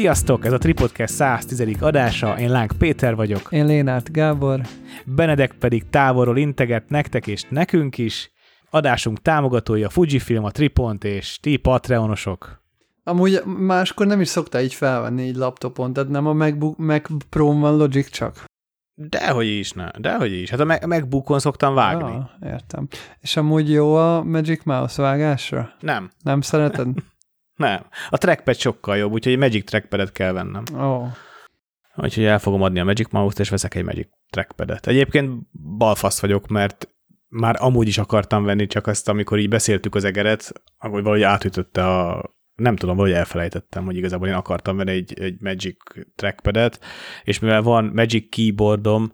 Sziasztok, ez a Tripodcast 110. adása, én Lánk Péter vagyok. Én Lénárt Gábor. Benedek pedig távolról integet nektek és nekünk is. Adásunk támogatója Fujifilm, a Tripont és ti Patreonosok. Amúgy máskor nem is szoktál így felvenni így laptopon, tehát nem a MacBook, Mac pro van Logic csak. Dehogy is, ne, dehogy is. Hát a MacBookon szoktam vágni. Ja, értem. És amúgy jó a Magic Mouse vágásra? Nem. Nem szereted? Nem. A trackpad sokkal jobb, úgyhogy egy Magic trackpadet kell vennem. Oh. Úgyhogy el fogom adni a Magic Mouse-t, és veszek egy Magic trackpadet. Egyébként balfasz vagyok, mert már amúgy is akartam venni, csak azt, amikor így beszéltük az egeret, akkor valahogy átütötte a nem tudom, valahogy elfelejtettem, hogy igazából én akartam venni egy, egy Magic trackpadet, és mivel van Magic keyboardom,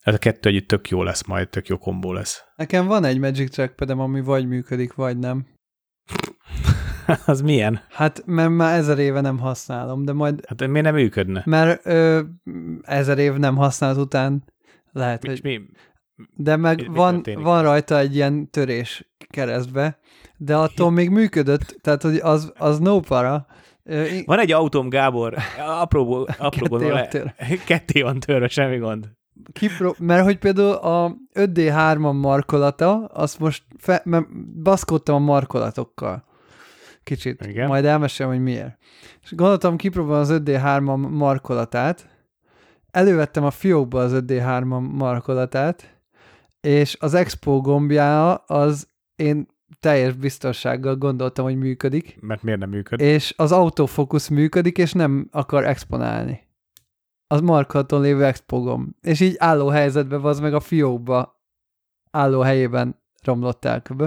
ez a kettő együtt tök jó lesz majd, tök jó kombó lesz. Nekem van egy Magic trackpadem, ami vagy működik, vagy nem. az milyen? Hát, mert már ezer éve nem használom, de majd... Hát miért nem működne? Mert ö, ezer év nem használt után lehet, mi, hogy... Mi? De meg mi, van, mi van rajta egy ilyen törés keresztbe, de attól még működött, tehát hogy az, az no para. Van egy autóm, Gábor, apró, apró ketté van törve. Ketté van törve, semmi gond. Kipró- mert hogy például a 5D3-am markolata, azt most fe- mert baszkodtam a markolatokkal. Kicsit. Igen. Majd elmesélem, hogy miért. És gondoltam, kipróbálom az 5D3-am markolatát, elővettem a fiókba az 5D3-am markolatát, és az Expo gombjára az én teljes biztonsággal gondoltam, hogy működik. Mert miért nem működik? És az autofókusz működik, és nem akar exponálni. Az markolaton lévő expogom. És így álló helyzetben az meg a fiókba álló helyében romlott el köbö.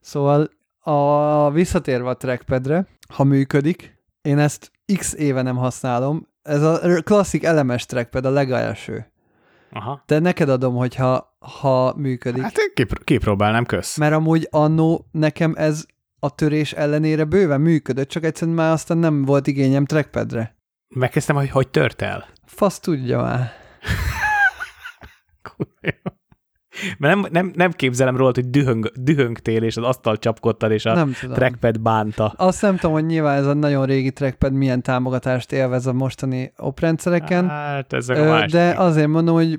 Szóval a visszatérve a trackpadre, ha működik, én ezt x éve nem használom, ez a klasszik elemes trackpad, a legelső. Aha. De neked adom, hogyha ha működik. Hát én kipr- kipróbálnám, kösz. Mert amúgy annó nekem ez a törés ellenére bőven működött, csak egyszerűen már aztán nem volt igényem trackpadre. Megkezdtem, hogy hogy tört el. Fasz tudja már. Mert nem, nem, nem képzelem róla, hogy dühöng, dühöngtél, és az asztal csapkodtad, és a nem tudom. trackpad bánta. Azt nem tudom, hogy nyilván ez a nagyon régi trackpad milyen támogatást élvez a mostani oprendszereken. Hát ezek a másik. De azért mondom, hogy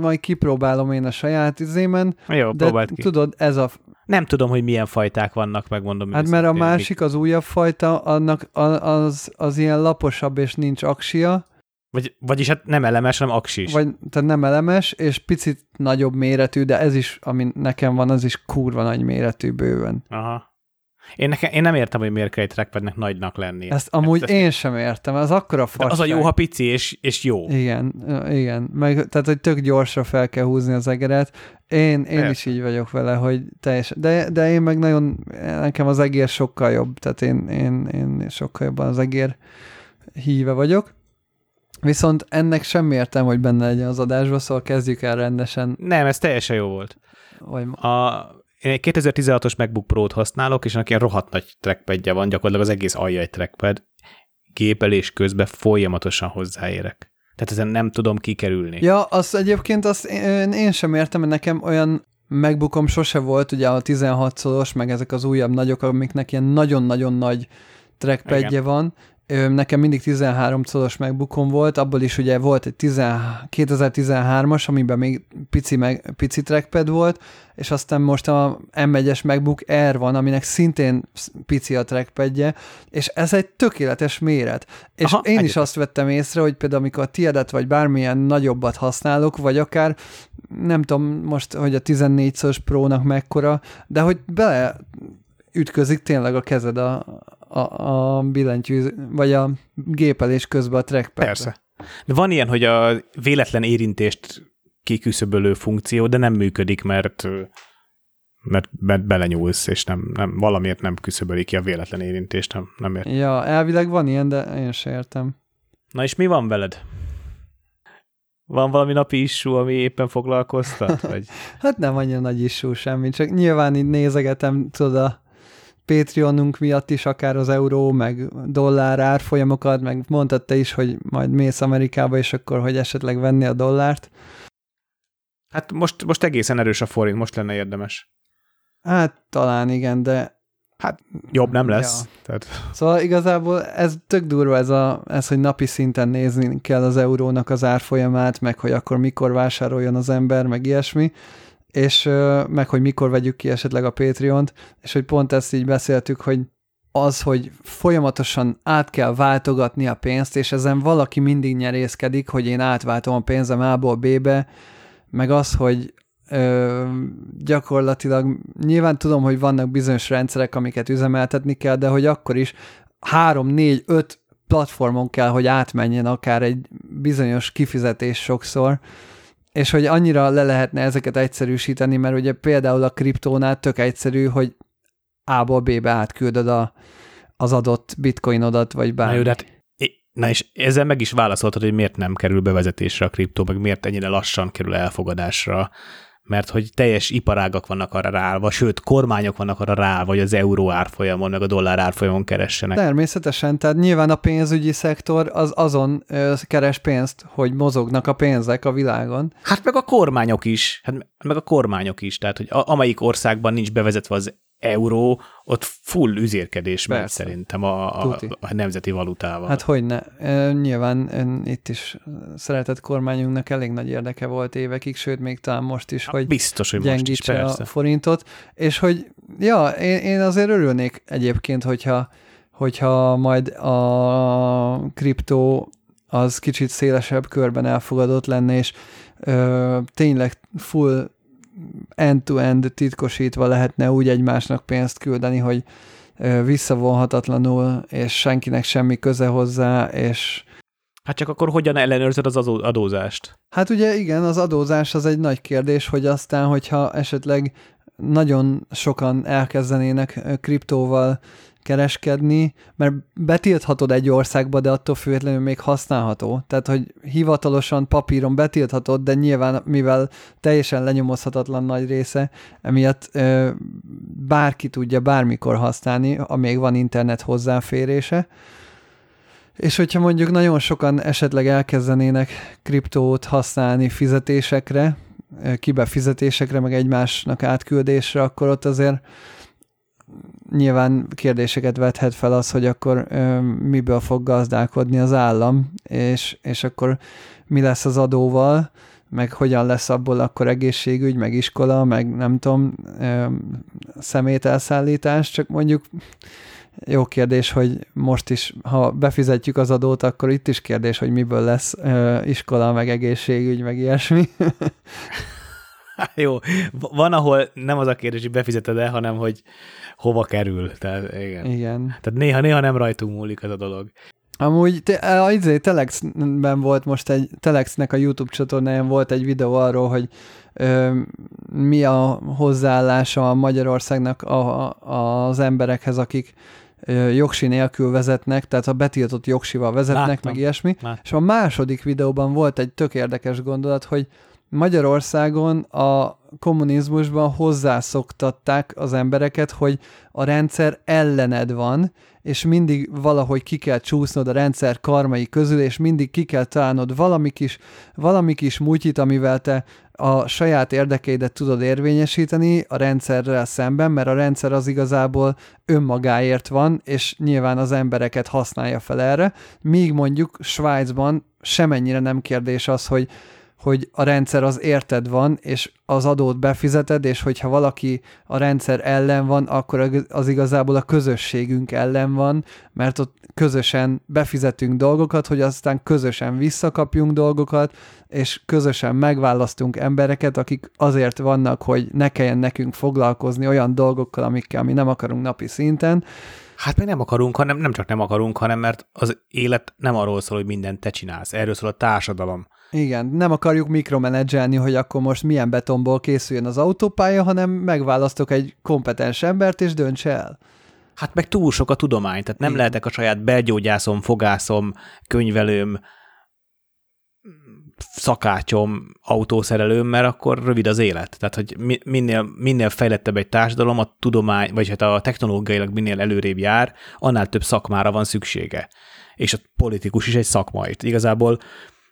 majd kipróbálom én a saját izémen. Jó, de próbáld ki. tudod, ez a... Nem tudom, hogy milyen fajták vannak, megmondom. Hát mert a másik, az újabb fajta, annak az, az ilyen laposabb, és nincs aksia. Vagy, vagyis hát nem elemes, hanem aksis. Vagy, tehát nem elemes, és picit nagyobb méretű, de ez is, ami nekem van, az is kurva nagy méretű bőven. Aha. Én, nekem, én nem értem, hogy miért kell egy trackpadnek nagynak lenni. Ezt amúgy ezt, én sem értem, az akkora fasság. Az a jó, ha pici és, és jó. Igen, igen. Meg, tehát, hogy tök gyorsra fel kell húzni az egeret. Én, én is így vagyok vele, hogy teljesen, de, de én meg nagyon, nekem az egér sokkal jobb, tehát én, én, én sokkal jobban az egér híve vagyok. Viszont ennek semmi értelme, hogy benne legyen az adásba, szóval kezdjük el rendesen. Nem, ez teljesen jó volt. Vagy... A, én egy 2016-os MacBook Pro-t használok, és annak ilyen rohadt nagy trackpadje van, gyakorlatilag az egész alja egy trackpad. Gépelés közben folyamatosan hozzáérek. Tehát ezen nem tudom kikerülni. Ja, azt egyébként azt én, én sem értem, mert nekem olyan MacBookom sose volt, ugye a 16 szoros, meg ezek az újabb nagyok, amiknek ilyen nagyon-nagyon nagy trackpadje Igen. van, nekem mindig 13 colos MacBookom volt, abból is ugye volt egy 10, 2013-as, amiben még pici, meg, pici trackpad volt, és aztán most a M1-es MacBook Air van, aminek szintén pici a trackpadje, és ez egy tökéletes méret. És Aha, én is azt vettem észre, hogy például amikor a tiedet vagy bármilyen nagyobbat használok, vagy akár nem tudom most, hogy a 14 szoros Pro-nak mekkora, de hogy bele ütközik tényleg a kezed a, a, a billentyű, vagy a gépelés közben a trackpad. Persze. De van ilyen, hogy a véletlen érintést kiküszöbölő funkció, de nem működik, mert mert, mert belenyúlsz, és nem, nem, valamiért nem küszöböli ki a véletlen érintést, nem, nem értem. Ja, elvileg van ilyen, de én sem értem. Na és mi van veled? Van valami napi issú, ami éppen foglalkoztat? Vagy? hát nem annyira nagy issú semmi, csak nyilván így nézegetem, tudod, a Patreonunk miatt is akár az euró, meg dollár árfolyamokat, meg mondtad te is, hogy majd mész Amerikába, és akkor, hogy esetleg venni a dollárt. Hát most, most egészen erős a forint, most lenne érdemes. Hát talán igen, de Hát jobb nem lesz. Ja. Tehát... Szóval igazából ez tök durva ez, a, ez, hogy napi szinten nézni kell az eurónak az árfolyamát, meg hogy akkor mikor vásároljon az ember, meg ilyesmi, és meg hogy mikor vegyük ki esetleg a Patreon-t, és hogy pont ezt így beszéltük, hogy az, hogy folyamatosan át kell váltogatni a pénzt, és ezen valaki mindig nyerészkedik, hogy én átváltom a pénzem A-ból B-be, meg az, hogy ö, gyakorlatilag nyilván tudom, hogy vannak bizonyos rendszerek, amiket üzemeltetni kell, de hogy akkor is három, négy, öt platformon kell, hogy átmenjen akár egy bizonyos kifizetés sokszor, és hogy annyira le lehetne ezeket egyszerűsíteni, mert ugye például a kriptónál tök egyszerű, hogy A-ból B-be átküldöd a, az adott bitcoinodat, vagy bármi. Na, jó, hát Na és ezzel meg is válaszoltad, hogy miért nem kerül bevezetésre a kriptó, meg miért ennyire lassan kerül elfogadásra mert hogy teljes iparágak vannak arra ráállva, sőt, kormányok vannak arra ráállva, hogy az euró árfolyamon, meg a dollár árfolyamon keressenek. Természetesen, tehát nyilván a pénzügyi szektor az azon keres pénzt, hogy mozognak a pénzek a világon. Hát meg a kormányok is, hát meg a kormányok is, tehát hogy a, amelyik országban nincs bevezetve az euró, ott full üzérkedés megy szerintem a, a, a nemzeti valutával. Hát hogy ne. Nyilván itt is szeretett kormányunknak elég nagy érdeke volt évekig, sőt még talán most is, hogy Biztos, hogy most is, persze. a forintot, és hogy ja, én, én azért örülnék egyébként, hogyha, hogyha majd a kriptó az kicsit szélesebb körben elfogadott lenne, és ö, tényleg full end-to-end titkosítva lehetne úgy egymásnak pénzt küldeni, hogy visszavonhatatlanul, és senkinek semmi köze hozzá, és Hát csak akkor hogyan ellenőrzöd az adózást? Hát ugye igen, az adózás az egy nagy kérdés, hogy aztán, hogyha esetleg nagyon sokan elkezdenének kriptóval kereskedni, mert betilthatod egy országba, de attól függetlenül még használható. Tehát, hogy hivatalosan papíron betilthatod, de nyilván, mivel teljesen lenyomozhatatlan nagy része, emiatt ö, bárki tudja bármikor használni, amíg van internet hozzáférése. És hogyha mondjuk nagyon sokan esetleg elkezdenének kriptót használni fizetésekre, kibefizetésekre, meg egymásnak átküldésre, akkor ott azért nyilván kérdéseket vethet fel az, hogy akkor miből fog gazdálkodni az állam, és, és akkor mi lesz az adóval, meg hogyan lesz abból akkor egészségügy, meg iskola, meg nem tudom, ö, szemételszállítás, csak mondjuk jó kérdés, hogy most is, ha befizetjük az adót, akkor itt is kérdés, hogy miből lesz ö, iskola, meg egészségügy, meg ilyesmi. Jó, van, ahol nem az a kérdés, hogy befizeted el, hanem hogy hova kerül. Tehát, igen. igen. Tehát néha, néha nem rajtunk múlik ez a dolog. Amúgy te, a izé, Telexben volt most egy, Telexnek a YouTube csatornáján volt egy videó arról, hogy ö, mi a hozzáállása a Magyarországnak a, a, az emberekhez, akik ö, jogsi nélkül vezetnek, tehát a betiltott jogsival vezetnek, Láttam. meg ilyesmi. Láttam. És a második videóban volt egy tök érdekes gondolat, hogy Magyarországon a kommunizmusban hozzászoktatták az embereket, hogy a rendszer ellened van, és mindig valahogy ki kell csúsznod a rendszer karmai közül, és mindig ki kell találnod valami kis, valami kis mutyit, amivel te a saját érdekeidet tudod érvényesíteni a rendszerrel szemben, mert a rendszer az igazából önmagáért van, és nyilván az embereket használja fel erre, míg mondjuk Svájcban semennyire nem kérdés az, hogy hogy a rendszer az érted van, és az adót befizeted, és hogyha valaki a rendszer ellen van, akkor az igazából a közösségünk ellen van, mert ott közösen befizetünk dolgokat, hogy aztán közösen visszakapjunk dolgokat, és közösen megválasztunk embereket, akik azért vannak, hogy ne kelljen nekünk foglalkozni olyan dolgokkal, amikkel mi nem akarunk napi szinten, Hát még nem akarunk, hanem nem csak nem akarunk, hanem mert az élet nem arról szól, hogy mindent te csinálsz. Erről szól a társadalom. Igen, nem akarjuk mikromenedzselni, hogy akkor most milyen betonból készüljön az autópálya, hanem megválasztok egy kompetens embert, és dönts el. Hát meg túl sok a tudomány, tehát nem Igen. lehetek a saját belgyógyászom, fogászom, könyvelőm, szakácsom, autószerelőm, mert akkor rövid az élet. Tehát, hogy minél, minél fejlettebb egy társadalom, a tudomány, vagy hát a technológiailag minél előrébb jár, annál több szakmára van szüksége. És a politikus is egy szakma itt. Igazából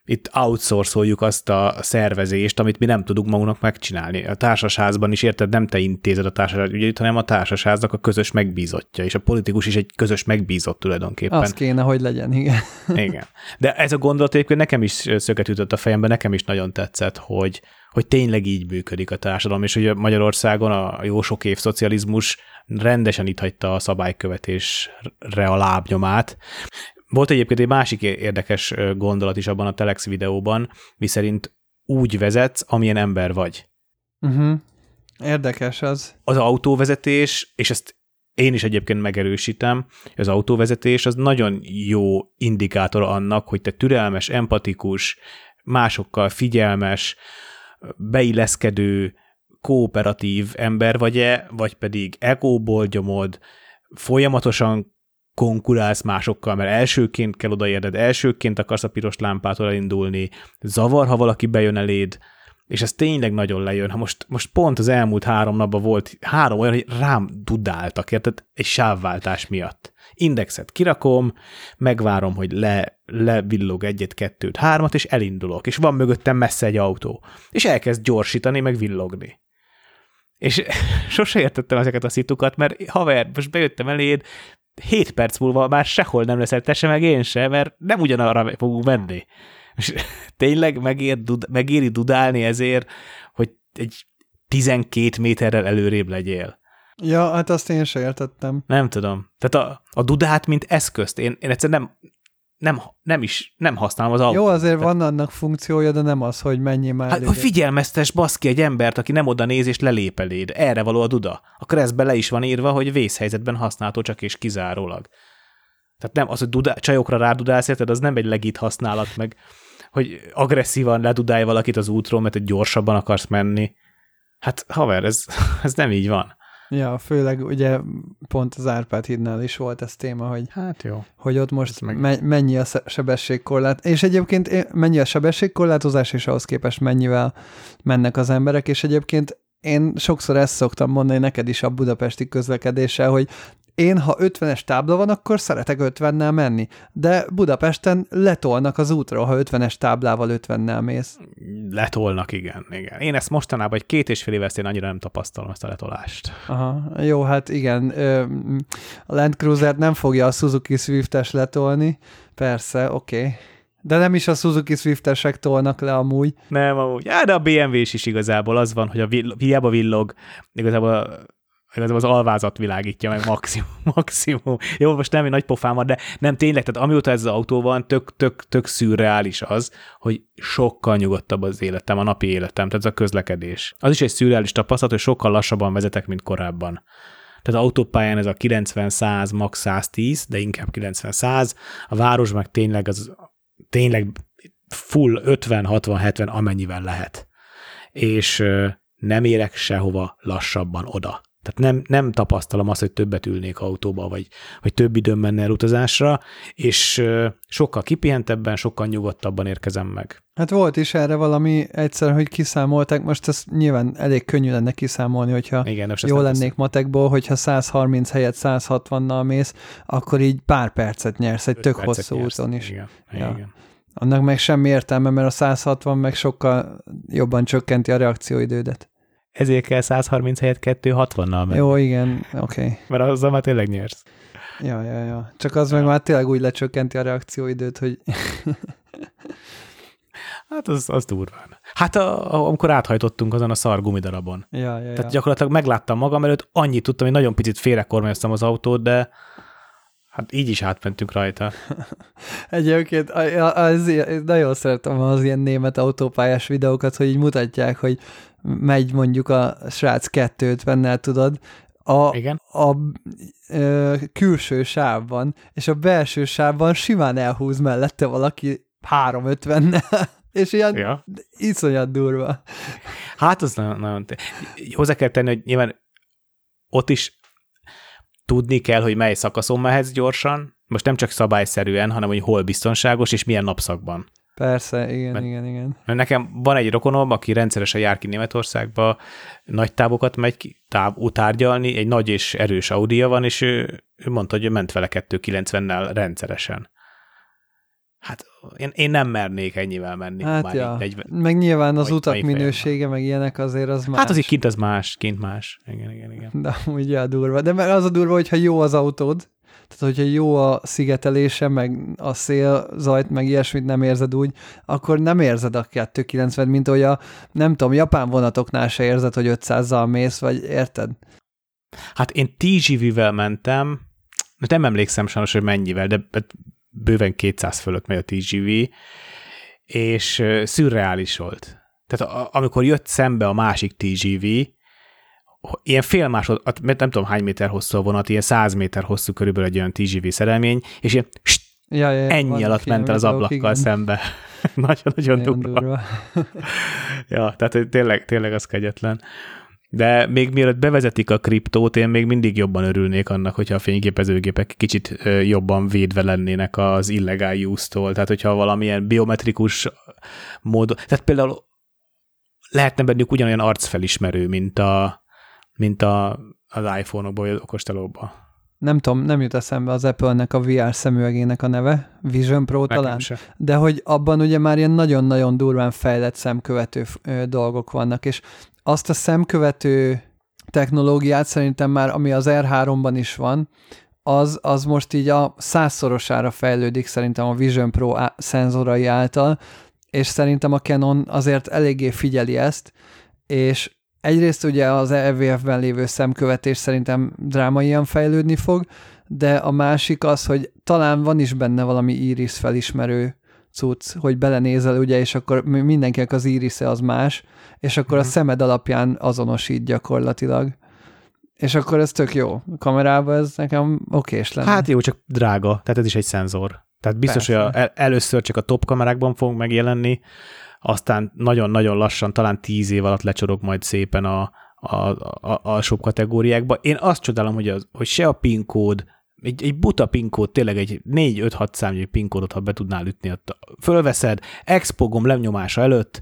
itt outsourcoljuk azt a szervezést, amit mi nem tudunk magunknak megcsinálni. A társasházban is érted, nem te intézed a társasház ügyeit, hanem a társasháznak a közös megbízottja, és a politikus is egy közös megbízott tulajdonképpen. Az kéne, hogy legyen, igen. Igen. De ez a gondolat egyébként nekem is szöket ütött a fejembe, nekem is nagyon tetszett, hogy, hogy tényleg így működik a társadalom, és hogy Magyarországon a jó sok év szocializmus rendesen itt hagyta a szabálykövetésre a lábnyomát. Volt egyébként egy másik érdekes gondolat is abban a Telex videóban, miszerint úgy vezetsz, amilyen ember vagy. Uh-huh. Érdekes az. Az autóvezetés, és ezt én is egyébként megerősítem, az autóvezetés az nagyon jó indikátor annak, hogy te türelmes, empatikus, másokkal figyelmes, beilleszkedő, kooperatív ember vagy-e, vagy pedig egóból gyomod, folyamatosan konkurálsz másokkal, mert elsőként kell odaérned, elsőként akarsz a piros lámpától elindulni, zavar, ha valaki bejön eléd, és ez tényleg nagyon lejön. Ha most, most pont az elmúlt három napban volt három olyan, hogy rám dudáltak, érted? Egy sávváltás miatt. Indexet kirakom, megvárom, hogy le, levillog egyet, kettőt, hármat, és elindulok, és van mögöttem messze egy autó, és elkezd gyorsítani, meg villogni. És sose értettem ezeket a szitukat, mert haver, most bejöttem eléd, 7 perc múlva már sehol nem leszel te se, meg én se, mert nem ugyanarra fogunk menni. És tényleg megér, megéri dudálni ezért, hogy egy 12 méterrel előrébb legyél. Ja, hát azt én sem értettem. Nem tudom. Tehát a, a dudát, mint eszközt, én, én egyszerűen nem, nem, nem is, nem használom az autót. Jó, azért van annak funkciója, de nem az, hogy mennyi már. Hát, hogy figyelmeztes baszki egy embert, aki nem oda néz és lelép eléd. Erre való a duda. A keresztbe le is van írva, hogy vészhelyzetben használható csak és kizárólag. Tehát nem az, hogy dudá, csajokra rádudálsz, érted, az nem egy legit használat, meg hogy agresszívan ledudálj valakit az útról, mert egy gyorsabban akarsz menni. Hát haver, ez, ez nem így van. Ja, főleg ugye pont az Árpád hídnál is volt ez téma, hogy, hát jó. hogy ott most meg... me- mennyi a sebességkorlát, és egyébként mennyi a sebességkorlátozás, és ahhoz képest mennyivel mennek az emberek, és egyébként én sokszor ezt szoktam mondani neked is a budapesti közlekedéssel, hogy én, ha 50-es tábla van, akkor szeretek 50-nel menni, de Budapesten letolnak az útról, ha 50-es táblával 50-nel mész. Letolnak, igen, igen. Én ezt mostanában egy két és fél éves én annyira nem tapasztalom ezt a letolást. Aha, jó, hát igen, a Land Cruiser nem fogja a Suzuki Swift-es letolni, persze, oké. Okay. De nem is a Suzuki Swift-esek tolnak le amúgy. Nem, amúgy. Ja, de a BMW is is igazából az van, hogy a vill- hiába villog, igazából igazából az alvázat világítja meg maximum, maximum. Jó, most nem egy nagy pofám van, de nem tényleg, tehát amióta ez az autó van, tök, tök, tök szürreális az, hogy sokkal nyugodtabb az életem, a napi életem, tehát ez a közlekedés. Az is egy szürreális tapasztalat, hogy sokkal lassabban vezetek, mint korábban. Tehát autópályán ez a 90-100, max 110, de inkább 90-100, a város meg tényleg az tényleg full 50-60-70, amennyivel lehet. És nem érek sehova lassabban oda. Tehát nem, nem tapasztalom azt, hogy többet ülnék autóba, vagy, vagy több időm menne el utazásra, és sokkal kipihentebben, sokkal nyugodtabban érkezem meg. Hát volt is erre valami egyszer, hogy kiszámolták, most ez nyilván elég könnyű lenne kiszámolni, hogyha Igen, jó lennék teszem. matekból, hogyha 130 helyett 160-nal mész, akkor így pár percet nyersz egy tök hosszú nyersz. úton is. Igen, ja. Igen. Annak meg semmi értelme, mert a 160 meg sokkal jobban csökkenti a reakcióidődet ezért kell 130 helyett 260-nal menni. Jó, igen, oké. Okay. Mert azzal már tényleg nyersz. Ja, ja, ja. Csak az ja. meg már tényleg úgy lecsökkenti a reakcióidőt, hogy... hát az, az durván. Hát a, a, amikor áthajtottunk azon a szar gumidarabon. Ja, ja, Tehát ja. gyakorlatilag megláttam magam előtt, annyit tudtam, hogy nagyon picit félrekormányoztam az autót, de Hát így is átmentünk rajta. Egyébként az, az, nagyon szeretem az ilyen német autópályás videókat, hogy így mutatják, hogy megy mondjuk a srác 250-nel, tudod, a, Igen? a, ö, külső sávban, és a belső sávban simán elhúz mellette valaki 350-nel. És ilyen ja. iszonyat durva. Hát az nagyon, nagyon... Hozzá kell tenni, hogy nyilván ott is tudni kell, hogy mely szakaszon mehetsz gyorsan, most nem csak szabályszerűen, hanem hogy hol biztonságos, és milyen napszakban. Persze, igen, mert, igen, igen. Mert nekem van egy rokonom, aki rendszeresen jár ki Németországba, nagy távokat megy ki, táv, tárgyalni, egy nagy és erős Audia van, és ő, ő mondta, hogy ő ment vele 290-nel rendszeresen. Hát én, én nem mernék ennyivel menni. Hát már ja. így 40, Meg nyilván az utak mai fejemben. minősége, meg ilyenek azért az más. Hát az így kint az más, kint más. Igen, igen, igen. De úgy ja, durva. De mert az a durva, hogyha jó az autód, tehát hogyha jó a szigetelése, meg a szélzajt, meg ilyesmit nem érzed úgy, akkor nem érzed a 290, mint hogy a, nem tudom, japán vonatoknál se érzed, hogy 500-zal mész, vagy érted? Hát én TGV-vel mentem, nem emlékszem sajnos, hogy mennyivel, de bőven 200 fölött megy a TGV, és szürreális volt. Tehát amikor jött szembe a másik TGV, ilyen fél másod, mert nem tudom hány méter hosszú a vonat, ilyen 100 méter hosszú körülbelül egy olyan TGV szerelmény, és ilyen st, Ja, ja, ennyi alatt ment el az ablakkal igen. szembe. Nagyon-nagyon Nagyon durva. durva. Ja, tehát tényleg, tényleg az kegyetlen. De még mielőtt bevezetik a kriptót, én még mindig jobban örülnék annak, hogyha a fényképezőgépek kicsit jobban védve lennének az illegál use-tól. Tehát, hogyha valamilyen biometrikus módon... Tehát például lehetne bennük ugyanolyan arcfelismerő, mint, a, mint a, az iPhone-okban, vagy az okostelóban. Nem tudom, nem jut eszembe az Apple-nek a VR szemüvegének a neve, Vision Pro Nekem talán. se. de hogy abban ugye már ilyen nagyon-nagyon durván fejlett szemkövető dolgok vannak, és azt a szemkövető technológiát szerintem már, ami az R3-ban is van, az, az most így a százszorosára fejlődik szerintem a Vision Pro á- szenzorai által, és szerintem a Canon azért eléggé figyeli ezt, és egyrészt ugye az EVF-ben lévő szemkövetés szerintem drámaian fejlődni fog, de a másik az, hogy talán van is benne valami iris felismerő cucc, hogy belenézel, ugye, és akkor mi- mindenkinek az irisze az más, és akkor a Mhm. szemed alapján azonosít gyakorlatilag. És akkor ez tök jó. A kamerában ez nekem okés lenne. Hát jó, csak drága, tehát ez is egy szenzor. Tehát biztos, Persze. hogy a, el, először csak a top kamerákban fog megjelenni, aztán nagyon-nagyon lassan, talán tíz év alatt lecsorog majd szépen a, a, a, alsóbb kategóriákba. Én azt csodálom, hogy, az, hogy se a PIN kód, egy, egy buta PIN kód, tényleg egy 4-5-6 számjegyű PIN kódot, ha be tudnál ütni, ott fölveszed, expo gomb lemnyomása előtt,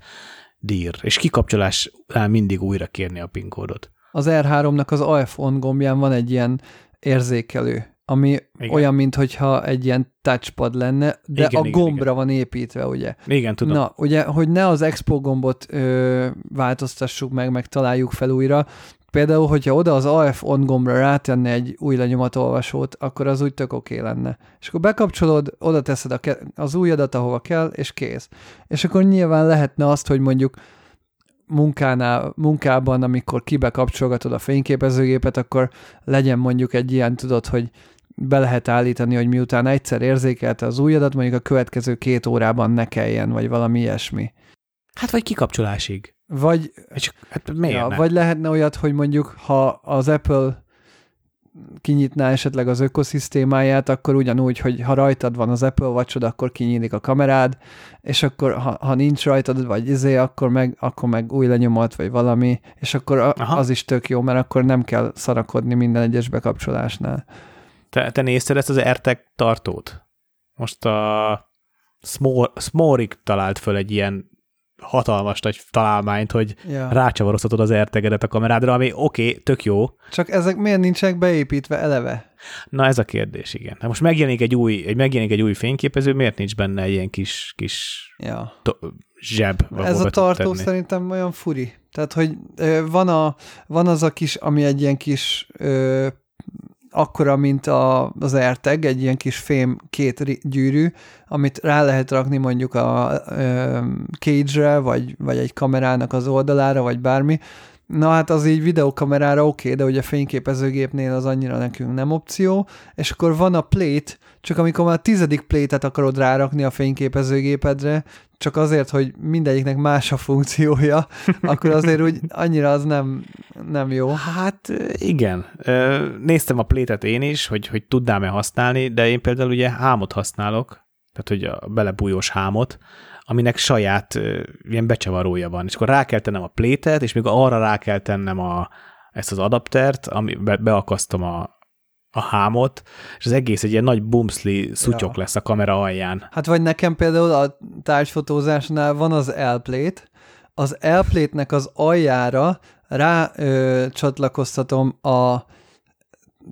dír, és kikapcsolásnál mindig újra kérni a PIN kódot. Az R3-nak az iPhone gombján van egy ilyen érzékelő, ami Igen. olyan, mintha egy ilyen touchpad lenne, de Igen, a igen, gombra igen. van építve, ugye. Igen, tudom. Na, ugye, hogy ne az Expo gombot ö, változtassuk meg, meg találjuk fel újra, például, hogyha oda az AF on gombra rátenne egy új lenyomatolvasót, akkor az úgy tök oké lenne. És akkor bekapcsolod, oda teszed a ke- az újadat, ahova kell, és kész. És akkor nyilván lehetne azt, hogy mondjuk munkánál, munkában, amikor kibekapcsolgatod a fényképezőgépet, akkor legyen mondjuk egy ilyen, tudod, hogy be lehet állítani, hogy miután egyszer érzékelte az újadat, mondjuk a következő két órában ne kelljen, vagy valami ilyesmi. Hát vagy kikapcsolásig. Vagy, És hát miért ja, ne? vagy lehetne olyat, hogy mondjuk, ha az Apple kinyitná esetleg az ökoszisztémáját, akkor ugyanúgy, hogy ha rajtad van az Apple watch akkor kinyílik a kamerád, és akkor ha, ha nincs rajtad, vagy izé, akkor meg, akkor meg új lenyomat, vagy valami, és akkor a, Aha. az is tök jó, mert akkor nem kell szarakodni minden egyes bekapcsolásnál. Te, te nézted ezt az AirTag tartót? Most a Smor- Smorik talált föl egy ilyen hatalmas nagy találmányt, hogy Ja. rácsavaroztatod az AirTag-edet a kamerádra, ami oké, okay, tök jó. Csak ezek miért nincsenek beépítve eleve? Na ez a kérdés, igen. Hát most megjelenik egy új, egy, megjelenik egy új fényképező, miért nincs benne egy ilyen kis, kis Ja. to- zseb? Ez a tartó tenni? szerintem olyan furi. Tehát, hogy van, a, van az a kis, ami egy ilyen kis ö, akkora, mint a, az AirTag, egy ilyen kis fém két gyűrű, amit rá lehet rakni mondjuk a cage-re, vagy, vagy egy kamerának az oldalára, vagy bármi. Na hát az így videokamerára oké, okay, de ugye fényképezőgépnél az annyira nekünk nem opció, és akkor van a plate, csak amikor már a tizedik plétet akarod rárakni a fényképezőgépedre, csak azért, hogy mindegyiknek más a funkciója, akkor azért úgy annyira az nem, nem jó. Hát igen. Néztem a plétet én is, hogy, hogy tudnám-e használni, de én például ugye hámot használok, tehát hogy a belebújós hámot, aminek saját ö, ilyen becsavarója van. És akkor rá kell tennem a plétet, és még arra rá kell tennem a, ezt az adaptert, ami be, beakasztom a, a hámot, és az egész egy ilyen nagy bumszli szutyok Ja. lesz a kamera alján. Hát vagy nekem például a tárgyfotózásnál van az L-plate, az L-plate-nek az aljára rá ö, csatlakoztatom a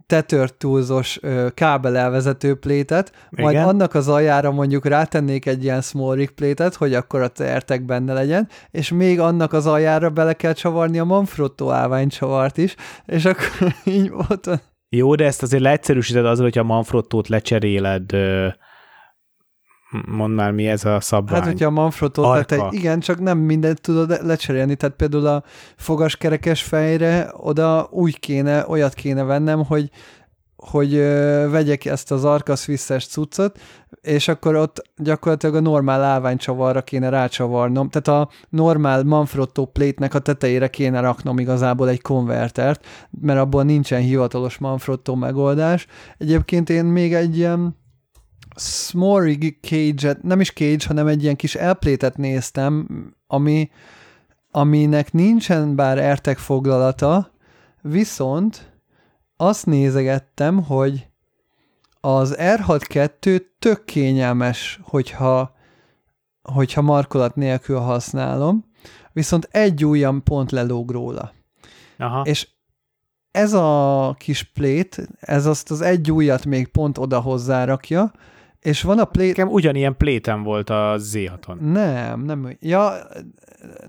tetőrtúlzos kábelelvezető plétet, majd Igen. annak az aljára mondjuk rátennék egy ilyen small rig plétet, hogy akkor a tertek benne legyen, és még annak az aljára bele kell csavarni a Manfrotto állványcsavart is, és akkor így ott van. Jó, de ezt azért leegyszerűsíted azzal, hogyha a Manfrottót lecseréled, ö, mondd már, mi ez a szabvány. Hát, hogyha a Manfrotto, Arka. tehát egy, igen, csak nem mindent tudod lecserélni, tehát például a fogaskerekes fejre oda úgy kéne, olyat kéne vennem, hogy hogy ö, vegyek ezt az Arcas visszes cuccot, és akkor ott gyakorlatilag a normál állványcsavarra kéne rácsavarnom, tehát a normál Manfrotto plate-nek a tetejére kéne raknom igazából egy konvertert, mert abból nincsen hivatalos Manfrotto megoldás. Egyébként én még egy ilyen small rig cage nem is cage, hanem egy ilyen kis elplétet néztem, ami, aminek nincsen bár ertek foglalata, viszont azt nézegettem, hogy az R62 tök kényelmes, hogyha, hogyha markolat nélkül használom, viszont egy ujjam pont lelóg róla. Aha. És ez a kis plét, ez azt az egy ujjat még pont oda hozzárakja, és van a plét... Nekem ugyanilyen plétem volt a Z6-on. Nem, nem. Ja,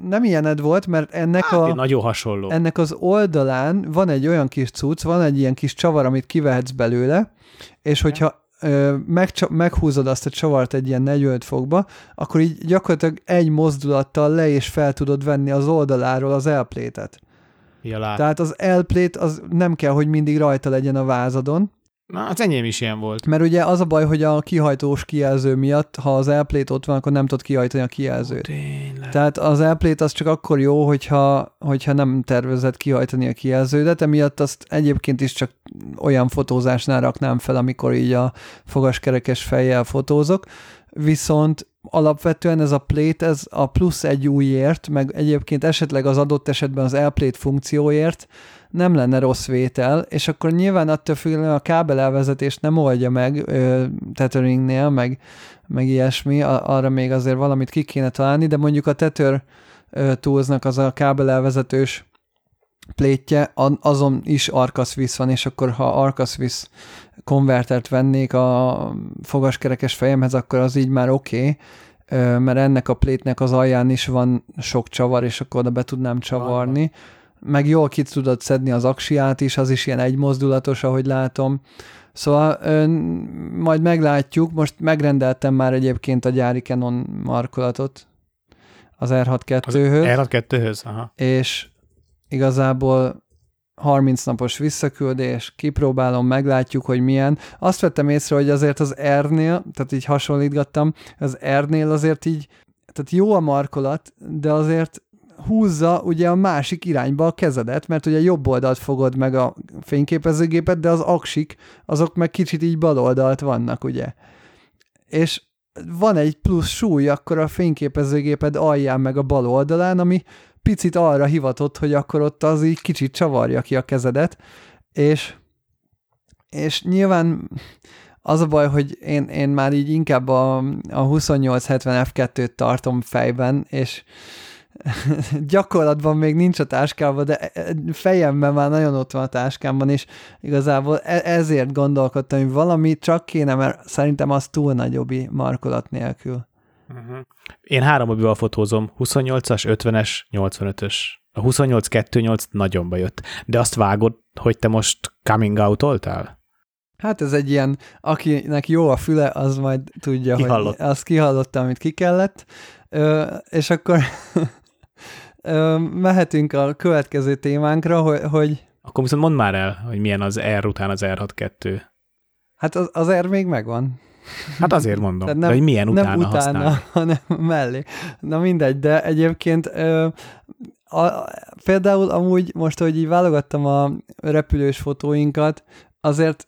nem ilyened volt, mert ennek Hát, a... nagyon hasonló. Ennek az oldalán van egy olyan kis cucc, van egy ilyen kis csavar, amit kivehetsz belőle, és hogyha ö, megcsa- meghúzod azt a csavart egy ilyen 45 fokba, akkor így gyakorlatilag egy mozdulattal le és fel tudod venni az oldaláról az elplétet. Ja, lát. Tehát az elplét az nem kell, hogy mindig rajta legyen a vázadon, Na, az enyém is ilyen volt. mert ugye az a baj, hogy a kihajtós kijelző miatt, ha az elplét ott van, akkor nem tud kihajtani a kijelzőt. Tényleg. Tehát az elplét az csak akkor jó, hogyha, hogyha nem tervezett kihajtani a kijelződet, emiatt azt egyébként is csak olyan fotózásnál raknám fel, amikor így a fogaskerekes fejjel fotózok, viszont alapvetően ez a plate, ez a plusz egy újért, meg egyébként esetleg az adott esetben az elplate funkcióért nem lenne rossz vétel, és akkor nyilván attól függően a kábelelvezetést nem oldja meg ö, tetheringnél, meg, meg ilyesmi, a, arra még azért valamit ki kéne találni, de mondjuk a tether ö, toolsnak az a kábelelvezetős plétje, azon is Arcasvis van, és akkor ha Arcasvis konvertert vennék a fogaskerekes fejemhez, akkor az így már oké, okay, mert ennek a plétnek az alján is van sok csavar, és akkor oda be tudnám csavarni. Meg jól ki tudod szedni az aksiát is, az is ilyen egymozdulatos, ahogy látom. Szóval ö, majd meglátjuk, most megrendeltem már egyébként a gyári Canon markolatot az R62-höz R2-höz? Aha. és igazából 30 napos visszaküldés, kipróbálom, meglátjuk, hogy milyen. Azt vettem észre, hogy azért az R-nél, tehát így hasonlítgattam, az R-nél azért így, tehát jó a markolat, de azért húzza ugye a másik irányba a kezedet, mert ugye jobb oldalt fogod meg a fényképezőgépet, de az aksik, azok meg kicsit így bal oldalt vannak, ugye. És van egy plusz súly akkor a fényképezőgéped alján meg a bal oldalán, ami picit arra hivatott, hogy akkor ott az így kicsit csavarja ki a kezedet, és, és nyilván az a baj, hogy én, én már így inkább a, a 2870 F2-t tartom fejben, és gyakorlatban még nincs a táskában, de fejemben már nagyon ott van a táskámban, és igazából e- ezért gondolkodtam, hogy valami csak kéne, mert szerintem az túl nagyobbi markolat nélkül. Uh-huh. Én három mobival fotózom, 28-as, 50-es, 85-ös. A 28-28 nagyon bejött. De azt vágod, hogy te most coming out-oltál? Hát ez egy ilyen, akinek jó a füle, az majd tudja, Kihallott. hogy azt kihallotta, amit ki kellett. Ö, és akkor mehetünk a következő témánkra, hogy, hogy Akkor viszont mondd már el, hogy milyen az R után az R62. hát az, az R még megvan. Hát azért mondom, Tehát nem, de hogy milyen utána, nem utána, használ. hanem mellé. Na mindegy, de egyébként ö, a, például amúgy most, hogy így válogattam a repülős fotóinkat, azért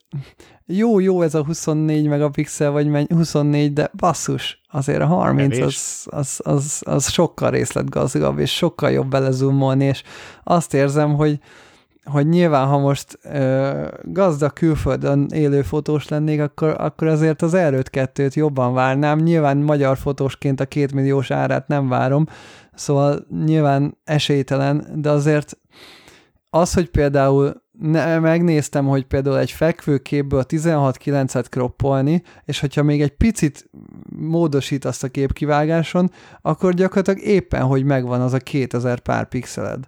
jó-jó ez a 24 megapixel, vagy menny, 24, de basszus, azért a 30 Kevés. az, az, az, az sokkal részletgazdagabb, és sokkal jobb belezumolni, és azt érzem, hogy hogy nyilván, ha most ö, gazdag külföldön élő fotós lennék, akkor, akkor azért az erőt kettőt jobban várnám. Nyilván magyar fotósként a két milliós árát nem várom, szóval nyilván esélytelen, de azért az, hogy például ne, megnéztem, hogy például egy fekvőképből 16-9-et kroppolni, és hogyha még egy picit módosítasz a képkivágáson, akkor gyakorlatilag éppen, hogy megvan az a 2000 pár pixeled.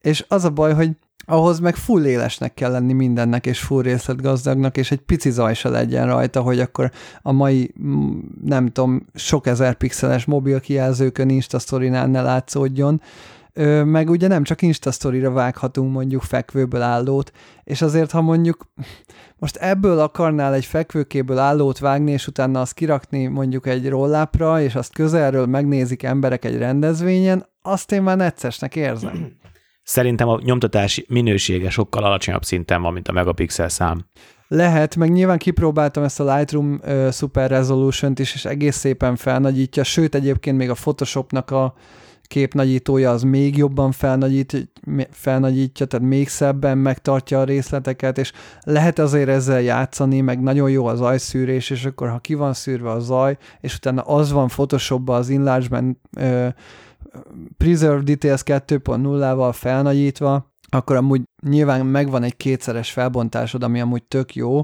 És az a baj, hogy ahhoz meg full élesnek kell lenni mindennek, és full részletgazdagnak, és egy pici zaj se legyen rajta, hogy akkor a mai, nem tudom, sok ezer pixeles mobil kijelzőkön Instastory-nál ne látszódjon, meg ugye nem csak Instastory-ra vághatunk mondjuk fekvőből állót, és azért, ha mondjuk most ebből akarnál egy fekvőkéből állót vágni, és utána azt kirakni mondjuk egy rollápra, és azt közelről megnézik emberek egy rendezvényen, azt én már neccesnek érzem. Szerintem a nyomtatás minősége sokkal alacsonyabb szinten van, mint a megapixel szám. Lehet, meg nyilván kipróbáltam ezt a Lightroom uh, Super Resolution-t is, és egész szépen felnagyítja, sőt egyébként még a Photoshopnak a képnagyítója az még jobban felnagyít, felnagyítja, tehát még szebben megtartja a részleteket, és lehet azért ezzel játszani, meg nagyon jó az zajszűrés, és akkor ha ki van szűrve a zaj, és utána az van Photoshopban az enlargement uh, Preserve Details 2.0-val felnagyítva, akkor amúgy nyilván megvan egy kétszeres felbontásod, ami amúgy tök jó,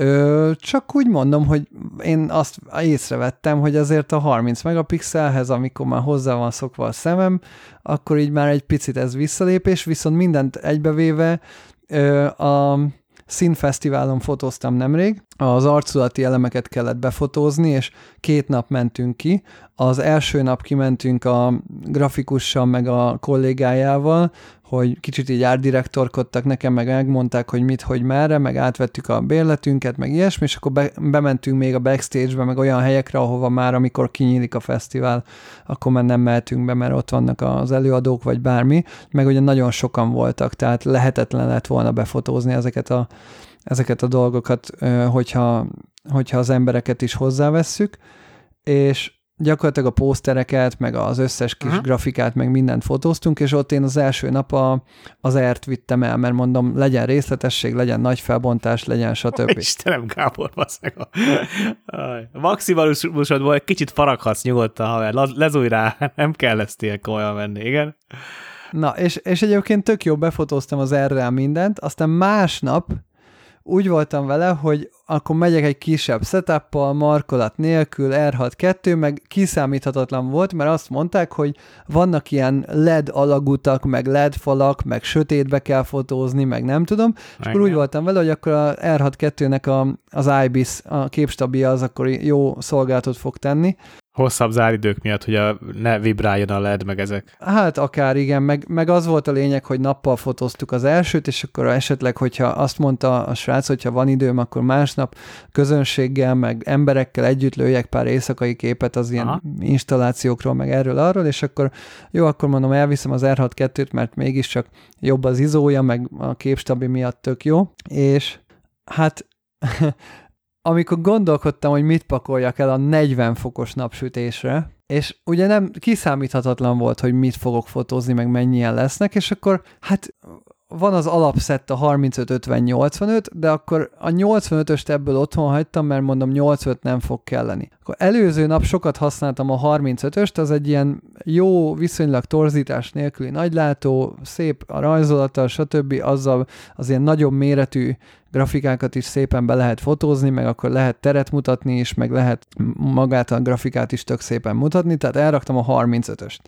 Ö, csak úgy mondom, hogy én azt észrevettem, hogy azért a 30 megapixelhez, amikor már hozzá van szokva a szemem, akkor így már egy picit ez visszalépés, viszont mindent egybevéve ö, a színfesztiválon fotóztam nemrég, az arculati elemeket kellett befotózni, és két nap mentünk ki. Az első nap kimentünk a grafikussal, meg a kollégájával, hogy kicsit így árdirektorkodtak nekem, meg megmondták, hogy mit, hogy merre, meg átvettük a bérletünket, meg ilyesmi, és akkor be, bementünk még a backstage-be, meg olyan helyekre, ahova már, amikor kinyílik a fesztivál, akkor már nem mehetünk be, mert ott vannak az előadók, vagy bármi, meg ugye nagyon sokan voltak, tehát lehetetlen lett volna befotózni ezeket a, ezeket a dolgokat, hogyha, hogyha az embereket is hozzávesszük, és gyakorlatilag a pósztereket, meg az összes kis uh-huh. grafikát, meg mindent fotóztunk, és ott én az első nap a, az ert vittem el, mert mondom, legyen részletesség, legyen nagy felbontás, legyen stb. Istenem, Gábor, basszeg. A maximálisodból egy kicsit faraghatsz nyugodtan, haver, lezúj rá, nem kell ezt ilyen komolyan venni, igen? Na, és, és egyébként tök jó befotóztam az erre mindent, aztán másnap úgy voltam vele, hogy akkor megyek egy kisebb setuppal, markolat nélkül, R62, meg kiszámíthatatlan volt, mert azt mondták, hogy vannak ilyen LED alagutak, meg LED falak, meg sötétbe kell fotózni, meg nem tudom, és akkor úgy voltam vele, hogy akkor a R62-nek a, az IBIS, a képstabia az akkor jó szolgálatot fog tenni, Hosszabb záridők miatt, hogy a, ne vibráljon a LED, meg ezek. Hát akár igen, meg, meg az volt a lényeg, hogy nappal fotóztuk az elsőt, és akkor esetleg, hogyha azt mondta a srác, hogyha van időm, akkor másnap közönséggel, meg emberekkel együtt lőjek pár éjszakai képet az ilyen Aha. installációkról, meg erről arról, és akkor jó, akkor mondom, elviszem az R62-t, mert mégiscsak jobb az izója, meg a képstabi miatt tök jó, és hát amikor gondolkodtam, hogy mit pakoljak el a 40 fokos napsütésre, és ugye nem kiszámíthatatlan volt, hogy mit fogok fotózni, meg mennyien lesznek, és akkor hát van az alapszett a 35-50-85, de akkor a 85-öst ebből otthon hagytam, mert mondom 85 nem fog kelleni. Akkor előző nap sokat használtam a 35-öst, az egy ilyen jó, viszonylag torzítás nélküli nagylátó, szép a rajzolata, stb. azzal az ilyen nagyobb méretű grafikákat is szépen be lehet fotózni, meg akkor lehet teret mutatni is, meg lehet magát a grafikát is tök szépen mutatni, tehát elraktam a 35-öst.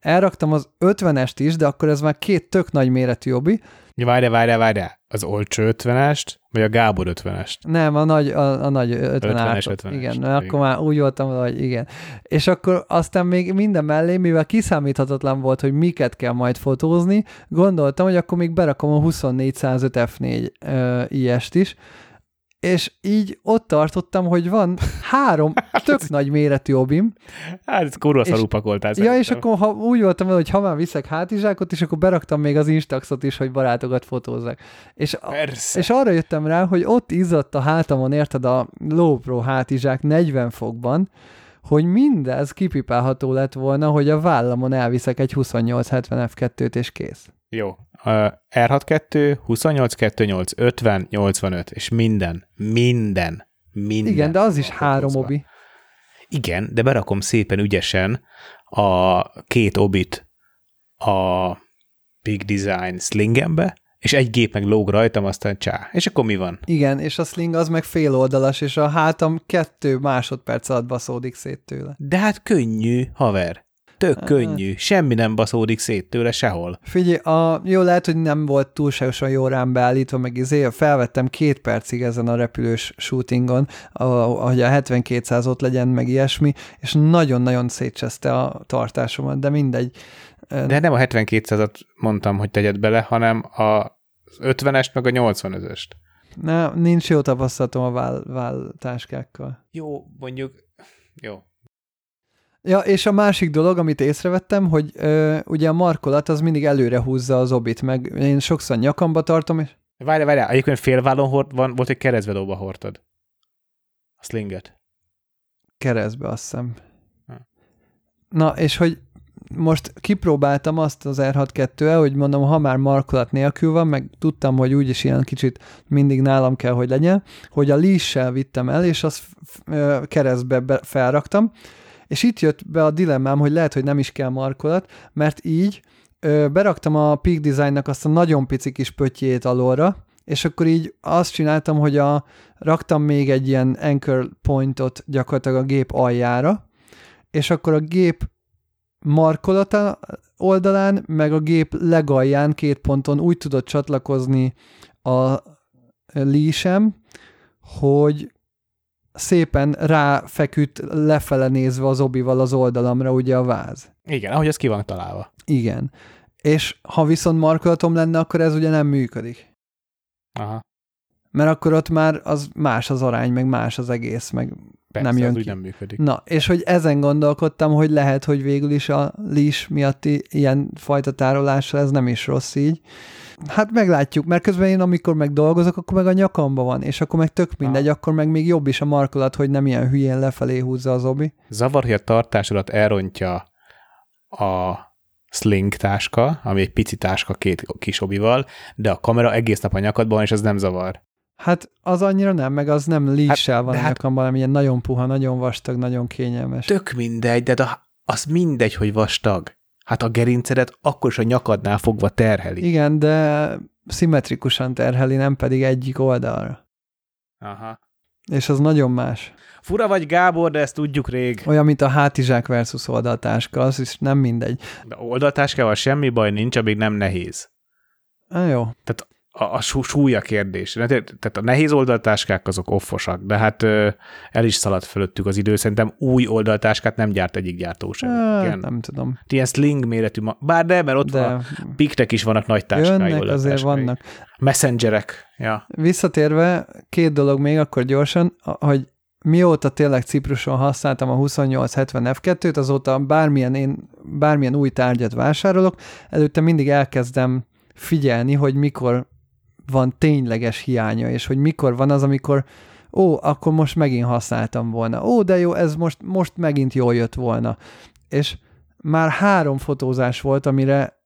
Elraktam az 50-est is, de akkor ez már két tök nagy méretű obi. Várjál, várjál, várjál. Az olcsó 50-est, vagy a Gábor 50-est? Nem, a nagy, a, a nagy 50 50-es, 50 Igen, igen, akkor már úgy voltam, hogy igen. És akkor aztán még minden mellé, mivel kiszámíthatatlan volt, hogy miket kell majd fotózni, gondoltam, hogy akkor még berakom a 2405 F4 uh, is, és így ott tartottam, hogy van három hát tök nagy méretű obim. Hát ez kurva szarú pakoltál. Ja, és akkor ha úgy voltam vele, hogy ha már viszek hátizsákot, és akkor beraktam még az Instaxot is, hogy barátokat fotózzak. És, Persze. és arra jöttem rá, hogy ott izzadt a hátamon, érted, a Lowpro hátizsák 40 fokban, hogy mindez kipipálható lett volna, hogy a vállamon elviszek egy 2870 F2-t, és kész. Jó, R62, 28, 28, 50, 85, és minden, minden, minden. Igen, de az is három obi. Igen, de berakom szépen ügyesen a két obit a Big Design slingembe, és egy gép meg lóg rajtam, aztán csá. És akkor mi van? Igen, és a sling az meg fél oldalas, és a hátam kettő másodperc alatt baszódik szét tőle. De hát könnyű, haver. Tök Hát. könnyű. Semmi nem baszódik szét tőle sehol. Figyelj, a, jó, lehet, hogy nem volt túlságosan jó rám beállítva, meg izé, felvettem két percig ezen a repülős shootingon, a- hogy a 7200 ott legyen, meg ilyesmi, és nagyon-nagyon szétcseszte a tartásomat, de mindegy. De nem a 7200-at mondtam, hogy tegyed bele, hanem a 50-est, meg a 85-öst. Ne, nincs jó tapasztalatom a váll, válltáskákkal. Jó, mondjuk, jó. Ja, és a másik dolog, amit észrevettem, hogy ö, ugye a markolat az mindig előre húzza az obit, meg én sokszor nyakamba tartom, és Várjál, várjál, egyébként félvállon hord, van, volt, hogy keresztvedóba hordtad. A slinget. keresztbe, azt hiszem. Ha. Na, és hogy most kipróbáltam azt az R62-el, hogy mondom, ha már markolat nélkül van, meg tudtam, hogy úgyis ilyen kicsit mindig nálam kell, hogy legyen, hogy a leash vittem el, és azt keresztbe be- felraktam, és itt jött be a dilemmám, hogy lehet, hogy nem is kell markolat, mert így ö, beraktam a Peak Designnak azt a nagyon pici kis pöttyét alulra, és akkor így azt csináltam, hogy a, raktam még egy ilyen anchor pointot gyakorlatilag a gép aljára, és akkor a gép markolata oldalán, meg a gép legalján két ponton úgy tudott csatlakozni a lísem, hogy szépen ráfeküdt lefele nézve az obival az oldalamra ugye a váz. Igen, ahogy ez ki van találva. Igen. És ha viszont markolatom lenne, akkor ez ugye nem működik. Aha. Mert akkor ott már az más az arány, meg más az egész, meg Persze, nem jön az úgy ki. nem működik. Na, és hogy ezen gondolkodtam, hogy lehet, hogy végül is a leash miatti ilyen fajta tárolással ez nem is rossz így. Hát meglátjuk, mert közben én amikor meg dolgozok, akkor meg a nyakamba van, és akkor meg tök mindegy, Ah. akkor meg még jobb is a markolat, hogy nem ilyen hülyén lefelé húzza az obi. A tartásodat elrontja a sling táska, ami egy pici táska két kis obival, de a kamera egész nap a nyakadban és ez nem zavar. Hát az annyira nem, meg az nem leash Hát, van de hát- nyakamban, hanem ilyen nagyon puha, nagyon vastag, nagyon kényelmes. Tök mindegy, de a- az mindegy, hogy vastag. Hát a gerincedet akkor is a nyakadnál fogva terheli. Igen, de szimmetrikusan terheli, nem pedig egyik oldalra. Aha. És az nagyon más. Fura vagy Gábor, de ezt tudjuk rég. Olyan, mint a hátizsák versus oldaltáska, az is nem mindegy. De oldaltáskával semmi baj nincs, amíg nem nehéz. Na jó. A, a sú- súly a kérdés. Tehát a nehéz oldaltáskák azok offosak, de hát el is szaladt fölöttük az idő. Szerintem új oldaltáskát nem gyárt egyik gyártó sem. Hát, Igen. nem tudom. Ilyen sling méretű, ma- bár de, mert ott De van a piktek is vannak nagy táskái. jönnek, azért vannak. Messengerek. Ja. Visszatérve, két dolog még akkor gyorsan, hogy mióta tényleg Cipruson használtam a 2870 F2-t, azóta bármilyen, én, bármilyen új tárgyat vásárolok, előtte mindig elkezdem figyelni, hogy mikor van tényleges hiánya, és hogy mikor van az, amikor ó, akkor most megint használtam volna. Ó, de jó, ez most, most megint jól jött volna. És már három fotózás volt, amire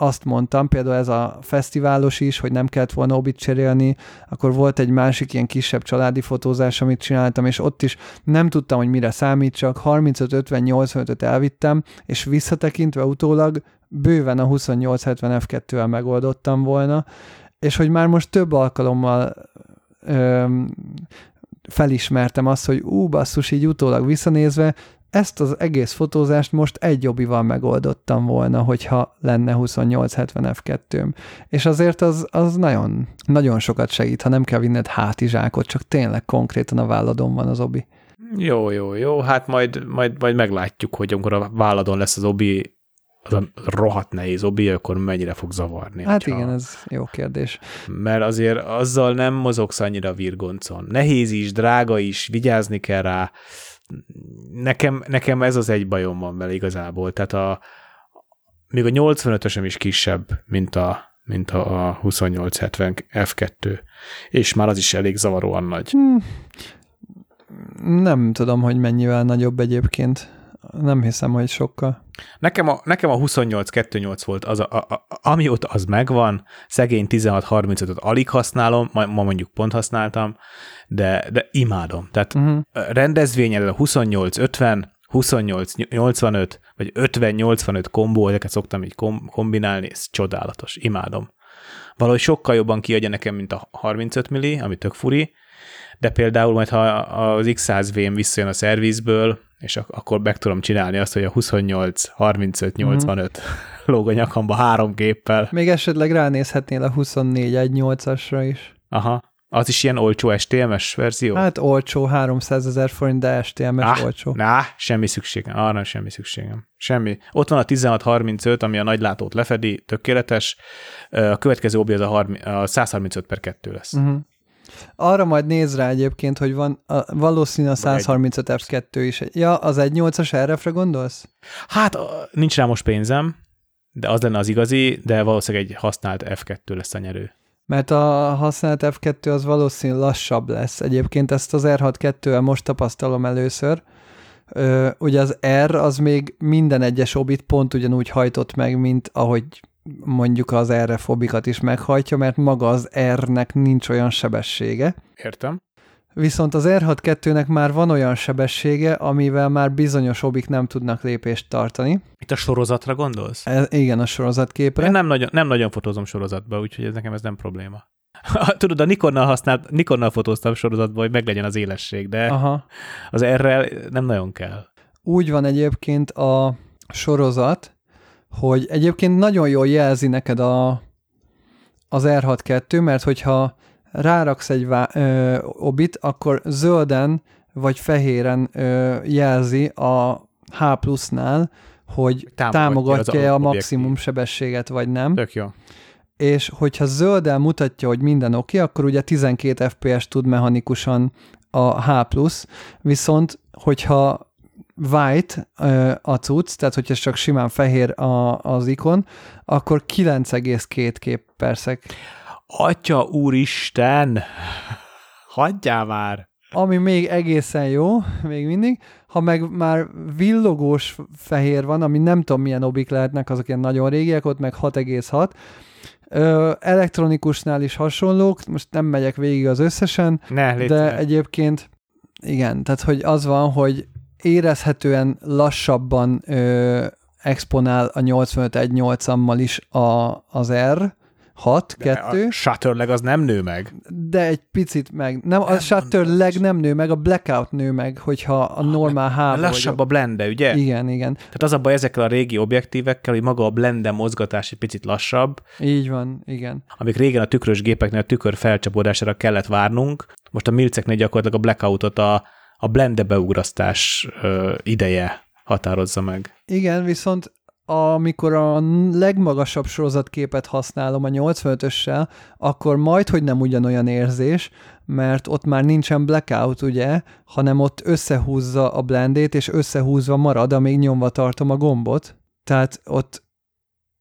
azt mondtam, például ez a fesztiválos is, hogy nem kellett volna obit cserélni, akkor volt egy másik ilyen kisebb családi fotózás, amit csináltam, és ott is nem tudtam, hogy mire számítsak, 35, 50, 85-öt elvittem, és visszatekintve utólag bőven a 2870 F2-vel megoldottam volna, és hogy már most több alkalommal öm, felismertem azt, hogy ú, basszus, így utólag visszanézve, ezt az egész fotózást most egy jobbival megoldottam volna, hogyha lenne 2870 F2-m. És azért az, az nagyon, nagyon sokat segít, ha nem kell vinned hátizsákot, csak tényleg konkrétan a válladon van az obi. Jó, jó, jó. Hát majd, majd, majd meglátjuk, hogy amikor a válladon lesz az obi, az a rohadt nehéz obi, akkor mennyire fog zavarni. Hát hogyha- igen, ez jó kérdés. Mert azért azzal nem mozogsz annyira virgoncon. Nehéz is, drága is, vigyázni kell rá. Nekem, nekem ez az egy bajom van vele igazából. Tehát a, még a 85-ösem is kisebb, mint a, mint a 2870 F2, és már az is elég zavaróan nagy. Hmm. Nem tudom, hogy mennyivel nagyobb egyébként. Nem hiszem, hogy sokkal. Nekem a, nekem a 28-28 volt, az a, a, a, amióta az megvan, szegény 16-35-öt alig használom, ma, ma mondjuk pont használtam, de, de imádom. Tehát Uh-huh. rendezvényen a 28-50, 28-85, vagy 50-85 kombó, ezeket szoktam így kom- kombinálni, ez csodálatos, imádom. valahogy sokkal jobban kiadja nekem, mint a 35 milli, ami tök furi, de például majd, ha az X100V-m visszajön a szervizből, és ak- akkor meg tudom csinálni azt, hogy a 28, 35, 85 mm. lóg a nyakamba három géppel. Még esetleg ránézhetnél a 24 1.8-asra is. Aha. Az is ilyen olcsó STMS verzió? Hát olcsó, 300 ezer forint, de STMS ah, olcsó. Na, semmi szükségem, arra semmi szükségem. Semmi. Ott van a 1635, ami a nagylátót lefedi, tökéletes. A következő obi az a, 30, a 135 per 2 lesz. Uh-huh. Arra majd néz rá egyébként, hogy van a, valószínű a 135 F2 is. Ja, az 1.8-as RF-re gondolsz? Hát nincs rá most pénzem, de az lenne az igazi, de valószínűleg egy használt F2 lesz a nyerő. Mert a használt F2 az valószínűleg lassabb lesz. Egyébként ezt az R6-2-el most tapasztalom először. Ö, ugye az R az még minden egyes obit pont ugyanúgy hajtott meg, mint ahogy mondjuk az R-re fobikat is meghajtja, mert maga az R-nek nincs olyan sebessége. Értem. Viszont az R6-2-nek már van olyan sebessége, amivel már bizonyos obik nem tudnak lépést tartani. Itt a sorozatra gondolsz? E, igen, a sorozatképre. Én nem nagyon, nem nagyon fotózom sorozatba, úgyhogy ez nekem ez nem probléma. Tudod, a Nikonnal használt, Nikonnal fotóztam sorozatba, hogy meglegyen az élesség, de Aha. az erre nem nagyon kell. Úgy van egyébként a sorozat, hogy egyébként nagyon jól jelzi neked a, az R62, mert hogyha ráraksz egy vá- ö, obit, akkor zölden vagy fehéren ö, jelzi a H plusznál, hogy támogatja, támogatja a maximum objektív. sebességet, vagy nem. Tök jó. És hogyha zölddel mutatja, hogy minden oké, okay, akkor ugye 12 FPS tud mechanikusan a H+, viszont hogyha white a cucc, tehát hogyha csak simán fehér a, az ikon, akkor 9,2 kép per szek. Atya úristen! Hagyjál már! Ami még egészen jó, még mindig, ha meg már villogós fehér van, ami nem tudom milyen obik lehetnek, azok ilyen nagyon régiek, ott meg 6,6, Ö, elektronikusnál is hasonlók, most nem megyek végig az összesen, ne, de egyébként igen, tehát hogy az van, hogy érezhetően lassabban ö, exponál a 85.1.8-ammal is a, az R, 6, de 2. A shutter leg az nem nő meg. De egy picit meg. Nem, a shutter leg nem nő meg, a blackout nő meg, hogyha a normál H. Lassabb a blende, ugye? Igen, igen. Tehát az a baj ezekkel a régi objektívekkel, hogy maga a blende mozgatás egy picit lassabb. Így van, igen. Amik régen a tükrös gépeknél a tükör felcsapódására kellett várnunk, most a milceknél gyakorlatilag a blackoutot a a blende beugrasztás ideje határozza meg. Igen, viszont amikor a legmagasabb sorozatképet használom a 85-össel, akkor majd, hogy nem ugyanolyan érzés, mert ott már nincsen blackout, ugye, hanem ott összehúzza a blendét, és összehúzva marad, amíg nyomva tartom a gombot. Tehát ott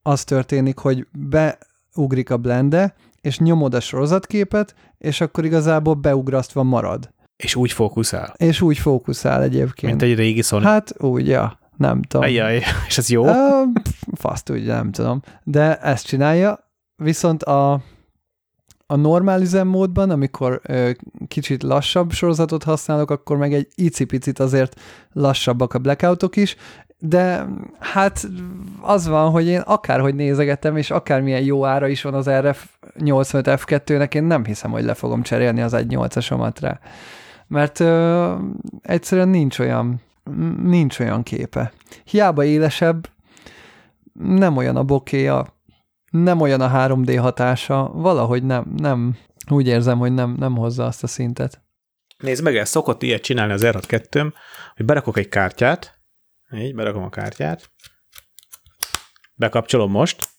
az történik, hogy beugrik a blende, és nyomod a sorozatképet, és akkor igazából beugrasztva marad. És úgy fókuszál. És úgy fókuszál egyébként. Mint egy régi Sony. Hát úgy, ja, nem tudom. Ajjaj, és ez jó? Uh, faszt úgy, nem tudom. De ezt csinálja, viszont a, a normál üzemmódban, amikor ö, kicsit lassabb sorozatot használok, akkor meg egy icipicit azért lassabbak a blackoutok is, de hát az van, hogy én akárhogy nézegetem, és akármilyen jó ára is van az RF 85 F2-nek, én nem hiszem, hogy le fogom cserélni az 1.8-asomat rá mert ö, egyszerűen nincs olyan, nincs olyan képe. Hiába élesebb, nem olyan a bokéja, nem olyan a 3D hatása, valahogy nem, nem, úgy érzem, hogy nem, nem hozza azt a szintet. Nézd meg, ez szokott ilyet csinálni az r 2 hogy berakok egy kártyát, így, berakom a kártyát, bekapcsolom most,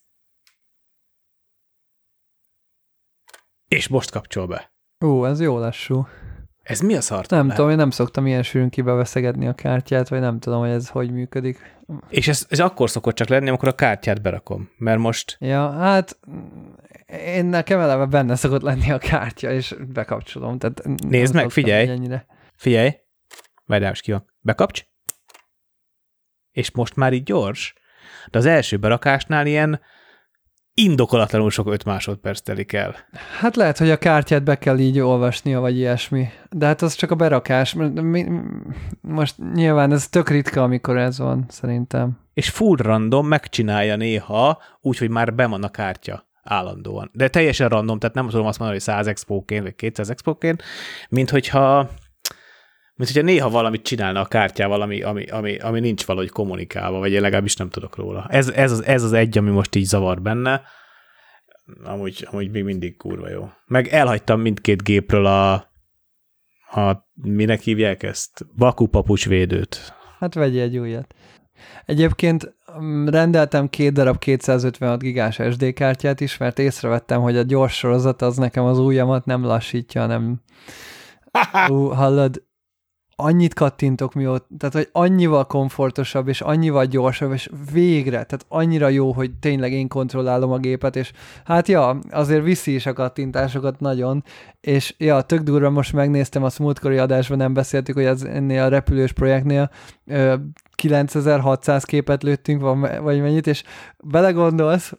és most kapcsol be. Ó, ez jó lassú. Ez mi a szart? Nem lehet? tudom, én nem szoktam ilyen sűrűn kibeveszegetni a kártyát, vagy nem tudom, hogy ez hogy működik. És ez, ez akkor szokott csak lenni, amikor a kártyát berakom, mert most... Ja, hát én nekem eleve benne szokott lenni a kártya, és bekapcsolom. Tehát Nézd meg, figyelj! Ennyire. Figyelj! Várjál, most ki van. Bekapcs! És most már így gyors. De az első berakásnál ilyen indokolatlanul sok 5 másodperc telik el. Hát lehet, hogy a kártyát be kell így olvasnia, vagy ilyesmi. De hát az csak a berakás. Most nyilván ez tök ritka, amikor ez van, szerintem. És full random megcsinálja néha, úgyhogy már be van a kártya. állandóan. De teljesen random, tehát nem tudom azt mondani, hogy 100 expóként, vagy 200 expóként, mint hogyha mint hogyha néha valamit csinálna a kártyával, ami, ami, ami, ami nincs valahogy kommunikálva, vagy én legalábbis nem tudok róla. Ez, ez, az, ez az egy, ami most így zavar benne, amúgy, amúgy még mindig kurva jó. Meg elhagytam mindkét gépről a, a minek hívják ezt? Baku papucsvédőt. Hát vegyél egy újat. Egyébként mm, rendeltem két darab 256 gigás SD kártyát is, mert észrevettem, hogy a gyors sorozat az nekem az ujjamat nem lassítja, hanem Ú, hallod, annyit kattintok mióta, tehát hogy annyival komfortosabb, és annyival gyorsabb, és végre, tehát annyira jó, hogy tényleg én kontrollálom a gépet, és hát ja, azért viszi is a kattintásokat nagyon, és ja, tök durva, most megnéztem, a múltkori adásban nem beszéltük, hogy az ennél a repülős projektnél 9600 képet lőttünk, vagy mennyit, és belegondolsz,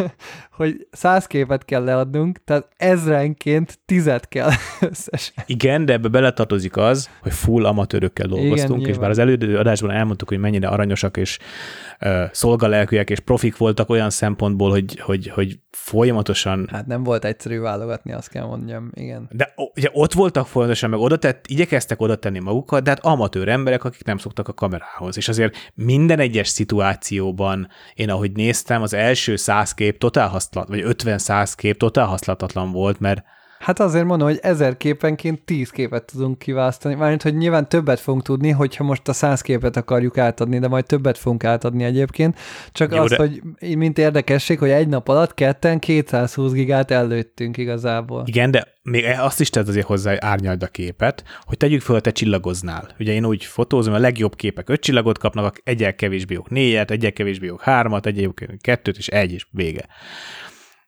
hogy 100 képet kell leadnunk, tehát ezrenként tizet kell összesen. Igen, de ebbe beletartozik az, hogy full amatőrökkel dolgoztunk, Igen, és bár az előző adásban elmondtuk, hogy mennyire aranyosak és uh, szolgalelkűek és profik voltak olyan szempontból, hogy, hogy, hogy folyamatosan... Hát nem volt egyszerű válogatni, azt kell mondjam, igen. De ugye ott voltak folyamatosan, meg oda tett, igyekeztek oda tenni magukat, de hát amatőr emberek, akik nem szoktak a kamerához. És azért minden egyes szituációban, én ahogy néztem, az első száz kép totál használat, vagy 50-100 kép totál használatlan volt, mert Hát azért mondom, hogy ezer képenként tíz képet tudunk kiválasztani. Mármint, hogy nyilván többet fogunk tudni, hogyha most a száz képet akarjuk átadni, de majd többet fogunk átadni egyébként. Csak Jó, az, de... hogy mint érdekesség, hogy egy nap alatt ketten 220 gigát előttünk igazából. Igen, de még azt is tett azért hozzá, árnyald a képet, hogy tegyük fel, te csillagoznál. Ugye én úgy fotózom, a legjobb képek öt csillagot kapnak, egyel kevésbé jók négyet, egyel kevésbé jók hármat, egyel kettőt, és egy, és vége.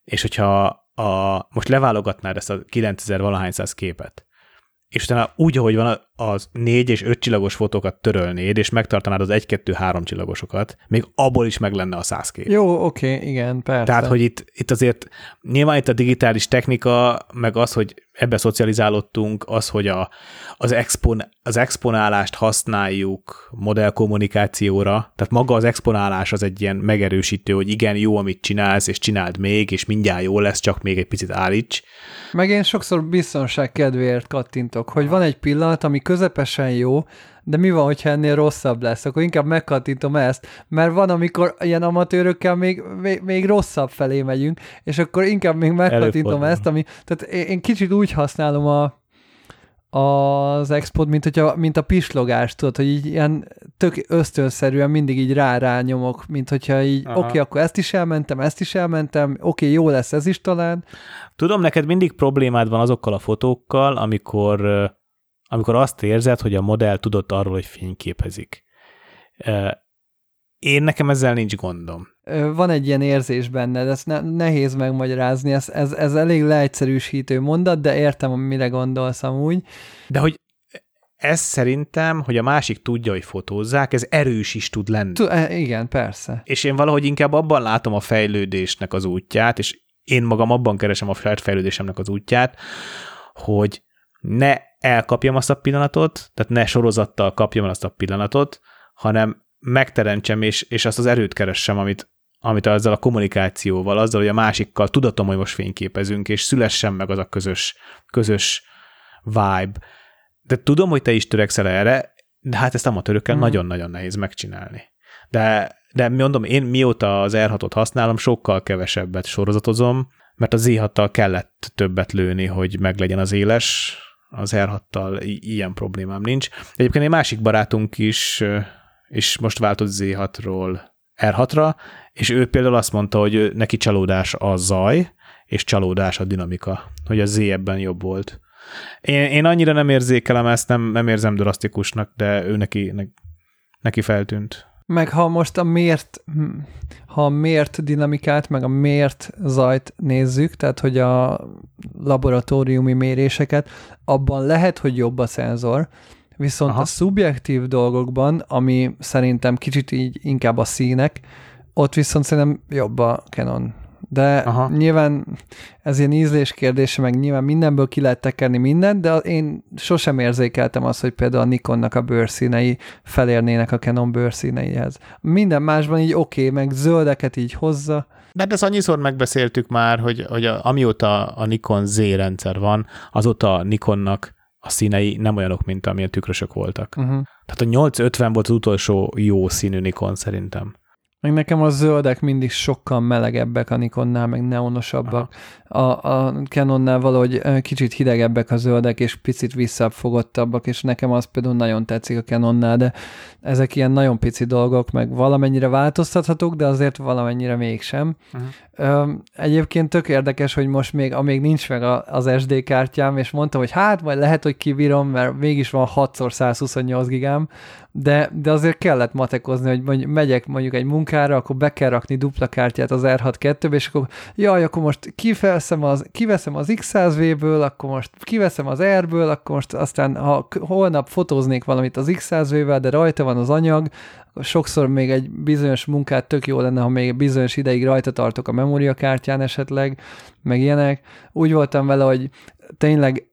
És hogyha a, most leválogatnád ezt a 9000 valahány száz képet, és utána úgy, ahogy van az négy és öt csillagos fotókat törölnéd, és megtartanád az egy-kettő-három csillagosokat, még abból is meg lenne a száz kép. Jó, oké, okay, igen, persze. Tehát, hogy itt, itt azért nyilván itt a digitális technika, meg az, hogy ebbe szocializálódtunk, az, hogy a, az, expon, az exponálást használjuk modellkommunikációra, tehát maga az exponálás az egy ilyen megerősítő, hogy igen, jó, amit csinálsz, és csináld még, és mindjárt jó lesz, csak még egy picit állíts. Meg én sokszor biztonság kedvéért kattintok, hogy van egy pillanat, ami közepesen jó, de mi van, hogyha ennél rosszabb lesz, akkor inkább megkattintom ezt, mert van, amikor ilyen amatőrökkel még, még, még rosszabb felé megyünk, és akkor inkább még megkattintom ezt, ami, tehát én kicsit úgy használom a, az export, mint, hogyha, mint a pislogás, tudod, hogy így ilyen tök ösztönszerűen mindig így rá nyomok, mint hogyha így, oké, okay, akkor ezt is elmentem, ezt is elmentem, oké, okay, jó lesz ez is talán. Tudom, neked mindig problémád van azokkal a fotókkal, amikor amikor azt érzed, hogy a modell tudott arról, hogy fényképezik. Én nekem ezzel nincs gondom. Van egy ilyen érzés benne, de ezt ne, nehéz megmagyarázni, ez, ez, ez elég leegyszerűsítő mondat, de értem, mire gondolsz amúgy. De hogy ez szerintem, hogy a másik tudja, hogy fotózzák, ez erős is tud lenni. T- e, igen, persze. És én valahogy inkább abban látom a fejlődésnek az útját, és én magam abban keresem a fejlődésemnek az útját, hogy ne elkapjam azt a pillanatot, tehát ne sorozattal kapjam el azt a pillanatot, hanem megteremtsem, és, és azt az erőt keressem, amit, amit ezzel a kommunikációval, azzal, hogy a másikkal tudatom, hogy most fényképezünk, és szülessen meg az a közös, közös vibe. De tudom, hogy te is törekszel erre, de hát ezt amatőrökkel mm. nagyon-nagyon nehéz megcsinálni. De, de mondom, én mióta az R6-ot használom, sokkal kevesebbet sorozatozom, mert az Z6-tal kellett többet lőni, hogy meglegyen az éles, az R6-tal ilyen problémám nincs. Egyébként egy másik barátunk is, és most váltott Z6-ról R6-ra, és ő például azt mondta, hogy neki csalódás a zaj, és csalódás a dinamika, hogy a Z ebben jobb volt. Én, én annyira nem érzékelem ezt, nem, nem érzem drasztikusnak, de ő neki, neki feltűnt. Meg ha most a mért, ha a mért dinamikát, meg a mért zajt nézzük, tehát hogy a laboratóriumi méréseket, abban lehet, hogy jobb a szenzor, viszont Aha. a szubjektív dolgokban, ami szerintem kicsit így inkább a színek, ott viszont szerintem jobb a Canon de Aha. nyilván ez ilyen ízlés kérdése, meg nyilván mindenből ki lehet tekerni mindent, de én sosem érzékeltem azt, hogy például a Nikonnak a bőrszínei felérnének a Canon bőrszíneihez. Minden másban így oké, okay, meg zöldeket így hozza. De hát ezt annyiszor megbeszéltük már, hogy, hogy a, amióta a Nikon Z rendszer van, azóta a Nikonnak a színei nem olyanok, mint amilyen tükrösök voltak. Uh-huh. Tehát a 850 volt az utolsó jó színű Nikon szerintem. Meg nekem a zöldek mindig sokkal melegebbek a Nikonnál, meg neonosabbak. A, a Canonnál valahogy kicsit hidegebbek a zöldek, és picit visszafogottabbak, és nekem az például nagyon tetszik a Canonnál, de ezek ilyen nagyon pici dolgok, meg valamennyire változtathatók, de azért valamennyire mégsem. Uh-huh. Egyébként tök érdekes, hogy most még, amíg nincs meg az SD kártyám, és mondtam, hogy hát majd lehet, hogy kibírom, mert mégis van 6x128 gigám, de, de azért kellett matekozni, hogy mondjuk megyek mondjuk egy munkára, akkor be kell rakni dupla kártyát az R6-2-be, és akkor jaj, akkor most kiveszem az, kiveszem az X100V-ből, akkor most kiveszem az R-ből, akkor most aztán ha holnap fotóznék valamit az X100V-vel, de rajta van az anyag, sokszor még egy bizonyos munkát tök jó lenne, ha még bizonyos ideig rajta tartok a memóriakártyán esetleg, meg ilyenek. Úgy voltam vele, hogy tényleg,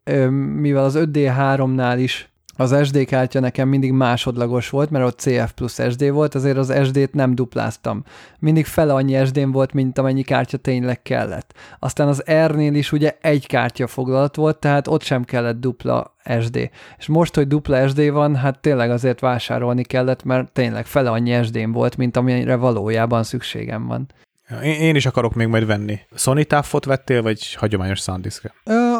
mivel az 5D3-nál is az SD kártya nekem mindig másodlagos volt, mert ott CF plusz SD volt, azért az SD-t nem dupláztam. Mindig fele annyi SD-n volt, mint amennyi kártya tényleg kellett. Aztán az R-nél is ugye egy kártya foglalat volt, tehát ott sem kellett dupla SD. És most, hogy dupla SD van, hát tényleg azért vásárolni kellett, mert tényleg fele annyi SD-n volt, mint amire valójában szükségem van. Én, én is akarok még majd venni. Sony távot vettél, vagy hagyományos SanDisk?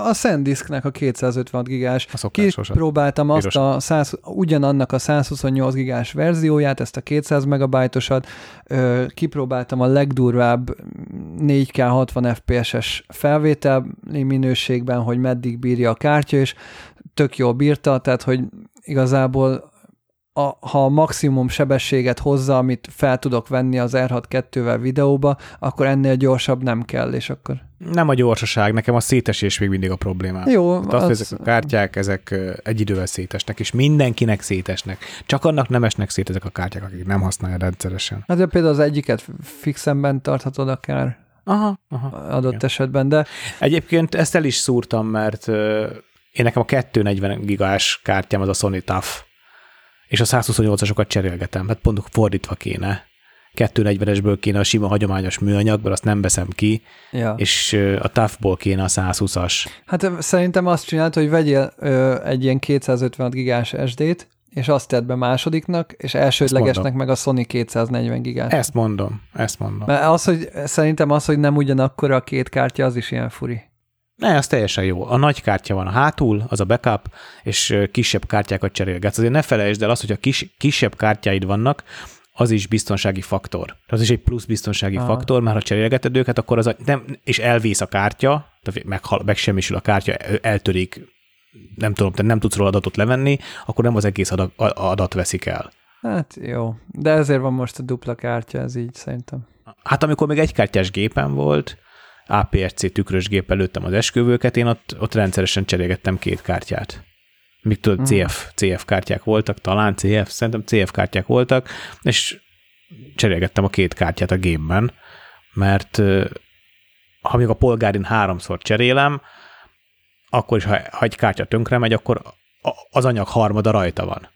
A SanDisknek a 256 gigás. Kipróbáltam azt a 100, ugyanannak a 128 gigás verzióját, ezt a 200 megabajtosat. Kipróbáltam a legdurvább 4K 60 FPS-es felvételi minőségben, hogy meddig bírja a kártya, és tök jól bírta, tehát hogy igazából a, ha a maximum sebességet hozza, amit fel tudok venni az R6-2-vel videóba, akkor ennél gyorsabb nem kell, és akkor... Nem a gyorsaság, nekem a szétesés még mindig a problémám. Jó, Tehát az... ezek a kártyák, ezek egy idővel szétesnek, és mindenkinek szétesnek. Csak annak nem esnek szét ezek a kártyák, akik nem használják rendszeresen. Hát de például az egyiket fixemben tarthatod akár aha, aha, adott igen. esetben, de... Egyébként ezt el is szúrtam, mert én nekem a 240 gigás kártyám az a Sony TUF és a 128-asokat cserélgetem. Hát pont fordítva kéne. 240-esből kéne a sima hagyományos műanyag, azt nem veszem ki, ja. és a TAF-ból kéne a 120-as. Hát szerintem azt csinált, hogy vegyél ö, egy ilyen 256 gigás SD-t, és azt tedd be másodiknak, és elsődlegesnek meg a Sony 240 gigás. Ezt mondom, ezt mondom. Mert az, hogy szerintem az, hogy nem ugyanakkor a két kártya, az is ilyen furi. Ne, az teljesen jó. A nagy kártya van a hátul, az a backup, és kisebb kártyákat cserélgetsz. Azért ne felejtsd el azt, hogy a kis, kisebb kártyáid vannak, az is biztonsági faktor. Az is egy plusz biztonsági Aha. faktor, mert ha cserélgeted őket, akkor az a, nem, és elvész a kártya, meghal, megsemmisül a kártya, eltörik, nem tudom, te nem tudsz róla adatot levenni, akkor nem az egész adat, adat veszik el. Hát jó, de ezért van most a dupla kártya, ez így szerintem. Hát amikor még egy kártyás gépen volt, APRC tükrös gép előttem az esküvőket, én ott, ott rendszeresen cserélgettem két kártyát. Még tudod. Mhm. CF, CF kártyák voltak, talán CF, szerintem CF kártyák voltak, és cserélgettem a két kártyát a gépben, mert ha még a polgárin háromszor cserélem, akkor is, ha, ha egy kártya tönkre megy, akkor az anyag harmada rajta van.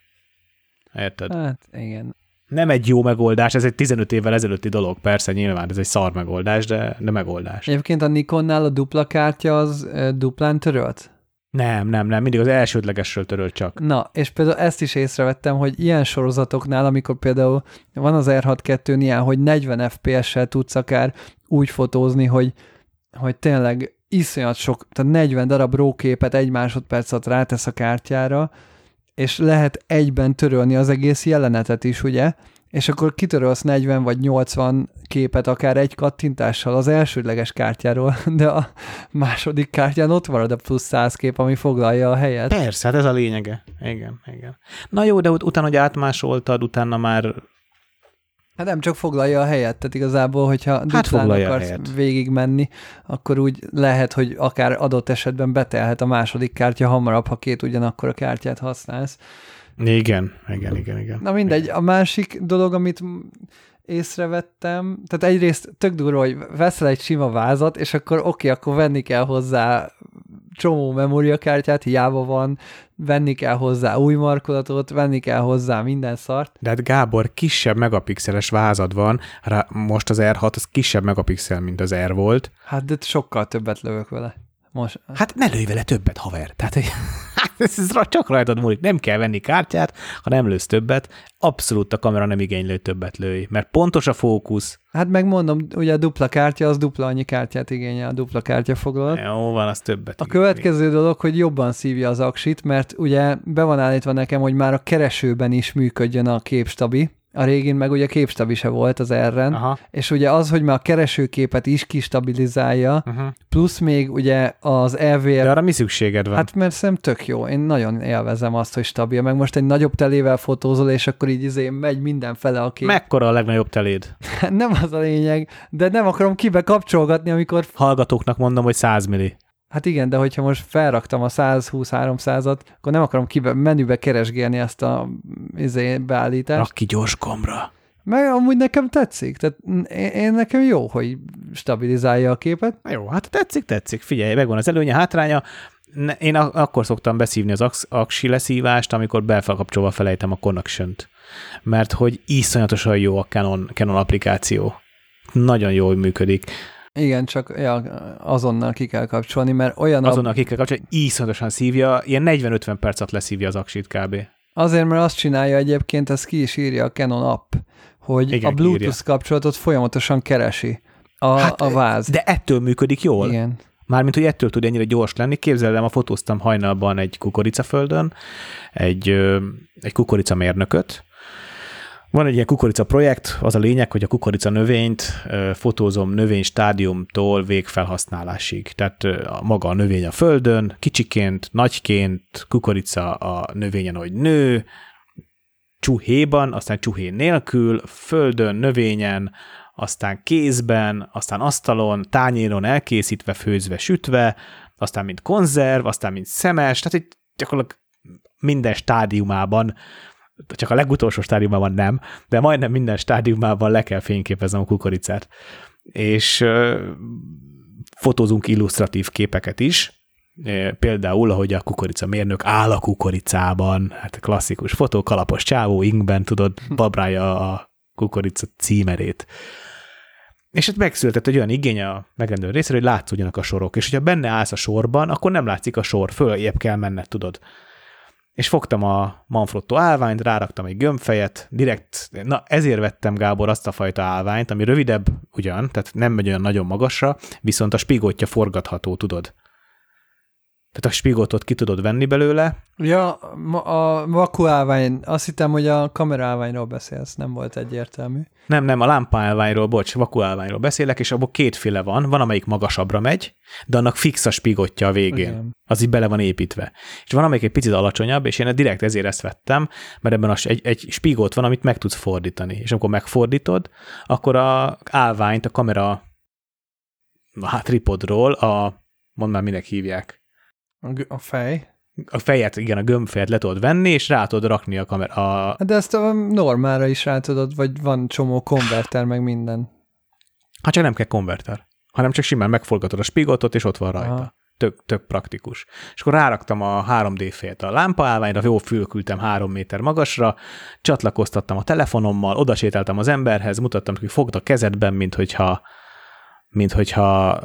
Érted? Hát igen nem egy jó megoldás, ez egy 15 évvel ezelőtti dolog, persze nyilván ez egy szar megoldás, de, de megoldás. Egyébként a Nikonnál a dupla kártya az duplán törölt? Nem, nem, nem, mindig az elsődlegesről törölt csak. Na, és például ezt is észrevettem, hogy ilyen sorozatoknál, amikor például van az R6-2 ilyen, hogy 40 FPS-sel tudsz akár úgy fotózni, hogy, hogy tényleg iszonyat sok, tehát 40 darab róképet egy másodperc alatt rátesz a kártyára, és lehet egyben törölni az egész jelenetet is, ugye? És akkor kitörölsz 40 vagy 80 képet akár egy kattintással az elsődleges kártyáról, de a második kártyán ott marad a plusz 100 kép, ami foglalja a helyet. Persze, hát ez a lényege. Igen, igen. Na jó, de ut- utána, hogy átmásoltad, utána már Hát nem csak foglalja a helyet, tehát igazából, hogyha hát duplán akarsz végig menni, akkor úgy lehet, hogy akár adott esetben betelhet a második kártya hamarabb, ha két ugyanakkor a kártyát használsz. Igen, igen, igen, igen. Na mindegy, igen. a másik dolog, amit észrevettem, tehát egyrészt tök durva, hogy veszel egy sima vázat, és akkor oké, okay, akkor venni kell hozzá csomó memóriakártyát, hiába van, venni kell hozzá új markolatot, venni kell hozzá minden szart. De hát Gábor, kisebb megapixeles vázad van, rá most az R6 az kisebb megapixel, mint az R volt. Hát de sokkal többet lövök vele. Most, Hát ne lőj vele többet, haver. Tehát hát ez, ez csak rajtad múlik. Nem kell venni kártyát, ha nem lősz többet. Abszolút a kamera nem igénylő többet lőj, mert pontos a fókusz. hát megmondom, ugye a dupla kártya, az dupla annyi kártyát igényel, a dupla kártya foglalat. Jó van, az többet. A igényel. következő dolog, hogy jobban szívja az aksit, mert ugye be van állítva nekem, hogy már a keresőben is működjön a képstabi. A régén meg ugye képstabi se volt az erren, Aha. és ugye az, hogy már a keresőképet is kistabilizálja, Uh-huh. plusz még ugye az EVR De arra mi szükséged van? Hát mert szerintem tök jó. Én nagyon élvezem azt, hogy stabil. Meg most egy nagyobb telével fotózol, és akkor így izé megy mindenfele a kép. Mekkora a legnagyobb teléd? Nem az a lényeg, de nem akarom kibe kapcsolgatni, amikor... Hallgatóknak mondom, hogy 100 milli. Hát igen, de hogyha most felraktam a 120-300-at, akkor nem akarom kibe, menübe keresgélni ezt a izé, beállítást. Rak ki gyors gombra. Meg amúgy nekem tetszik. Tehát én, én nekem jó, hogy stabilizálja a képet. Na jó, hát tetszik, tetszik. Figyelj, megvan az előnye, hátránya. Én akkor szoktam beszívni az aksi leszívást, amikor belfelkapcsolva felejtem a connection Mert hogy iszonyatosan jó a Canon, Canon applikáció. Nagyon jól működik. Igen, csak ja, azonnal ki kell kapcsolni, mert olyan a Azonnal ki kell kapcsolni, iszonyatosan szívja, ilyen 40-50 percet leszívja az aksit kb. Azért, mert azt csinálja egyébként, ezt ki is írja a Canon app, hogy Igen, a Bluetooth kiírja. kapcsolatot folyamatosan keresi a, hát, a váz. De ettől működik jól. Igen. Mármint, hogy ettől tud ennyire gyors lenni. Képzeld el, ma fotóztam hajnalban egy kukoricaföldön, egy, egy kukoricamérnököt. Van egy ilyen kukorica projekt, az a lényeg, hogy a kukorica növényt fotózom növény stádiumtól végfelhasználásig. Tehát maga a növény a földön, kicsiként, nagyként, kukorica a növényen, hogy nő, csuhéban, aztán csuhé nélkül, földön, növényen, aztán kézben, aztán asztalon, tányéron elkészítve, főzve, sütve, aztán mint konzerv, aztán mint szemes, tehát itt gyakorlatilag minden stádiumában, csak a legutolsó stádiumában nem, de majdnem minden stádiumában le kell fényképeznem a kukoricát. És fotózunk illusztratív képeket is, például, ahogy a kukorica mérnök áll a kukoricában, hát klasszikus fotó, kalapos csávó, inkben, tudod, babrálja a kukorica címerét. És hát megszületett egy olyan igény a megrendelő részéről, hogy látszódjanak a sorok, és hogyha benne állsz a sorban, akkor nem látszik a sor, följebb kell menned, tudod. És fogtam a Manfrotto állványt, ráraktam egy gömbfejet, direkt, na ezért vettem Gábor azt a fajta állványt, ami rövidebb ugyan, tehát nem megy olyan nagyon magasra, viszont a spigotja forgatható, tudod. Tehát a spigótot ki tudod venni belőle. Ja, a vaku állvány, azt hittem, hogy a kamera állványról beszélsz, nem volt egyértelmű. Nem, nem, a lámpaállványról, bocs, vakuállványról beszélek, és abból kétféle van. Van, amelyik magasabbra megy, de annak fix a spigotja a végén. Igen. Az így bele van építve. És van, amelyik egy picit alacsonyabb, és én direkt ezért ezt vettem, mert ebben az egy, egy spigót van, amit meg tudsz fordítani. És amikor megfordítod, akkor a állványt a kamera hát tripodról, a, mondd már, minek hívják, A, a fej. a fejet, igen, a gömbfejet le tudod venni, és rá tudod rakni a kamera, a, Hát De ezt a normára is rá tudod, vagy van csomó konverter, meg minden. Hát csak nem kell konverter, hanem csak simán megforgatod a spigotot, és ott van rajta. Aha. Tök, tök praktikus. És akkor ráraktam a 3D félt a lámpaállványra, jó fülkültem három méter magasra, csatlakoztattam a telefonommal, odasétáltam az emberhez, mutattam, hogy fogd a kezedben, mint hogyha mint hogyha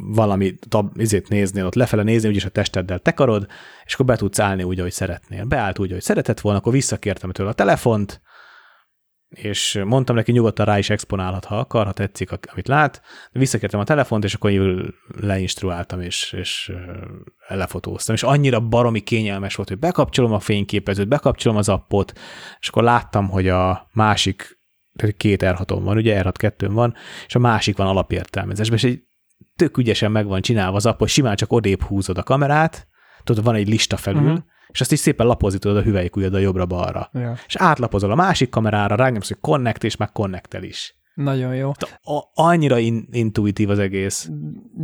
valami tab, izét néznél, ott lefele nézni, úgyis a testeddel tekarod, és akkor be tudsz állni úgy, ahogy szeretnél. Beállt úgy, ahogy szeretett volna, akkor visszakértem tőle a telefont, és mondtam neki, nyugodtan rá is exponálhat, ha akar, ha tetszik, amit lát. De visszakértem a telefont, és akkor így leinstruáltam, és, és lefotóztam. És annyira baromi kényelmes volt, hogy bekapcsolom a fényképezőt, bekapcsolom az appot, és akkor láttam, hogy a másik, két r van, ugye r 2 van, és a másik van alapértelmezésben, és egy tök ügyesen meg van csinálva az app, hogy simán csak odébb húzod a kamerát, tudod, van egy lista felül, uh-huh. és azt is szépen lapozni tudod a hüvelykujjaddal jobbra-balra Ja. és átlapozol a másik kamerára, rányomsz, hogy connect, és meg connectel is. Nagyon jó. A- annyira in- intuitív az egész.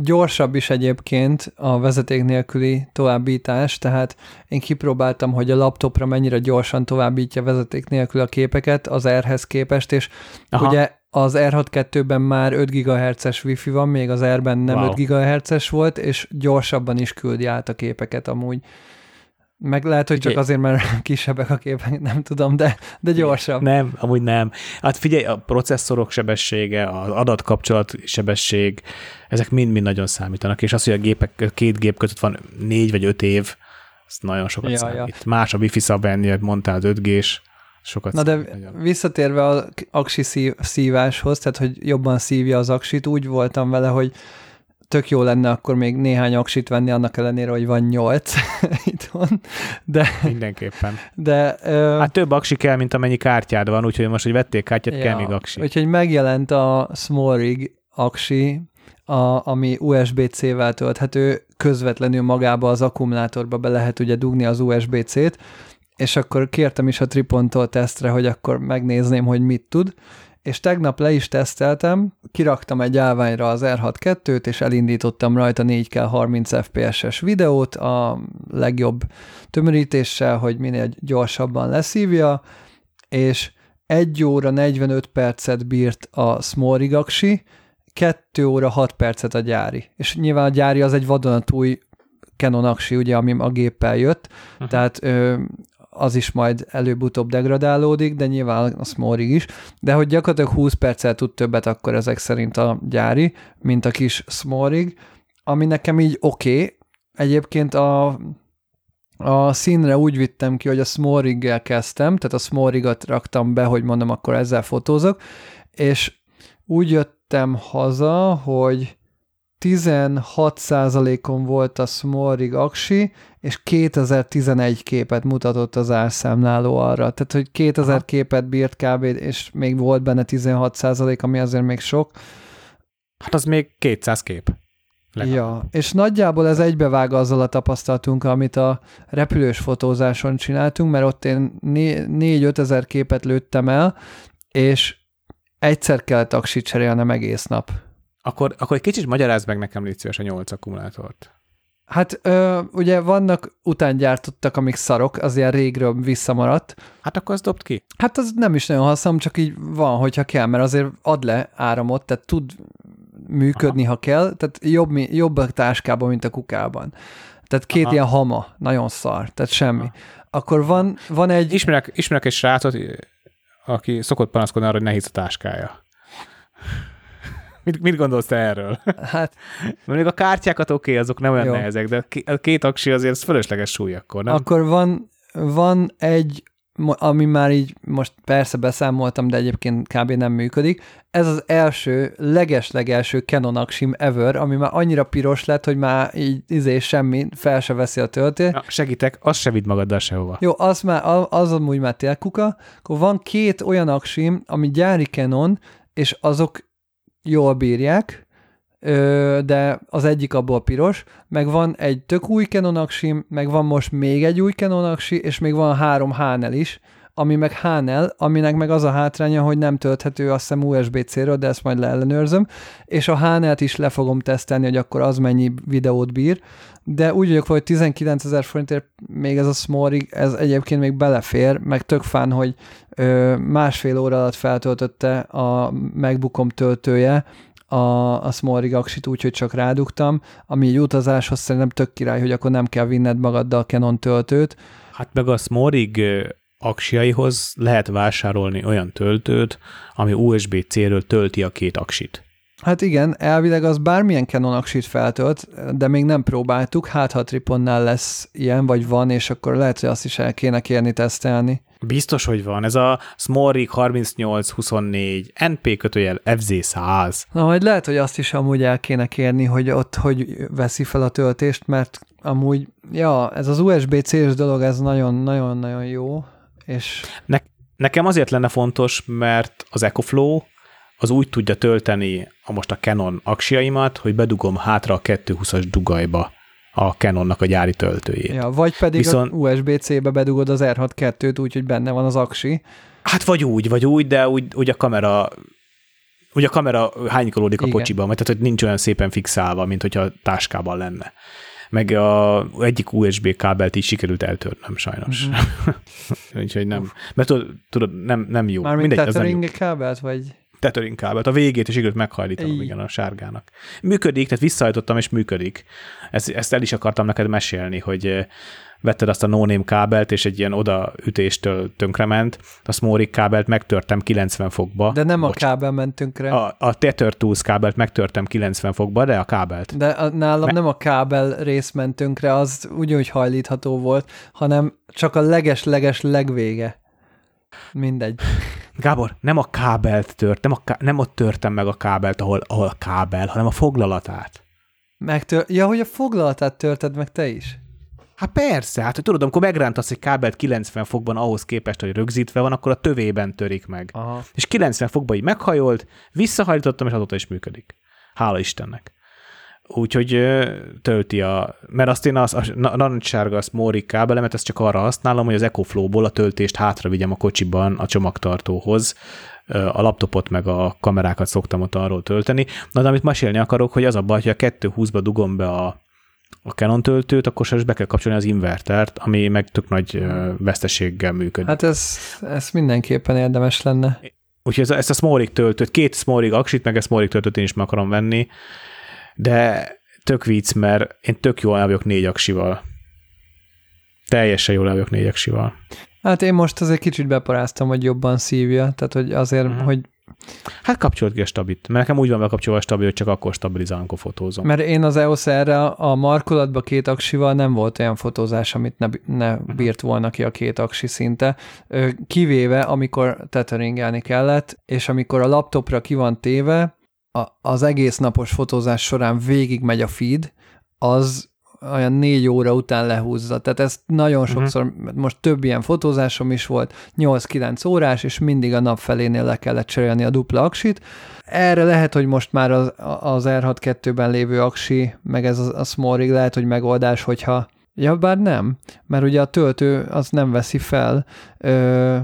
Gyorsabb is egyébként a vezeték nélküli továbbítás, tehát én kipróbáltam, hogy a laptopra mennyire gyorsan továbbítja vezeték nélkül a képeket az R-hez képest, és Aha. Ugye az R62-ben már 5 GHz-es Wi-Fi van, még az R-ben nem Wow. 5 GHz-es volt, és gyorsabban is küldi át a képeket amúgy. Meg lehet, hogy csak azért, mert kisebbek a képek, nem tudom, de, de gyorsabb. Nem, amúgy nem. Hát figyelj, a processzorok sebessége, az adatkapcsolat sebesség, ezek mind-mind nagyon számítanak, és az, hogy a gépek, két gép között van négy vagy öt év, ez nagyon sokat Ja, számít. Ja. Más a wifi szabványja, mondtál az 5G-s, sokat Na de nagyon. visszatérve a aksi szív, szíváshoz, tehát hogy jobban szívja az aksit, úgy voltam vele, hogy tök jó lenne akkor még néhány aksit venni, annak ellenére, hogy van nyolc itthon, de, Mindenképpen. de ö, Hát több aksi kell, mint amennyi kártyád van, úgyhogy most, hogy vettél kártyát, kell még aksi. Úgyhogy megjelent a Small aksi, a, ami USB-C-vel tölthető, közvetlenül magába az akkumulátorba be lehet ugye dugni az USB-C-t, és akkor kértem is a Tripontól tesztre, hogy akkor megnézném, hogy mit tud, és tegnap le is teszteltem, kiraktam egy állványra az R62-t, és elindítottam rajta 4K 30 FPS-es videót a legjobb tömörítéssel, hogy minél gyorsabban leszívja, és 1 óra 45 percet bírt a Smorig aksi, 2 óra 6 percet a gyári. És nyilván a gyári az egy vadonatúj Canon aksi, ugye, ami a géppel jött, uh-huh. tehát ö, az is majd előbb-utóbb degradálódik, de nyilván a Smorig is, de hogy gyakorlatilag 20 perccel tud többet akkor ezek szerint a gyári, mint a kis Smorig, ami nekem így oké. Okay. Egyébként a, a színre úgy vittem ki, hogy a Smoriggel kezdtem, tehát a Smorigot raktam be, hogy mondom, akkor ezzel fotózok, és úgy jöttem haza, hogy 16%-on volt a Smorig aksi, és 2011 képet mutatott az árszámláló arra. Tehát, hogy 2000 Aha. képet bírt kb. és még volt benne 16%, ami azért még sok. Hát az még 200 kép. Legalább. Ja, és nagyjából ez egybevág azzal a tapasztalatunk, amit a repülős fotózáson csináltunk, mert ott én 4-5 ezer képet lőttem el, és egyszer kellett aksit cserélnem egész nap. Akkor, akkor egy kicsit magyarázd meg nekem, légy szíves, a 8 akkumulátort. Hát ö, ugye vannak utángyártottak, amik szarok, az ilyen régről visszamaradt. Hát akkor azt dobd ki. Hát az nem is nagyon használom, csak így van, hogyha kell, mert azért ad le áramot, tehát tud működni, Aha. ha kell, tehát jobb, jobb a táskában, mint a kukában. Tehát két Aha. ilyen hama, nagyon szar, tehát semmi. Aha. Akkor van, van egy... Ismerek, ismerek egy srácot, aki szokott panaszkodni arra, hogy nehéz a táskája. Mit, mit gondolsz te erről? Hát... Mondjuk a kártyákat oké, okay, azok nem olyan jó. nehezek, de a két aksi azért fölösleges súly akkor, nem? Akkor van, van egy, ami már így most persze beszámoltam, de egyébként kb. nem működik. Ez az első, leges-legelső Canon aksim ever, ami már annyira piros lett, hogy már így izé semmi, fel se veszi a töltét. Na, segítek, azt se vidd magaddal sehova. Jó, az, már, az amúgy már télkuka. Akkor van két olyan aksim, ami gyári Canon, és azok jól bírják, de az egyik abból piros, meg van egy tök új Canon aksim, meg van most még egy új Canon aksi, és még van három Hánel is, ami meg Hánel, aminek meg az a hátránya, hogy nem tölthető azt hiszem USB-C-ről, de ezt majd leellenőrzöm, és a Hánelt is le fogom tesztelni, hogy akkor az mennyi videót bír, de úgy vagyok, hogy 19 ezer forintért még ez a Smorig, ez egyébként még belefér, meg tök fán, hogy ö, másfél óra alatt feltöltötte a MacBookom töltője, a, a Smorig aksit úgy, csak rádugtam, ami egy utazáshoz szerintem tök király, hogy akkor nem kell vinned magaddal a Canon töltőt. Hát meg a Smorig aksiaihoz lehet vásárolni olyan töltőt, ami USB-C-ről tölti a két aksit. Hát igen, elvileg az bármilyen Canon aksit feltölt, de még nem próbáltuk, hát ha Triponnál lesz ilyen, vagy van, és akkor lehet, hogy azt is el kéne kérni tesztelni. Biztos, hogy van. Ez a Smorig 3824 NP kötőjel FZ100. Na, majd lehet, hogy azt is amúgy el kéne kérni, hogy ott hogy veszi fel a töltést, mert amúgy, ja, ez az USB-C-s dolog, ez nagyon-nagyon-nagyon jó, és... Ne, nekem azért lenne fontos, mert az EcoFlow az úgy tudja tölteni a most a Canon aksiaimat, hogy bedugom hátra a 220-as dugajba a Canonnak a gyári töltőjét. Ja, vagy pedig Viszont... a USB-C-be bedugod az R6-2-t úgy, hogy benne van az aksi. Hát vagy úgy, vagy úgy, de úgy, úgy a kamera úgy a kamera hánykolódik a kocsiban, mert tehát hogy nincs olyan szépen fixálva, mint hogyha táskában lenne. Meg a egyik USB kábelt is sikerült eltörnöm sajnos. Uh-huh. Úgyhogy nem. Mert tudod, tudod nem, nem jó. Mármint Mindegy, tethering kábelt, vagy? tethering kábelt. A végét is sikerült meghajlítanom, igen, a sárgának. Működik, tehát visszahajtottam, és működik. Ezt, ezt el is akartam neked mesélni, hogy eh, vetted azt a no kábelt, és egy ilyen odaütéstől tönkrement. A Smorik kábelt megtörtem 90 fokba. De nem a Bocs, kábel ment tönkre. a, a Tether Tools kábelt megtörtem 90 fokba, de a kábelt. De a, nálam Me- nem a kábel rész ment tönkre, az ugyanúgy hajlítható volt, hanem csak a leges-leges legvége. Mindegy. Gábor, nem a kábelt tört, nem, a ká- nem ott törtem meg a kábelt, ahol, ahol a kábel, hanem a foglalatát. Megtör... Ja, hogy a foglalatát törted meg te is? Hát persze, hát hogy tudod, amikor megrántasz egy kábelt 90 fokban ahhoz képest, hogy rögzítve van, akkor a tövében törik meg. Aha. És 90 fokban így meghajolt, visszahajtottam, és azóta is működik. Hála Istennek. Úgyhogy tölti a... Mert azt én az, a na- narancssárga, azt Mórik kábelemet, ezt csak arra használom, hogy az EcoFlow-ból a töltést hátra vigyem a kocsiban a csomagtartóhoz. A laptopot meg a kamerákat szoktam ott arról tölteni. Na, de amit mesélni akarok, hogy az a baj, hogy a 220-ba dugom be a, a Canon töltőt, akkor sajnos be kell kapcsolni az invertert, ami meg tök nagy veszteséggel működik. Hát ez, ez mindenképpen érdemes lenne. Úgyhogy ezt a Smorik töltőt, két Smorik aksit, meg a Smorik töltőt én is meg akarom venni, de tök vicc, mert én tök jól el vagyok négy aksival. Teljesen jól el vagyok négy aksival. Hát én most azért kicsit beparáztam, hogy jobban szívja, tehát hogy azért, uh-huh. hogy Hát kapcsolt ki a stabit, mert nekem úgy van bekapcsolva a stabil, hogy csak akkor stabilizálom, amikor fotózom. Mert én az EOS erre a markolatba két aksival nem volt olyan fotózás, amit ne, ne bírt volna ki a két aksi szinte, kivéve amikor tetheringelni kellett, és amikor a laptopra ki van téve, a, az egész napos fotózás során végig megy a feed, az olyan négy óra után lehúzza. Tehát ezt nagyon sokszor, most több ilyen fotózásom is volt, 8-9 órás, és mindig a nap felénél le kellett cserélni a dupla aksit. Erre lehet, hogy most már az, az R62-ben lévő aksi, meg ez a, a Smorig lehet, hogy megoldás, hogyha Ja, bár nem, mert ugye a töltő az nem veszi fel, ö,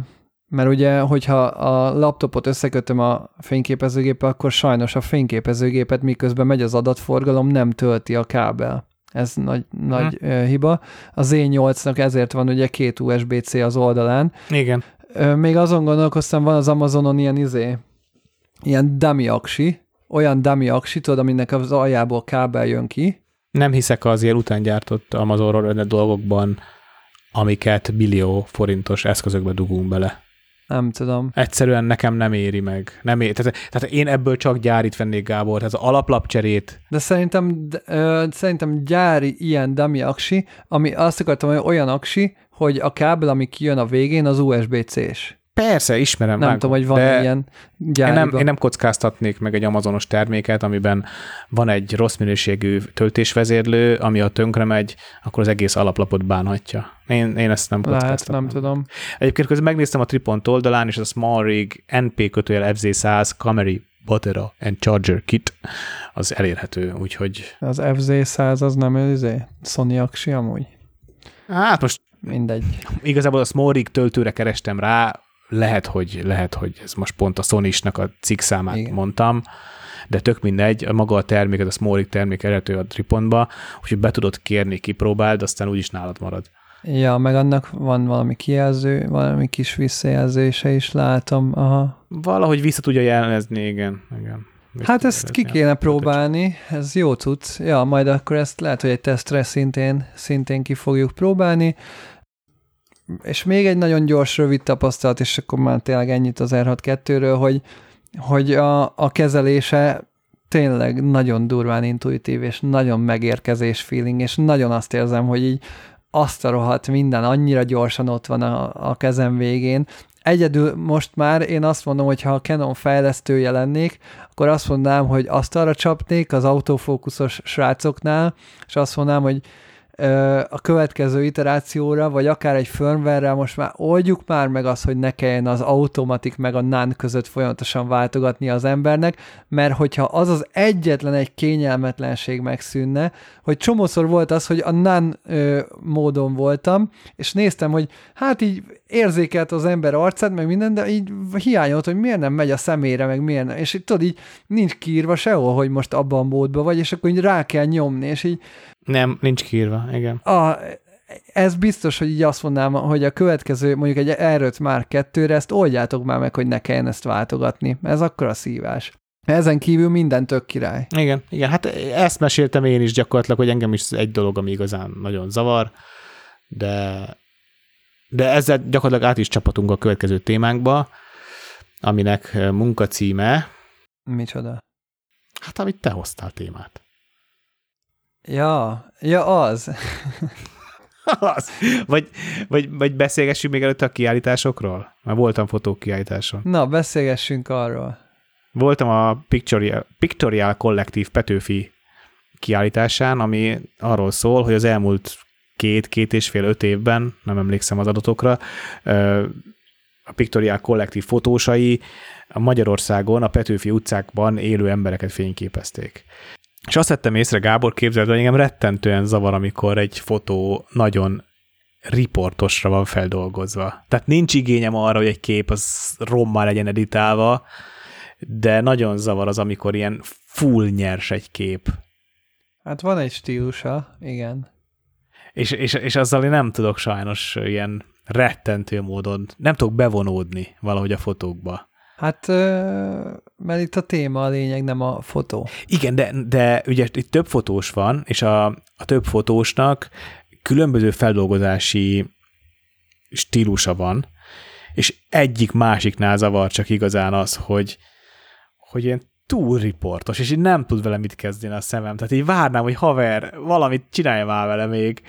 mert ugye, hogyha a laptopot összekötöm a fényképezőgéppel, akkor sajnos a fényképezőgépet miközben megy az adatforgalom, nem tölti a kábel. Ez nagy, nagy ö, hiba. A Z8-nak ezért van ugye két USB-C az oldalán. Igen. Ö, még azon gondolkoztam, van az Amazonon ilyen izé, ilyen dummy aksi, olyan dummy aksi, tudod, aminek az aljából kábel jön ki, Nem hiszek az ilyen után gyártott Amazonról dolgokban, amiket billió forintos eszközökbe dugunk bele. Nem tudom. Egyszerűen nekem nem éri meg. Nem éri. Tehát, tehát én ebből csak gyárit vennék, Gábor. Tehát az alaplapcserét De szerintem, ö, szerintem gyári ilyen dummy aksi, ami azt akartam, hogy olyan aksi, hogy a kábel, ami kijön a végén, az USB-C-s. Persze, ismerem. Nem vágom, tudom, hogy van de ilyen én nem, én nem kockáztatnék meg egy amazonos terméket, amiben van egy rossz minőségű töltésvezérlő, ami ha tönkre megy, akkor az egész alaplapot bánhatja. Én, én ezt nem Lehet, kockáztatnám. nem tudom. Egyébként közben megnéztem a Tripont oldalán, és a Small Rig NP kötőjel FZ100 Camry Batera and Charger Kit az elérhető, úgyhogy Az FZ100 az nem izé, Sony aksi amúgy. hát most Mindegy. igazából a Small Rig töltőre kerestem rá, lehet, hogy, lehet, hogy ez most pont a Sony-snak a cikk számát Igen. Mondtam, de tök mindegy, a maga a termék, ez a Small Rig termék elérhető a Tripontba, úgyhogy be tudod kérni, kipróbáld, aztán úgyis nálad marad. Ja, meg annak van valami kijelző, valami kis visszajelzése is látom. Aha. Valahogy vissza tudja jelezni, igen. igen. Vissza Hát ezt ki kéne próbálni, ez jó cucc. Ja, majd akkor ezt lehet, hogy egy tesztre szintén, szintén ki fogjuk próbálni. És még egy nagyon gyors, rövid tapasztalat, és akkor már tényleg ennyit az R62-ről, hogy, hogy a, a kezelése tényleg nagyon durván intuitív, és nagyon megérkezés feeling, és nagyon azt érzem, hogy így azt a rohadt minden annyira gyorsan ott van a, a kezem végén. Egyedül most már én azt mondom, hogy ha a Canon fejlesztője lennék, akkor azt mondanám, hogy azt arra csapnék az autofókuszos srácoknál, és azt mondanám, hogy a következő iterációra, vagy akár egy firmware most már oldjuk már meg azt, hogy ne kelljen az automatik meg a NAN között folyamatosan váltogatni az embernek, mert hogyha az az egyetlen egy kényelmetlenség megszűnne, hogy csomószor volt az, hogy a NAN ö, módon voltam, és néztem, hogy hát így érzékelt az ember arcát, meg minden, de így hiányolt, hogy miért nem megy a szemére, meg miért nem. És így tudod, így nincs kiírva sehol, hogy most abban a módban vagy, és akkor így rá kell nyomni, és így Nem, nincs kiírva, igen. a, ez biztos, hogy így azt mondanám, hogy a következő, mondjuk egy erőt már kettőre, ezt oldjátok már meg, hogy ne kelljen ezt váltogatni. Ez akkor a szívás. Ezen kívül minden tök király. Igen, igen, hát ezt meséltem én is gyakorlatilag, hogy engem is egy dolog, ami igazán nagyon zavar, de, de ezzel gyakorlatilag át is csapatunk a következő témánkba, aminek munkacíme... Micsoda? Hát, amit te hoztál témát. Ja, ja az. az. Vagy, vagy, vagy beszélgessünk még előtte a kiállításokról? Már voltam fotókiállításon. Na, beszélgessünk arról. Voltam a Pictorial, Pictorial Kollektív Petőfi kiállításán, ami arról szól, hogy az elmúlt két, két és fél, öt évben, nem emlékszem az adatokra, a Pictorial Kollektív fotósai a Magyarországon a Petőfi utcákban élő embereket fényképezték. És azt vettem észre, Gábor, képzeld, hogy engem rettentően zavar, amikor egy fotó nagyon riportosra van feldolgozva. Tehát nincs igényem arra, hogy egy kép az rommá legyen editálva, de nagyon zavar az, amikor ilyen full nyers egy kép. Hát van egy stílusa, igen. És, és, és azzal én nem tudok sajnos ilyen rettentő módon, nem tudok bevonódni valahogy a fotókba. Hát, mert itt a téma a lényeg, nem a fotó. Igen, de, de ugye itt több fotós van, és a, a több fotósnak különböző feldolgozási stílusa van, és egyik másiknál zavar csak igazán az, hogy, hogy ilyen túl riportos, és így nem tud vele mit kezdeni a szemem. Tehát így várnám, hogy haver, valamit csinálj már vele még.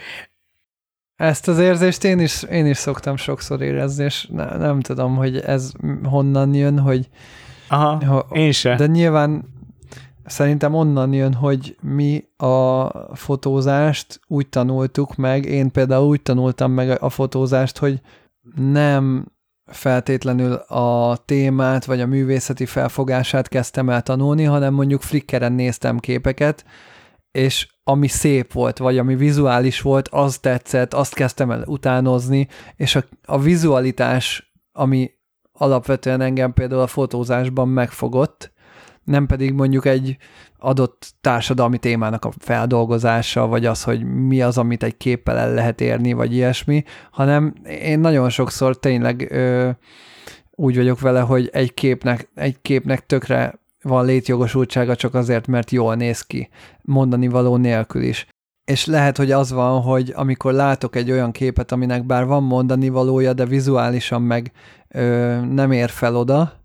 Ezt az érzést én is, én is szoktam sokszor érezni, és ne, nem tudom, hogy ez honnan jön, hogy... Aha, ha, én se. De nyilván szerintem onnan jön, hogy mi a fotózást úgy tanultuk meg, én például úgy tanultam meg a fotózást, hogy nem feltétlenül a témát vagy a művészeti felfogását kezdtem el tanulni, hanem mondjuk Flickeren néztem képeket, és ami szép volt, vagy ami vizuális volt, az tetszett, azt kezdtem el utánozni, és a, a vizualitás, ami alapvetően engem például a fotózásban megfogott, nem pedig mondjuk egy adott társadalmi témának a feldolgozása, vagy az, hogy mi az, amit egy képpel el lehet érni, vagy ilyesmi, hanem én nagyon sokszor tényleg ö, úgy vagyok vele, hogy egy képnek, egy képnek tökre van létjogosultsága csak azért, mert jól néz ki, mondani való nélkül is. És lehet, hogy az van, hogy amikor látok egy olyan képet, aminek bár van mondani valója, de vizuálisan meg ö, nem ér fel oda,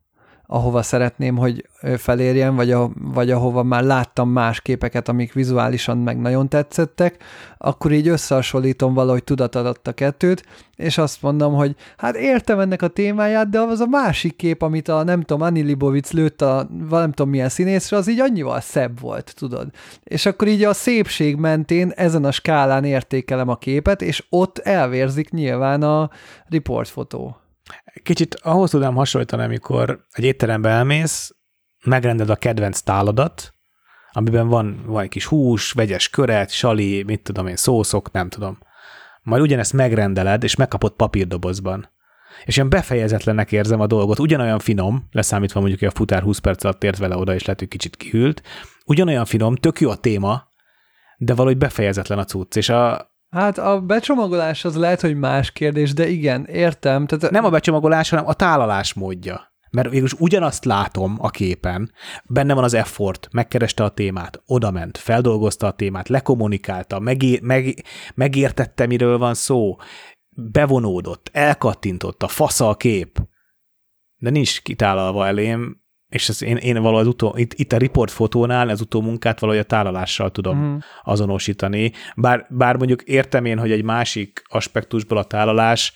ahova szeretném, hogy felérjen, vagy, a, vagy ahova már láttam más képeket, amik vizuálisan meg nagyon tetszettek, akkor így összehasonlítom valahogy tudat a kettőt, és azt mondom, hogy hát értem ennek a témáját, de az a másik kép, amit a nem tudom, Anni Libovic lőtt a nem tudom milyen színészre, az így annyival szebb volt, tudod. És akkor így a szépség mentén ezen a skálán értékelem a képet, és ott elvérzik nyilván a riportfotó. Kicsit ahhoz tudnám hasonlítani, amikor egy étterembe elmész, megrended a kedvenc táladat, amiben van, van egy kis hús, vegyes köret, sali, mit tudom én, szószok, nem tudom. Majd ugyanezt megrendeled, és megkapod papírdobozban. És ilyen befejezetlennek érzem a dolgot, ugyanolyan finom, leszámítva mondjuk, hogy a futár 20 perc alatt ért vele oda, és lehet, hogy kicsit kihűlt, ugyanolyan finom, tök jó a téma, de valahogy befejezetlen a cucc, és a, Hát a becsomagolás az lehet, hogy más kérdés, de igen, értem. Tehát... Nem a becsomagolás, hanem a tálalás módja. Mert végülis ugyanazt látom a képen, benne van az effort, megkereste a témát, odament, feldolgozta a témát, lekommunikálta, megé- meg- megértette, miről van szó, bevonódott, elkattintott, a fasza a kép, de nincs kitálalva elém, és ez én, én valahogy utó, itt, itt a report fotónál az utómunkát valahogy a tálalással tudom uh-huh. azonosítani. Bár, bár mondjuk értem én, hogy egy másik aspektusból a tálalás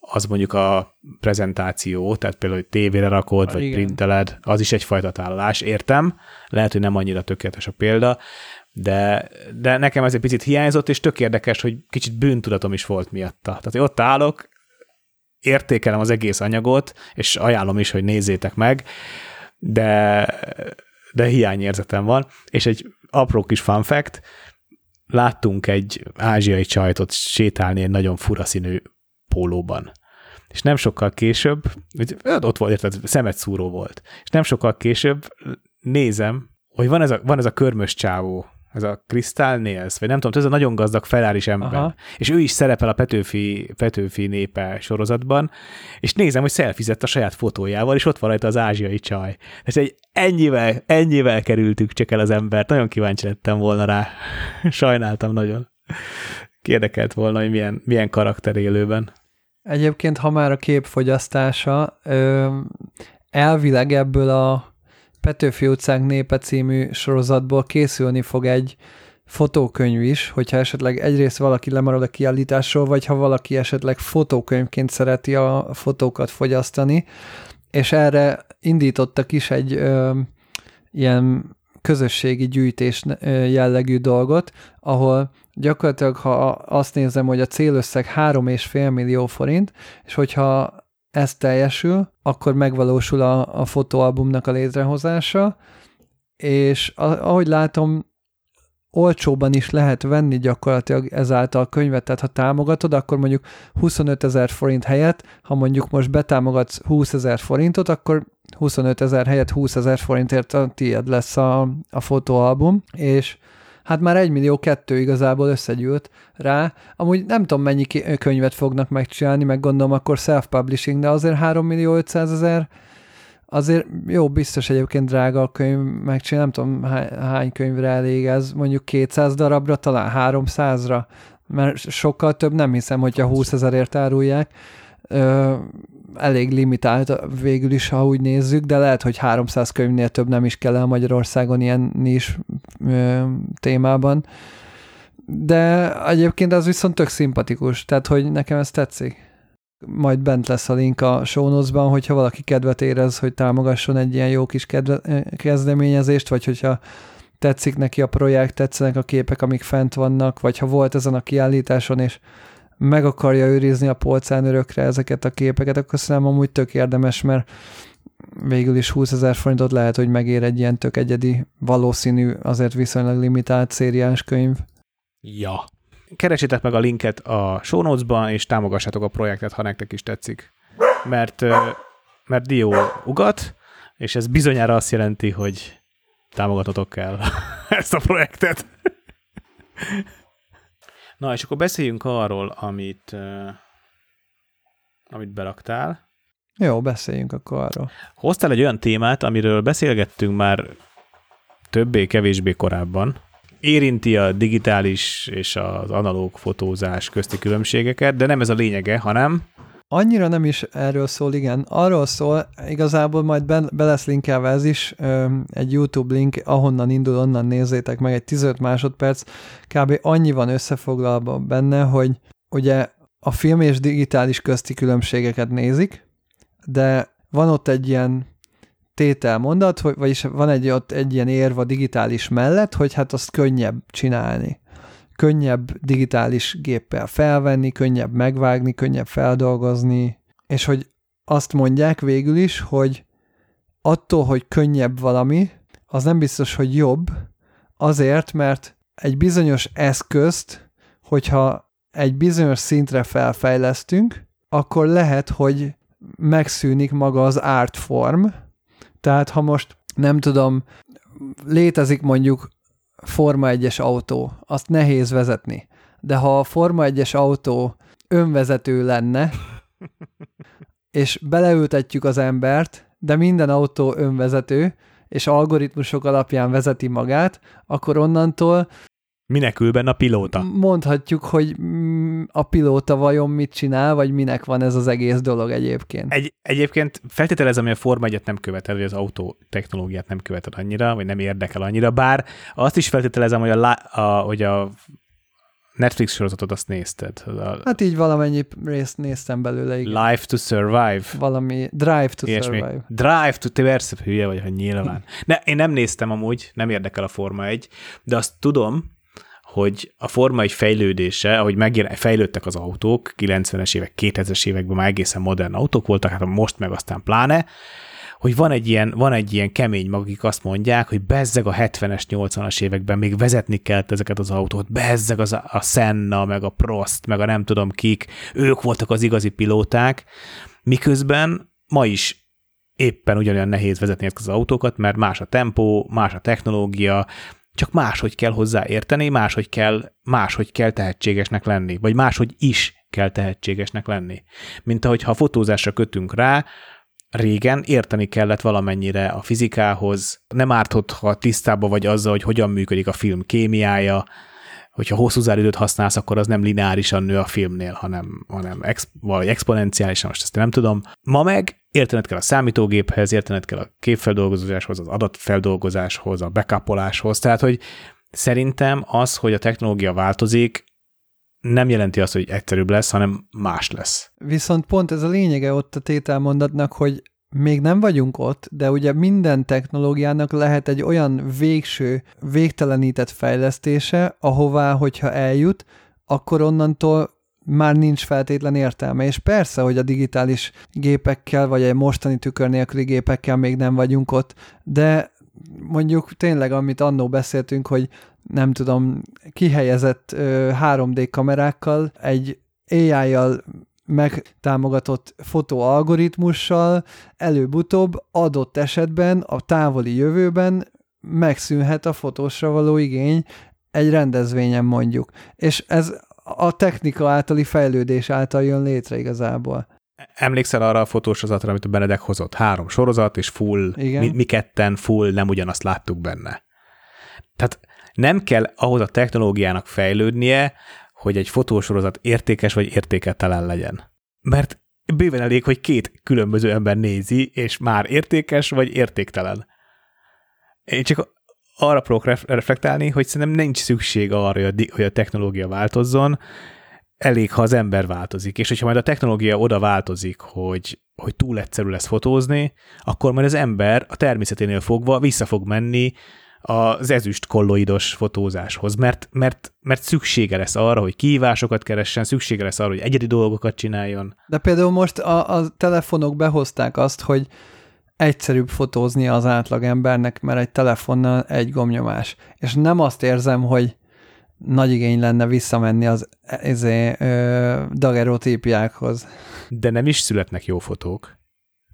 az mondjuk a prezentáció, tehát például, hogy tévére rakod, ha, vagy igen. printeled, az is egyfajta tálalás, értem. Lehet, hogy nem annyira tökéletes a példa, de, de nekem ez egy picit hiányzott, és tök érdekes, hogy kicsit bűntudatom is volt miatta. Tehát, hogy ott állok, értékelem az egész anyagot, és ajánlom is, hogy nézzétek meg, de, de hiányérzetem van. És egy apró kis fun fact, láttunk egy ázsiai csajtot sétálni egy nagyon fura színű pólóban. És nem sokkal később, ott volt, érted, szemet szúró volt. És nem sokkal később nézem, hogy van ez a, van ez a körmös csávó, ez a Crystal Nails, vagy nem tudom, ez a nagyon gazdag ferrari ember. Aha. És ő is szerepel a Petőfi, Petőfi népe sorozatban, és nézem, hogy szelfizett a saját fotójával, és ott van rajta az ázsiai csaj. Ez egy ennyivel, ennyivel kerültük csak el az embert, nagyon kíváncsi lettem volna rá. Sajnáltam nagyon. Kérdekelt volna, hogy milyen, milyen karakter élőben. Egyébként, ha már a képfogyasztása, ö, elvileg ebből a Petőfi utcánk népe című sorozatból készülni fog egy fotókönyv is, hogyha esetleg egyrészt valaki lemarad a kiállításról, vagy ha valaki esetleg fotókönyvként szereti a fotókat fogyasztani, és erre indítottak is egy ö, ilyen közösségi gyűjtés jellegű dolgot, ahol gyakorlatilag, ha azt nézem, hogy a célösszeg 3,5 millió forint, és hogyha ez teljesül, akkor megvalósul a, a fotóalbumnak a létrehozása, és ahogy látom, olcsóban is lehet venni gyakorlatilag ezáltal a könyvet, tehát ha támogatod, akkor mondjuk 25 ezer forint helyett, ha mondjuk most betámogatsz 20 ezer forintot, akkor 25 ezer helyett 20 ezer forintért a tiéd lesz a, a fotóalbum, és hát már egy millió kettő igazából összegyűlt rá. Amúgy nem tudom, mennyi könyvet fognak megcsinálni, meg gondolom akkor self-publishing, de azért 3 millió 500 ezer azért jó, biztos egyébként drága a könyv megcsinálni, nem tudom hány könyvre elég ez, mondjuk 200 darabra, talán 300-ra, mert sokkal több nem hiszem, hogyha 20 ezerért árulják. Ö, elég limitált végül is, ha úgy nézzük, de lehet, hogy 300 könyvnél több nem is kell el Magyarországon ilyen is ö, témában. De egyébként ez viszont tök szimpatikus, tehát hogy nekem ez tetszik. Majd bent lesz a link a show hogyha valaki kedvet érez, hogy támogasson egy ilyen jó kis kedve, kezdeményezést, vagy hogyha tetszik neki a projekt, tetszenek a képek, amik fent vannak, vagy ha volt ezen a kiállításon, és meg akarja őrizni a polcán örökre ezeket a képeket, akkor szerintem amúgy tök érdemes, mert végül is 20 ezer forintot lehet, hogy megér egy ilyen tök egyedi, valószínű, azért viszonylag limitált szériás könyv. Ja. Keresétek meg a linket a show notes és támogassátok a projektet, ha nektek is tetszik. Mert, mert Dio ugat, és ez bizonyára azt jelenti, hogy támogatotok kell ezt a projektet. Na, és akkor beszéljünk arról, amit, amit beraktál. Jó, beszéljünk akkor arról. Hoztál egy olyan témát, amiről beszélgettünk már többé-kevésbé korábban. Érinti a digitális és az analóg fotózás közti különbségeket, de nem ez a lényege, hanem Annyira nem is erről szól, igen. Arról szól, igazából majd be, be lesz linkelve ez is, ö, egy YouTube link, ahonnan indul, onnan nézzétek meg, egy 15 másodperc, kb. annyi van összefoglalva benne, hogy ugye a film és digitális közti különbségeket nézik, de van ott egy ilyen tételmondat, hogy, vagyis van egy ott egy ilyen érv a digitális mellett, hogy hát azt könnyebb csinálni könnyebb digitális géppel felvenni, könnyebb megvágni, könnyebb feldolgozni, és hogy azt mondják végül is, hogy attól, hogy könnyebb valami, az nem biztos, hogy jobb, azért, mert egy bizonyos eszközt, hogyha egy bizonyos szintre felfejlesztünk, akkor lehet, hogy megszűnik maga az artform. Tehát ha most nem tudom, létezik mondjuk Forma 1-es autó, azt nehéz vezetni. De ha a Forma 1-es autó önvezető lenne, és beleültetjük az embert, de minden autó önvezető, és algoritmusok alapján vezeti magát, akkor onnantól Minek ül benne a pilóta? Mondhatjuk, hogy mm, a pilóta vajon mit csinál, vagy minek van ez az egész dolog egyébként. Egy, egyébként feltételezem, hogy a Forma 1 nem követel, vagy az autó technológiát nem követel annyira, vagy nem érdekel annyira, bár azt is feltételezem, hogy a, a, hogy a Netflix sorozatot azt nézted. A, hát így valamennyi részt néztem belőle. Igen. Life to Survive. Valami Drive to Ilyesmi. Survive. Drive to, te persze hülye vagy, hogy nyilván. ne, én nem néztem amúgy, nem érdekel a Forma 1, de azt tudom, hogy a Forma egy fejlődése, ahogy megjelen, fejlődtek az autók, 90-es évek, 2000-es években már egészen modern autók voltak, hát most meg aztán pláne, hogy van egy ilyen, van egy ilyen kemény mag, akik azt mondják, hogy bezzeg a 70-es, 80-as években még vezetni kellett ezeket az autót, bezzeg az a Senna, meg a Prost, meg a nem tudom kik, ők voltak az igazi pilóták, miközben ma is éppen ugyanolyan nehéz vezetni ezeket az autókat, mert más a tempó, más a technológia, csak máshogy kell hozzá érteni, máshogy kell, máshogy kell tehetségesnek lenni, vagy máshogy is kell tehetségesnek lenni. Mint ahogy ha fotózásra kötünk rá, régen érteni kellett valamennyire a fizikához, nem ártott, ha tisztában vagy azzal, hogy hogyan működik a film kémiája, hogyha hosszú záridőt használsz, akkor az nem lineárisan nő a filmnél, hanem, hanem ex, vagy exponenciálisan, most ezt nem tudom. Ma meg értened kell a számítógéphez, értened kell a képfeldolgozáshoz, az adatfeldolgozáshoz, a backupoláshoz, tehát hogy szerintem az, hogy a technológia változik, nem jelenti azt, hogy egyszerűbb lesz, hanem más lesz. Viszont pont ez a lényege ott a tételmondatnak, hogy még nem vagyunk ott, de ugye minden technológiának lehet egy olyan végső, végtelenített fejlesztése, ahová, hogyha eljut, akkor onnantól már nincs feltétlen értelme. És persze, hogy a digitális gépekkel, vagy egy mostani tükör nélküli gépekkel még nem vagyunk ott, de mondjuk tényleg, amit annó beszéltünk, hogy nem tudom, kihelyezett 3D kamerákkal egy AI-jal megtámogatott fotóalgoritmussal előbb-utóbb adott esetben a távoli jövőben megszűnhet a fotósra való igény egy rendezvényen mondjuk. És ez a technika általi fejlődés által jön létre igazából. Emlékszel arra a fotósorozatra, amit a Benedek hozott? Három sorozat, és full, Igen. Mi, mi ketten full, nem ugyanazt láttuk benne. Tehát nem kell ahhoz a technológiának fejlődnie, hogy egy fotósorozat értékes vagy értéketelen legyen. Mert bőven elég, hogy két különböző ember nézi, és már értékes vagy értéktelen. Én csak arra próbálok reflektálni, hogy szerintem nincs szükség arra, hogy a technológia változzon, elég, ha az ember változik. És hogyha majd a technológia oda változik, hogy, hogy túl egyszerű lesz fotózni, akkor majd az ember a természeténél fogva vissza fog menni az ezüst kolloidos fotózáshoz, mert, mert, mert szüksége lesz arra, hogy kihívásokat keressen, szüksége lesz arra, hogy egyedi dolgokat csináljon. De például most a, a telefonok behozták azt, hogy egyszerűbb fotózni az átlagembernek, mert egy telefonnal egy gomnyomás. És nem azt érzem, hogy nagy igény lenne visszamenni az ezé, ö, dagerotípiákhoz. De nem is születnek jó fotók.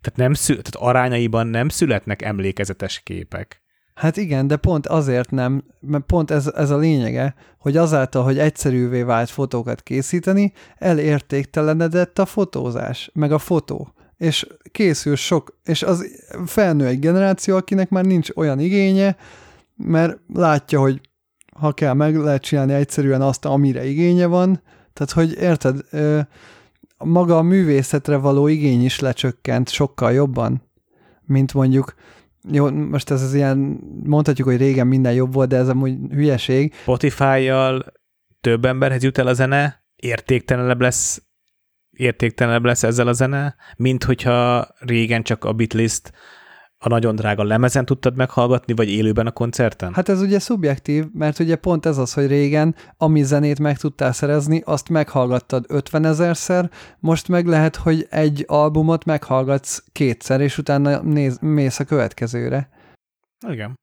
Tehát, nem szü- tehát arányaiban nem születnek emlékezetes képek. Hát igen, de pont azért nem, mert pont ez, ez a lényege, hogy azáltal, hogy egyszerűvé vált fotókat készíteni, elértéktelenedett a fotózás, meg a fotó. És készül sok, és az felnő egy generáció, akinek már nincs olyan igénye, mert látja, hogy ha kell, meg lehet csinálni egyszerűen azt, amire igénye van. Tehát, hogy érted, maga a művészetre való igény is lecsökkent sokkal jobban, mint mondjuk jó, most ez az ilyen, mondhatjuk, hogy régen minden jobb volt, de ez amúgy hülyeség. Spotify-jal több emberhez jut el a zene, értéktelenebb lesz értéktelenebb lesz ezzel a zene, mint hogyha régen csak a bitlist a nagyon drága lemezen tudtad meghallgatni, vagy élőben a koncerten? Hát ez ugye szubjektív, mert ugye pont ez az, hogy régen, ami zenét meg tudtál szerezni, azt meghallgattad 50 ezerszer, most meg lehet, hogy egy albumot meghallgatsz kétszer, és utána néz, mész a következőre. Igen.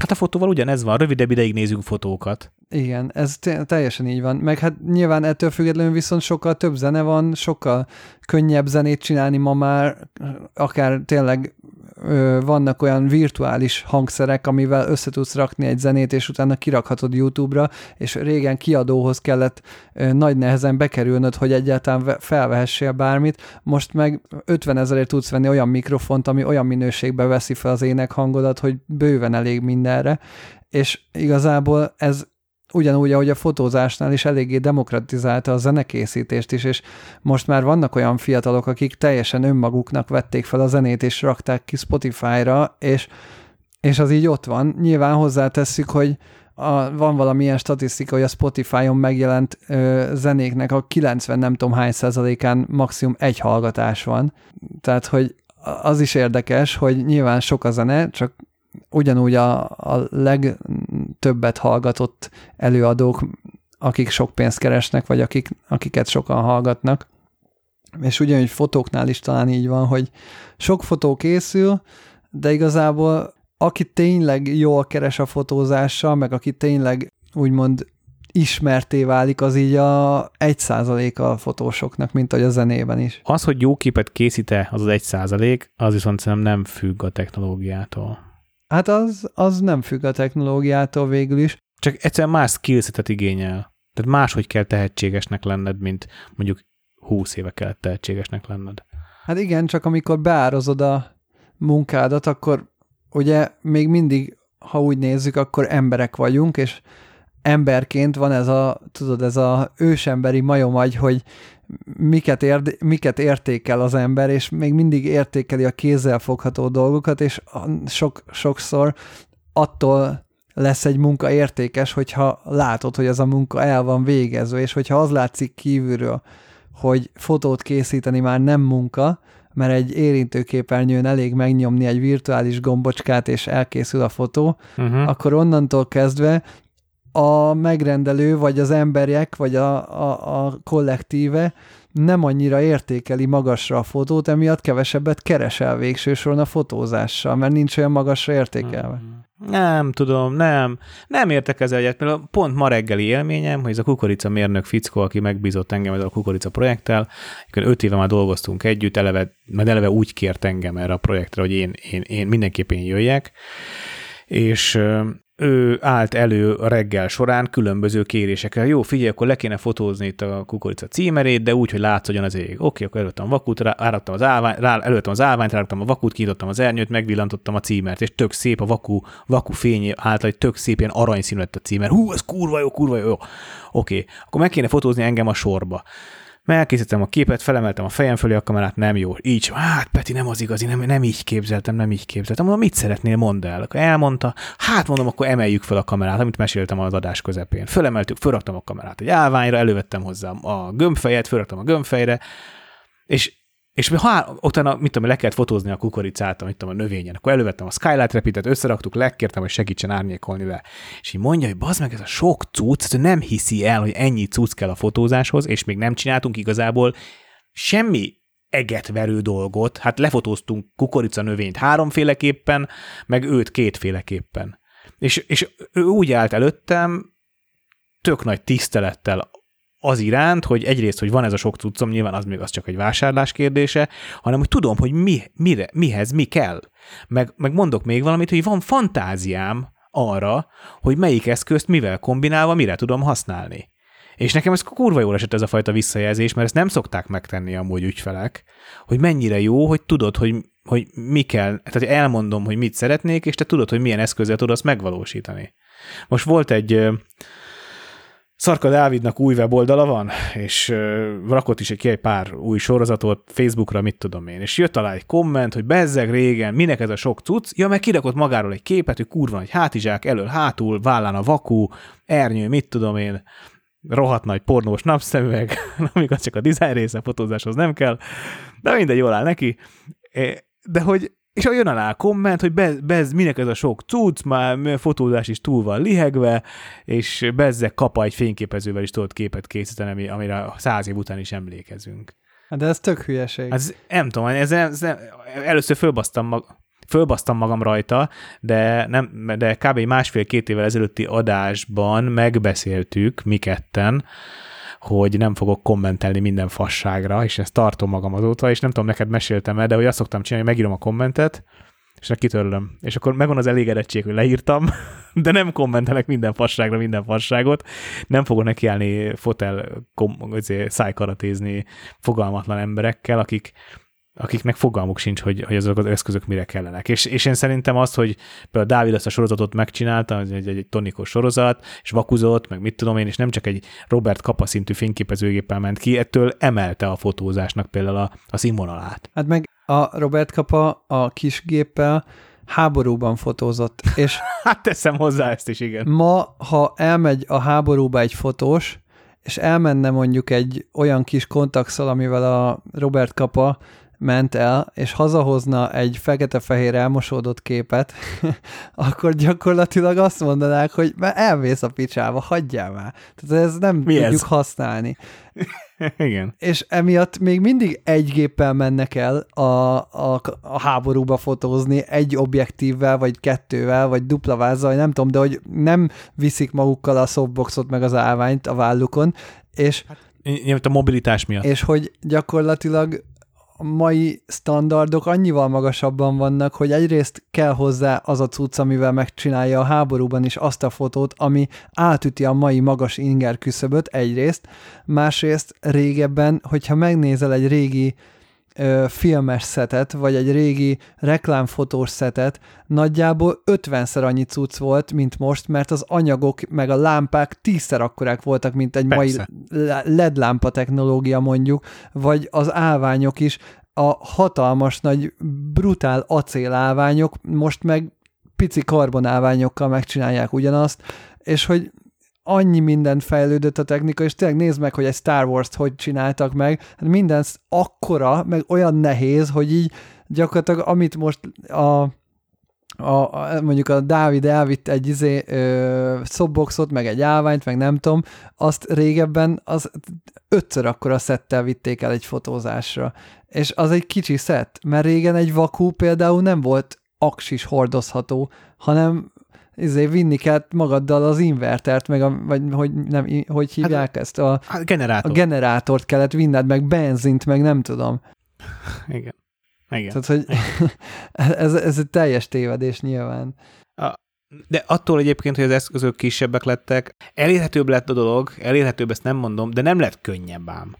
Hát a fotóval ugyanez van, rövidebb ideig nézünk fotókat. Igen, ez teljesen így van. Meg hát nyilván ettől függetlenül viszont sokkal több zene van, sokkal könnyebb zenét csinálni ma már, akár tényleg vannak olyan virtuális hangszerek, amivel össze tudsz rakni egy zenét, és utána kirakhatod YouTube-ra, és régen kiadóhoz kellett nagy nehezen bekerülnöd, hogy egyáltalán felvehessél bármit, most meg 50 ezerért tudsz venni olyan mikrofont, ami olyan minőségbe veszi fel az énekhangodat, hogy bőven elég mindenre, és igazából ez ugyanúgy, ahogy a fotózásnál is eléggé demokratizálta a zenekészítést is, és most már vannak olyan fiatalok, akik teljesen önmaguknak vették fel a zenét, és rakták ki Spotify-ra, és, és az így ott van. Nyilván hozzátesszük, hogy a, van valamilyen statisztika, hogy a Spotify-on megjelent ö, zenéknek a 90 nem tudom hány százalékán maximum egy hallgatás van. Tehát, hogy az is érdekes, hogy nyilván sok a zene, csak ugyanúgy a, a legtöbbet hallgatott előadók, akik sok pénzt keresnek, vagy akik, akiket sokan hallgatnak, és ugyanúgy fotóknál is talán így van, hogy sok fotó készül, de igazából aki tényleg jól keres a fotózással, meg aki tényleg úgymond ismerté válik, az így a egy százaléka a fotósoknak, mint ahogy a zenében is. Az, hogy jó képet készíte, az az egy százalék, az viszont szerintem nem függ a technológiától. Hát az, az nem függ a technológiától végül is. Csak egyszerűen más skillsetet igényel. Tehát máshogy kell tehetségesnek lenned, mint mondjuk 20 éve kellett tehetségesnek lenned. Hát igen, csak amikor beározod a munkádat, akkor ugye még mindig, ha úgy nézzük, akkor emberek vagyunk, és emberként van ez a, tudod, ez a ősemberi majomagy, hogy miket, érde, miket értékel az ember, és még mindig értékeli a kézzel fogható dolgokat, és sok, sokszor attól lesz egy munka értékes, hogyha látod, hogy ez a munka el van végezve, és hogyha az látszik kívülről, hogy fotót készíteni már nem munka, mert egy érintőképernyőn elég megnyomni egy virtuális gombocskát, és elkészül a fotó, uh-huh. akkor onnantól kezdve a megrendelő, vagy az emberek, vagy a, a, a kollektíve nem annyira értékeli magasra a fotót, emiatt kevesebbet keresel végső soron a fotózással, mert nincs olyan magasra értékelve. Hmm. Nem tudom, nem. Nem értek ezzel egyet, mert pont ma reggeli élményem, hogy ez a kukorica mérnök fickó, aki megbízott engem ezzel a kukorica projekttel, öt éve már dolgoztunk együtt, eleve, mert eleve úgy kért engem erre a projektre, hogy én, én, én mindenképpen jöjjek, és ő állt elő a reggel során különböző kérésekkel. Jó, figyelj, akkor le kéne fotózni itt a kukorica címerét, de úgy, hogy látszódjon az ég. Oké, akkor előttem a vakut, ráraktam az állványt, rá, előttem az állványt, ráraktam a vakut, kinyitottam az ernyőt, megvillantottam a címert, és tök szép a vaku, vaku fény által, hogy tök szép ilyen aranyszínű lett a címer. Hú, ez kurva jó, kurva jó. Oké, akkor meg kéne fotózni engem a sorba. Mert a képet, felemeltem a fejem fölé a kamerát, nem jó. Így, hát Peti, nem az igazi, nem, nem így képzeltem, nem így képzeltem. Mondom, mit szeretnél, mondd el. Elmondta, hát mondom, akkor emeljük fel a kamerát, amit meséltem az adás közepén. Fölemeltük, fölraktam a kamerát egy állványra, elővettem hozzá a gömbfejet, fölraktam a gömbfejre, és és ha utána, mit tudom, le kellett fotózni a kukoricát, amit tudom, a növényen, akkor elővettem a Skylight Repitet, összeraktuk, legkértem, hogy segítsen árnyékolni le. És így mondja, hogy bazd meg, ez a sok cucc, nem hiszi el, hogy ennyi cucc kell a fotózáshoz, és még nem csináltunk igazából semmi egetverő dolgot. Hát lefotóztunk kukorica növényt háromféleképpen, meg őt kétféleképpen. És, és ő úgy állt előttem, tök nagy tisztelettel az iránt, hogy egyrészt, hogy van ez a sok cuccom, nyilván az még az csak egy vásárlás kérdése, hanem hogy tudom, hogy mi, mire, mihez mi kell. Meg, meg mondok még valamit, hogy van fantáziám arra, hogy melyik eszközt mivel kombinálva mire tudom használni. És nekem ez kurva jól esett ez a fajta visszajelzés, mert ezt nem szokták megtenni amúgy ügyfelek, hogy mennyire jó, hogy tudod, hogy, hogy mi kell, tehát elmondom, hogy mit szeretnék, és te tudod, hogy milyen eszközzel tudod azt megvalósítani. Most volt egy Szarka Dávidnak új weboldala van, és uh, rakott is egy, pár új sorozatot Facebookra, mit tudom én, és jött alá egy komment, hogy bezzeg régen, minek ez a sok cucc, ja, meg kirakott magáról egy képet, hogy kurva egy hátizsák, elől hátul, vállán a vakú, ernyő, mit tudom én, rohadt nagy pornós napszemüveg, amikor csak a design része fotózáshoz nem kell, de mindegy, jól áll neki. De hogy és jön alá a komment, hogy be, bez, minek ez a sok cucc, már fotózás is túl van lihegve, és bezzek kapa egy fényképezővel is tudott képet készíteni, amire száz év után is emlékezünk. Hát de ez tök hülyeség. Ez, nem tudom, ez, ez, ez először fölbasztam, mag, fölbasztam magam rajta, de, nem, de kb. másfél-két évvel ezelőtti adásban megbeszéltük mi ketten, hogy nem fogok kommentelni minden fasságra, és ezt tartom magam azóta, és nem tudom, neked meséltem el, de hogy azt szoktam csinálni, hogy megírom a kommentet, és akkor kitörlöm. És akkor megvan az elégedettség, hogy leírtam, de nem kommentelek minden fasságra minden fasságot. Nem fogok nekiállni fotel kom- szájkaratézni fogalmatlan emberekkel, akik akiknek fogalmuk sincs, hogy, hogy azok az eszközök mire kellenek. És, és én szerintem azt, hogy például Dávid ezt a sorozatot megcsinálta, egy, egy, egy tonikos sorozat, és vakuzott, meg mit tudom én, és nem csak egy Robert Kappa szintű fényképezőgéppel ment ki, ettől emelte a fotózásnak például a, a színvonalát. Hát meg a Robert Kappa a kis géppel háborúban fotózott, és... hát teszem hozzá ezt is, igen. Ma, ha elmegy a háborúba egy fotós, és elmenne mondjuk egy olyan kis kontakszal, amivel a Robert Kappa ment el, és hazahozna egy fekete-fehér elmosódott képet, akkor gyakorlatilag azt mondanák, hogy már elvész a picsába, hagyjál már. Tehát ez nem Mi tudjuk ez? használni. Igen. És emiatt még mindig egy géppel mennek el a, a, a háborúba fotózni, egy objektívvel, vagy kettővel, vagy dupla vázzal, nem tudom, de hogy nem viszik magukkal a softboxot meg az állványt a vállukon, és hát, a mobilitás miatt. És hogy gyakorlatilag mai standardok annyival magasabban vannak, hogy egyrészt kell hozzá az a cucc, amivel megcsinálja a háborúban is azt a fotót, ami átüti a mai magas inger küszöböt egyrészt, másrészt régebben, hogyha megnézel egy régi ö, filmes szetet, vagy egy régi reklámfotós szetet, nagyjából 50-szer annyi cucc volt, mint most, mert az anyagok meg a lámpák tízszer akkorák voltak, mint egy Persze. mai LED lámpa technológia mondjuk, vagy az állványok is, a hatalmas nagy brutál acélállványok most meg pici karbonálványokkal megcsinálják ugyanazt, és hogy annyi mindent fejlődött a technika, és tényleg nézd meg, hogy egy Star Wars-t hogy csináltak meg, hát minden akkora, meg olyan nehéz, hogy így gyakorlatilag amit most a, a, a mondjuk a Dávid elvitt egy izé, ö, szobboxot, meg egy állványt, meg nem tudom, azt régebben az ötször akkora szettel vitték el egy fotózásra. És az egy kicsi szett, mert régen egy vakú például nem volt aksis hordozható, hanem izé, vinni kellett magaddal az invertert, meg a, vagy hogy, nem, hogy hívják hát, ezt? A, hát generátor. a generátort kellett vinned, meg benzint, meg nem tudom. Igen. Igen. Tehát, hogy ez, ez egy teljes tévedés nyilván. A, de attól egyébként, hogy az eszközök kisebbek lettek, elérhetőbb lett a dolog, elérhetőbb, ezt nem mondom, de nem lett könnyebb ám.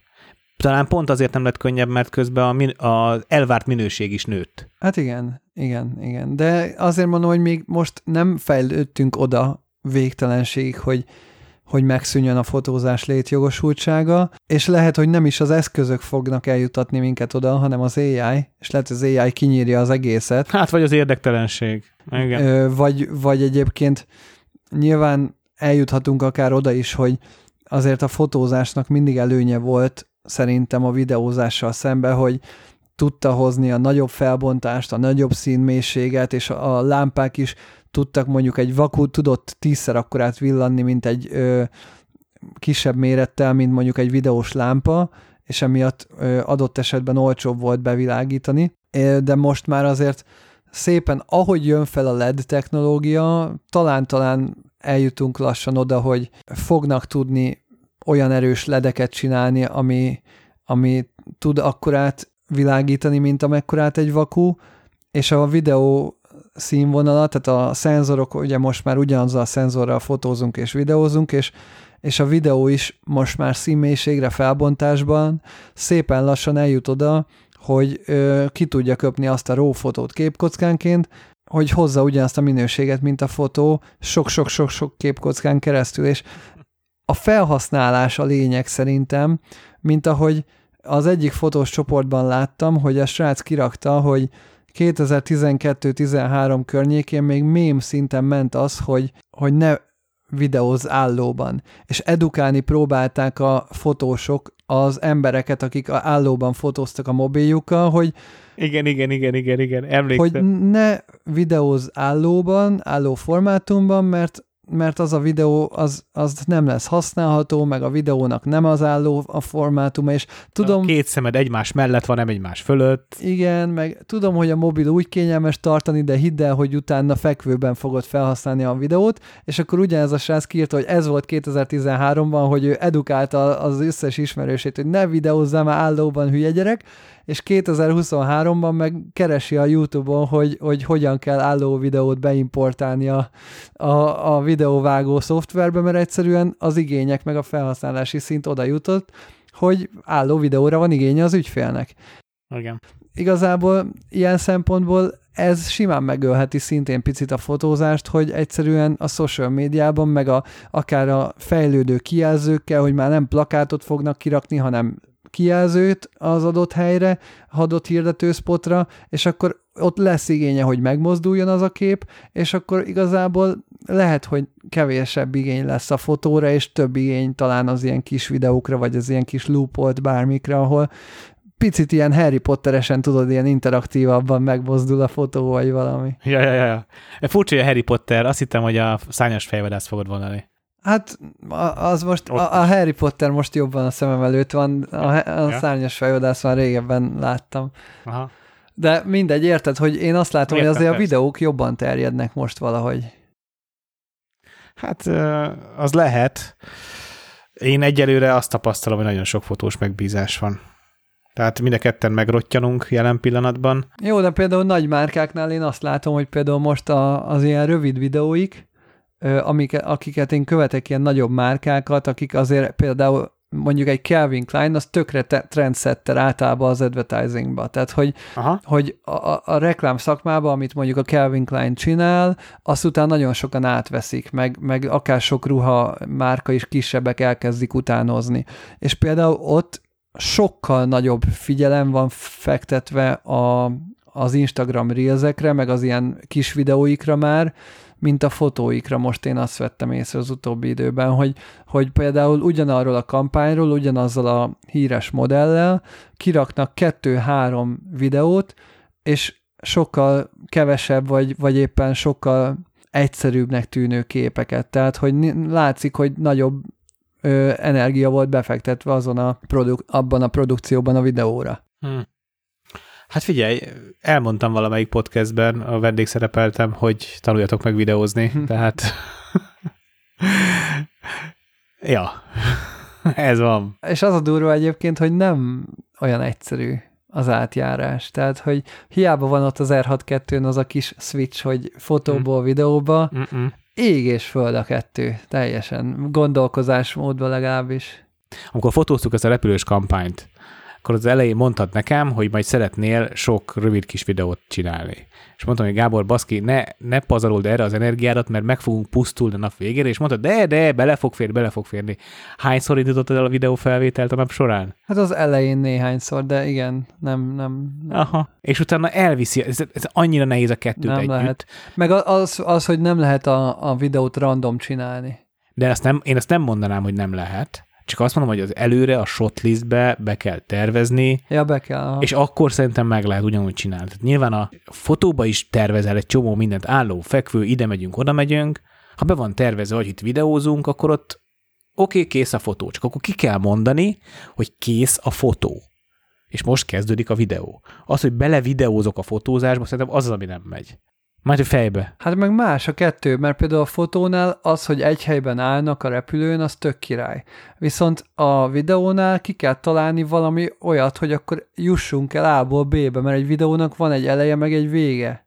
Talán pont azért nem lett könnyebb, mert közben a min- az elvárt minőség is nőtt. Hát igen, igen, igen. De azért mondom, hogy még most nem fejlődtünk oda végtelenségig, hogy, hogy megszűnjön a fotózás létjogosultsága, és lehet, hogy nem is az eszközök fognak eljutatni minket oda, hanem az AI, és lehet, hogy az AI kinyírja az egészet. Hát, vagy az érdektelenség. Igen. Ö, vagy, vagy egyébként nyilván eljuthatunk akár oda is, hogy azért a fotózásnak mindig előnye volt szerintem a videózással szembe, hogy tudta hozni a nagyobb felbontást, a nagyobb színmélységet, és a lámpák is tudtak mondjuk egy vakú, tudott tízszer akkorát villanni, mint egy ö, kisebb mérettel, mint mondjuk egy videós lámpa, és emiatt ö, adott esetben olcsóbb volt bevilágítani, de most már azért szépen, ahogy jön fel a LED technológia, talán-talán eljutunk lassan oda, hogy fognak tudni olyan erős ledeket csinálni, ami, ami tud akkorát világítani, mint amekkorát egy vakú, és a videó színvonala, tehát a szenzorok, ugye most már ugyanazzal a szenzorral fotózunk és videózunk, és, és a videó is most már színmélységre, felbontásban szépen lassan eljut oda, hogy ö, ki tudja köpni azt a RAW fotót képkockánként, hogy hozza ugyanazt a minőséget, mint a fotó sok-sok-sok-sok képkockán keresztül, és a felhasználás a lényeg szerintem, mint ahogy az egyik fotós csoportban láttam, hogy a srác kirakta, hogy 2012-13 környékén még mém szinten ment az, hogy, hogy ne videóz állóban. És edukálni próbálták a fotósok az embereket, akik állóban fotóztak a mobiljukkal, hogy igen, igen, igen, igen, igen, emlékszem. Hogy ne videóz állóban, álló formátumban, mert mert az a videó az, az nem lesz használható, meg a videónak nem az álló a formátuma, és tudom... A két szemed egymás mellett van, nem egymás fölött. Igen, meg tudom, hogy a mobil úgy kényelmes tartani, de hidd el, hogy utána fekvőben fogod felhasználni a videót, és akkor ugyanez a srác kiírta, hogy ez volt 2013-ban, hogy ő edukálta az összes ismerősét, hogy ne videózzál már állóban, hülye gyerek, és 2023-ban meg keresi a YouTube-on, hogy, hogy hogyan kell álló videót beimportálni a, a, a videóvágó szoftverbe, mert egyszerűen az igények meg a felhasználási szint oda jutott, hogy álló videóra van igénye az ügyfélnek. Igen. Igazából ilyen szempontból ez simán megölheti szintén picit a fotózást, hogy egyszerűen a social médiában, meg a, akár a fejlődő kijelzőkkel, hogy már nem plakátot fognak kirakni, hanem kijelzőt az adott helyre, adott hirdetőszpotra, és akkor ott lesz igénye, hogy megmozduljon az a kép, és akkor igazából lehet, hogy kevésebb igény lesz a fotóra, és több igény talán az ilyen kis videókra, vagy az ilyen kis loopolt bármikre, ahol picit ilyen Harry Potteresen tudod, ilyen interaktívabban megmozdul a fotó, vagy valami. Ja, ja, ja. Furcsa, hogy a Harry Potter, azt hittem, hogy a szányos fejvadász fogod mondani. Hát az most, a, a Harry Potter most jobban a szemem előtt van, a, a ja. szárnyas fejvadász már régebben láttam. Aha. De mindegy, érted, hogy én azt látom, Értem, hogy azért persze. a videók jobban terjednek most valahogy. Hát az lehet. Én egyelőre azt tapasztalom, hogy nagyon sok fotós megbízás van. Tehát mind a ketten megrottyanunk jelen pillanatban. Jó, de például nagy márkáknál én azt látom, hogy például most a, az ilyen rövid videóik, amik, akiket én követek, ilyen nagyobb márkákat, akik azért például mondjuk egy Calvin Klein, az tökre trendsetter általában az advertisingba. Tehát, hogy, Aha. hogy a, a reklám szakmában, amit mondjuk a Calvin Klein csinál, azt utána nagyon sokan átveszik, meg, meg akár sok ruha márka is kisebbek elkezdik utánozni. És például ott sokkal nagyobb figyelem van fektetve a, az Instagram reelsekre, meg az ilyen kis videóikra már, mint a fotóikra most én azt vettem észre az utóbbi időben, hogy, hogy például ugyanarról a kampányról, ugyanazzal a híres modellel kiraknak kettő-három videót, és sokkal kevesebb, vagy, vagy éppen sokkal egyszerűbbnek tűnő képeket. Tehát, hogy látszik, hogy nagyobb ö, energia volt befektetve azon a produk- abban a produkcióban a videóra. Hmm. Hát figyelj, elmondtam valamelyik podcastben, a vendégszerepeltem, hogy tanuljatok meg videózni, hm. tehát ja, ez van. És az a durva egyébként, hogy nem olyan egyszerű az átjárás. Tehát, hogy hiába van ott az R62-n az a kis switch, hogy fotóból mm. videóba, Mm-mm. ég és föld a kettő, teljesen, gondolkozásmódban legalábbis. Amikor fotóztuk ezt a repülős kampányt, akkor az elején mondtad nekem, hogy majd szeretnél sok rövid kis videót csinálni. És mondtam, hogy Gábor, baszki, ne, ne pazarold erre az energiádat, mert meg fogunk pusztulni a nap végére, és mondtad, de, de, bele fog férni, bele fog férni. Hányszor indítottad el a videófelvételt a nap során? Hát az elején néhányszor, de igen, nem, nem. nem. Aha. És utána elviszi, ez, ez annyira nehéz a kettőt nem együtt. Lehet. Meg az, az, hogy nem lehet a, a videót random csinálni. De azt nem, én azt nem mondanám, hogy nem lehet csak azt mondom, hogy az előre a shotlistbe be kell tervezni, ja, be kell. és akkor szerintem meg lehet ugyanúgy csinálni. Tehát nyilván a fotóba is tervezel egy csomó mindent, álló, fekvő, ide megyünk, oda megyünk. Ha be van tervezve, hogy itt videózunk, akkor ott oké, okay, kész a fotó, csak akkor ki kell mondani, hogy kész a fotó. És most kezdődik a videó. Az, hogy bele videózok a fotózásba, szerintem az az, ami nem megy. Majd a fejbe. Hát meg más a kettő, mert például a fotónál az, hogy egy helyben állnak a repülőn, az tök király. Viszont a videónál ki kell találni valami olyat, hogy akkor jussunk el A-ból B-be, mert egy videónak van egy eleje, meg egy vége.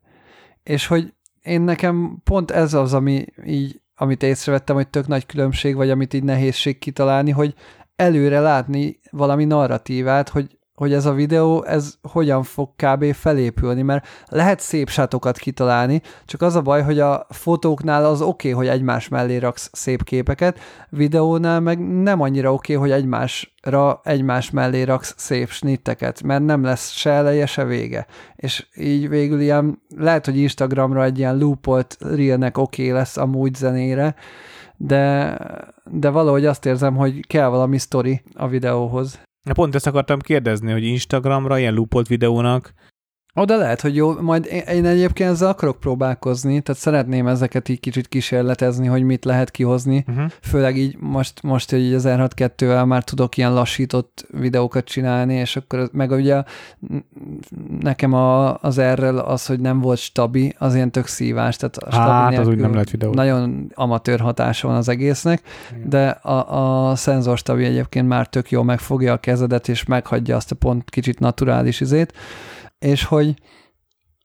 És hogy én nekem pont ez az, ami így, amit észrevettem, hogy tök nagy különbség, vagy amit így nehézség kitalálni, hogy előre látni valami narratívát, hogy hogy ez a videó, ez hogyan fog kb. felépülni, mert lehet szép sátokat kitalálni, csak az a baj, hogy a fotóknál az oké, okay, hogy egymás mellé raksz szép képeket, videónál meg nem annyira oké, okay, hogy egymásra, egymás mellé raksz szép snitteket, mert nem lesz se eleje, se vége. És így végül ilyen, lehet, hogy Instagramra egy ilyen loopolt reelnek oké okay lesz amúgy zenére, de, de valahogy azt érzem, hogy kell valami sztori a videóhoz. Pont ezt akartam kérdezni, hogy Instagramra ilyen loopolt videónak oda lehet, hogy jó, majd én, én egyébként ezzel akarok próbálkozni, tehát szeretném ezeket így kicsit kísérletezni, hogy mit lehet kihozni, uh-huh. főleg így most, most hogy az r 2 vel már tudok ilyen lassított videókat csinálni, és akkor meg ugye nekem a, az erről az, hogy nem volt stabi, az ilyen tök szívás, tehát a stabi hát, az úgy nem lehet videó. Nagyon amatőr hatása van az egésznek, Igen. de a, a szenzor stabi egyébként már tök jól megfogja a kezedet, és meghagyja azt a pont kicsit naturális izét, és hogy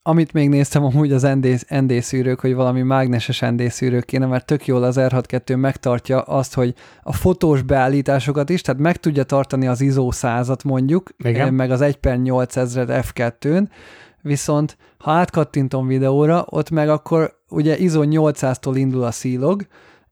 amit még néztem amúgy az ND, szűrők, hogy valami mágneses ND szűrők kéne, mert tök jól az R62 megtartja azt, hogy a fotós beállításokat is, tehát meg tudja tartani az ISO százat mondjuk, Igen. meg az 1 per 8000 F2-n, viszont ha átkattintom videóra, ott meg akkor ugye ISO 800-tól indul a szílog,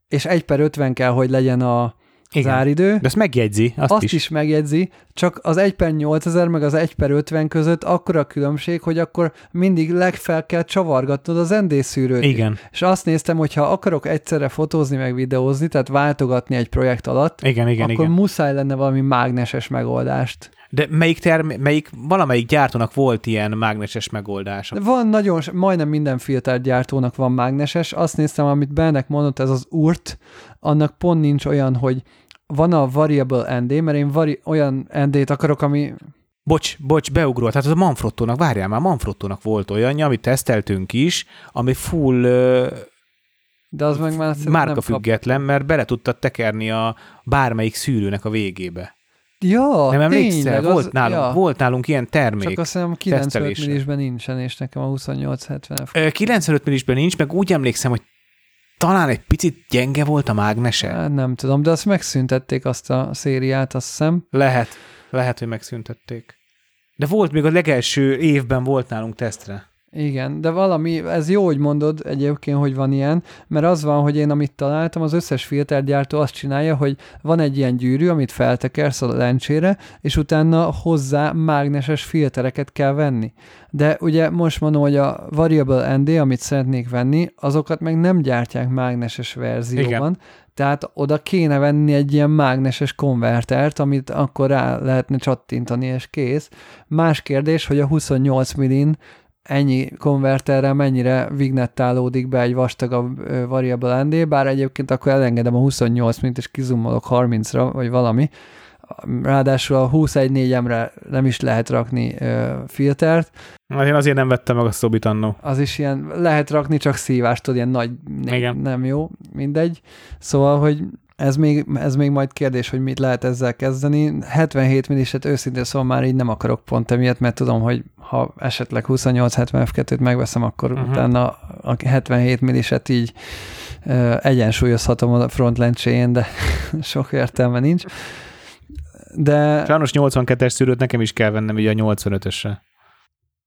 és 1 per 50 kell, hogy legyen a, igen. záridő. De ezt megjegyzi, azt, azt is. is megjegyzi, csak az 1 per 8000 meg az 1 per 50 között akkora különbség, hogy akkor mindig legfel kell csavargatnod az ND szűrőt. Igen. És azt néztem, hogy ha akarok egyszerre fotózni meg videózni, tehát váltogatni egy projekt alatt, igen, igen, akkor igen. muszáj lenne valami mágneses megoldást. De melyik, term- melyik valamelyik gyártónak volt ilyen mágneses megoldás? Van nagyon, majdnem minden filtergyártónak van mágneses. Azt néztem, amit Bennek mondott, ez az URT, annak pont nincs olyan, hogy van a variable ND, mert én vari- olyan ND-t akarok, ami... Bocs, bocs, beugró. Tehát az a Manfrottónak, várjál már, Manfrottónak volt olyan, amit teszteltünk is, ami full de az meg már márka független, kap... mert bele tudtad tekerni a bármelyik szűrőnek a végébe. Ja, Nem emlékszel? tényleg, volt, az, nálunk, ja. volt nálunk ilyen termék. Csak azt hiszem 95 tesztelésre. millisben nincsen, és nekem a 2870 Ö, 95 millisben nincs, meg úgy emlékszem, hogy talán egy picit gyenge volt a mágnese. Hát nem tudom, de azt megszüntették azt a szériát, azt hiszem. Lehet, lehet, hogy megszüntették. De volt még a legelső évben volt nálunk tesztre. Igen, de valami, ez jó, hogy mondod egyébként, hogy van ilyen, mert az van, hogy én amit találtam, az összes filtergyártó azt csinálja, hogy van egy ilyen gyűrű, amit feltekersz a lencsére, és utána hozzá mágneses filtereket kell venni. De ugye most mondom, hogy a Variable ND, amit szeretnék venni, azokat meg nem gyártják mágneses verzióban, Igen. tehát oda kéne venni egy ilyen mágneses konvertert, amit akkor rá lehetne csattintani, és kész. Más kérdés, hogy a 28 millin ennyi konverterrel mennyire vignettálódik be egy vastagabb variable ND, bár egyébként akkor elengedem a 28 mint és kizumolok 30-ra, vagy valami. Ráadásul a 21.4-emre nem is lehet rakni ö, filtert, Hát én azért nem vettem meg a szobit annó. az is ilyen, lehet rakni, csak szívástól ilyen nagy, Igen. nem jó, mindegy. Szóval, hogy ez még, ez még majd kérdés, hogy mit lehet ezzel kezdeni. 77 milliset őszintén szóval már így nem akarok pont emiatt, mert tudom, hogy ha esetleg 28-70 F2-t megveszem, akkor uh-huh. utána a 77 milliset így ö, egyensúlyozhatom a front lencséjén, de sok értelme nincs. De Sajnos 82-es szűrőt nekem is kell vennem, ugye a 85-ösre.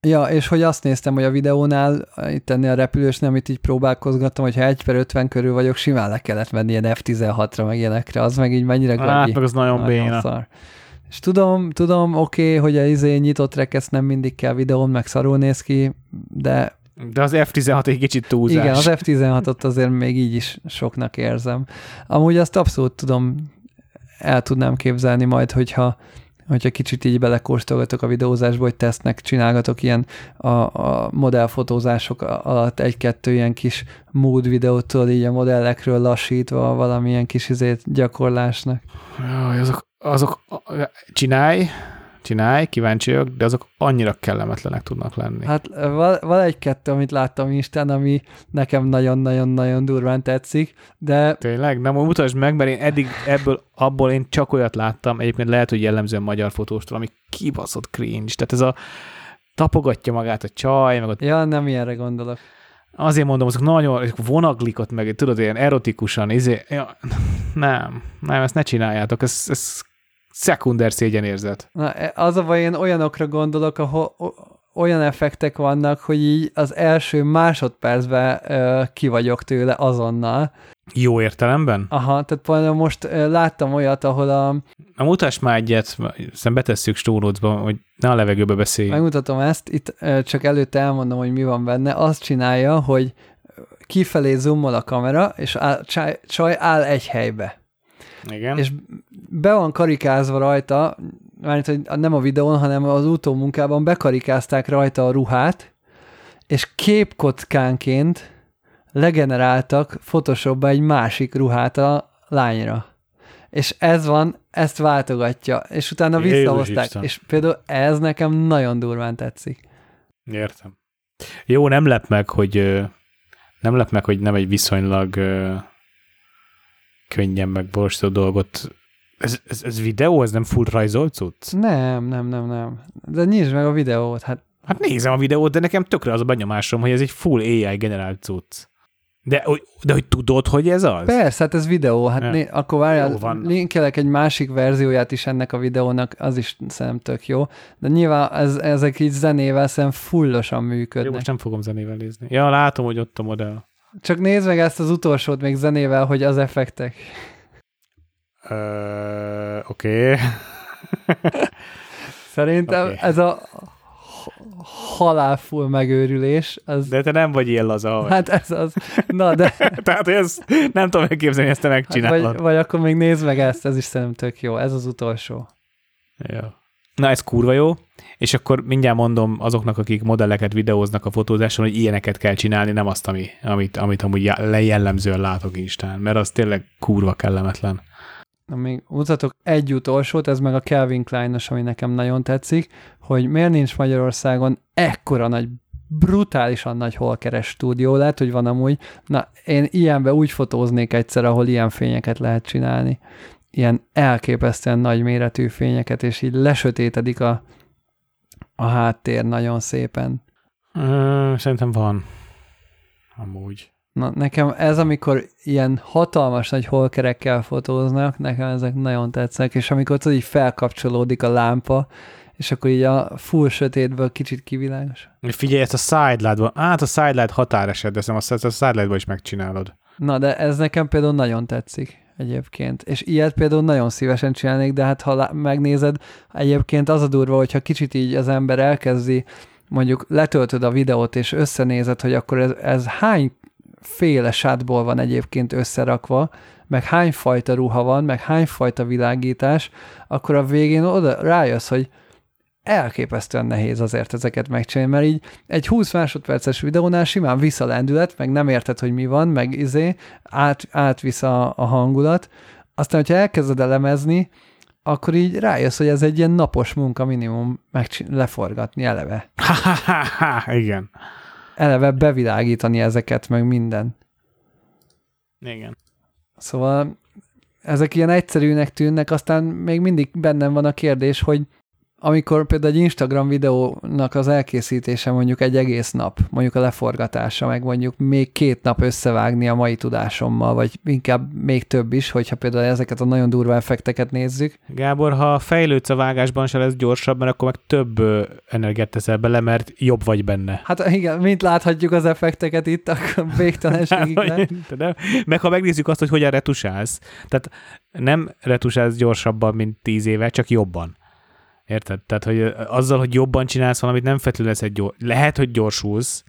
Ja, és hogy azt néztem, hogy a videónál, itt ennél a repülősnél, amit így próbálkozgattam, hogy ha 1 per 50 körül vagyok, simán le kellett menni ilyen F16-ra, meg ilyenekre, az meg így mennyire Hát, gagyi. meg az nagyon béna. szar. És tudom, tudom, oké, okay, hogy a izé nyitott rekesz nem mindig kell videón, meg szarul néz ki, de De az F16 egy kicsit túlzás. igen, az F16-ot azért még így is soknak érzem. Amúgy azt abszolút tudom, el tudnám képzelni majd, hogyha hogyha kicsit így belekóstolgatok a videózásba, hogy tesznek, csinálgatok ilyen a, a modellfotózások alatt egy-kettő ilyen kis mood videótól így a modellekről lassítva valamilyen kis izét gyakorlásnak. Jaj, azok, azok, csinálj, csinálj, kíváncsi vagyok, de azok annyira kellemetlenek tudnak lenni. Hát van, van egy-kettő, amit láttam Instán, ami nekem nagyon-nagyon-nagyon durván tetszik, de Tényleg? Nem, mutasd meg, mert én eddig ebből, abból én csak olyat láttam, egyébként lehet, hogy jellemzően magyar fotóstól, ami kibaszott cringe. Tehát ez a tapogatja magát a csaj, meg ott ja, nem ilyenre gondolok. azért mondom, azok nagyon azok vonaglik ott meg, tudod, ilyen erotikusan, izé, ja, nem, nem, ezt ne csináljátok, ez, ez szekunder szégyenérzet. Na, e- az a baj, én olyanokra gondolok, ahol olyan effektek vannak, hogy így az első másodpercben ö, ki vagyok tőle azonnal. Jó értelemben? Aha, tehát például most ö, láttam olyat, ahol a, Na mutass már egyet, aztán betesszük stónócba, hogy ne a levegőbe beszélj. megmutatom ezt, itt ö, csak előtte elmondom, hogy mi van benne, azt csinálja, hogy kifelé zoomol a kamera, és áll, csaj, csaj áll egy helybe. Igen. És be van karikázva rajta, mármint, hogy nem a videón, hanem az utómunkában bekarikázták rajta a ruhát, és képkockánként legeneráltak Photoshopba egy másik ruhát a lányra. És ez van, ezt váltogatja, és utána Jézus visszahozták. Isten. És például ez nekem nagyon durván tetszik. Értem. Jó, nem lep meg, hogy nem lep meg, hogy nem egy viszonylag könnyen megvalósított dolgot. Ez, ez, ez videó, ez nem full rajzolt cucc? Nem, nem, nem, nem. De nyisd meg a videót, hát Hát nézem a videót, de nekem tökre az a benyomásom, hogy ez egy full AI generált cucc. De, hogy- de hogy tudod, hogy ez az? Persze, hát ez videó, hát Ja. né, akkor Jó várjál, linkelek egy másik verzióját is ennek a videónak, az is szerintem tök jó, de nyilván ez, ezek így zenével szerintem fullosan Jó, működnek. most nem fogom zenével nézni. Ja, látom, hogy ott a modell. Csak nézd meg ezt az utolsót még zenével, hogy az effektek. Ö, Oké. Szerintem Oké. ez a halálfull megőrülés, az, De te nem vagy ilyen laza. vagy. hát ez az, na de, Tehát, ez, nem tudom elképzelni, ezt te hát megcsinálod. vagy, vagy akkor még nézd meg ezt, ez is szerintem tök jó, ez az utolsó. Ja. Na, ez kurva jó, és akkor mindjárt mondom azoknak, akik modelleket videóznak a fotózáson, hogy ilyeneket kell csinálni, nem azt, ami, amit, amit amúgy já- jellemzően látok Instán, mert az tényleg kurva kellemetlen. Na, még mutatok egy utolsót, ez meg a Calvin Klein-os, ami nekem nagyon tetszik, hogy miért nincs Magyarországon ekkora nagy, brutálisan nagy holkeres stúdió, lehet, hogy van amúgy. Na, én ilyenbe úgy fotóznék egyszer, ahol ilyen fényeket lehet csinálni. Ilyen elképesztően nagy méretű fényeket, és így lesötétedik a, a háttér nagyon szépen. Ö, szerintem van. Amúgy. Na, nekem ez, amikor ilyen hatalmas nagy holkerekkel fotóznak, nekem ezek nagyon tetszenek, és amikor tudod, így felkapcsolódik a lámpa, és akkor így a full sötétből kicsit kivilágos. Figyelj, ezt a sidelight-ban, hát a sidelight határeset, de azt a sidelight is megcsinálod. Na, de ez nekem például nagyon tetszik egyébként. És ilyet például nagyon szívesen csinálnék, de hát ha megnézed, egyébként az a durva, hogyha kicsit így az ember elkezdi, mondjuk letöltöd a videót, és összenézed, hogy akkor ez, ez hány féle sátból van egyébként összerakva, meg hányfajta ruha van, meg hányfajta világítás, akkor a végén oda rájössz, hogy elképesztően nehéz azért ezeket megcsinálni, mert így egy 20 másodperces videónál simán visszalendület, meg nem érted, hogy mi van, meg izé, át, átvisz a, a hangulat, aztán, hogyha elkezded elemezni, akkor így rájössz, hogy ez egy ilyen napos munka minimum megcsin- leforgatni eleve. Igen. Eleve bevilágítani ezeket, meg minden. Igen. Szóval ezek ilyen egyszerűnek tűnnek, aztán még mindig bennem van a kérdés, hogy amikor például egy Instagram videónak az elkészítése mondjuk egy egész nap, mondjuk a leforgatása, meg mondjuk még két nap összevágni a mai tudásommal, vagy inkább még több is, hogyha például ezeket a nagyon durva effekteket nézzük. Gábor, ha fejlődsz a vágásban, se lesz gyorsabb, mert akkor meg több energiát teszel bele, mert jobb vagy benne. Hát igen, mint láthatjuk az effekteket itt, akkor végtelenségig nem. Meg ha megnézzük azt, hogy hogyan retusálsz, tehát nem retusálsz gyorsabban, mint tíz éve, csak jobban. Érted? Tehát, hogy azzal, hogy jobban csinálsz valamit, nem feltétlenül lesz egy gyors... Lehet, hogy gyorsulsz,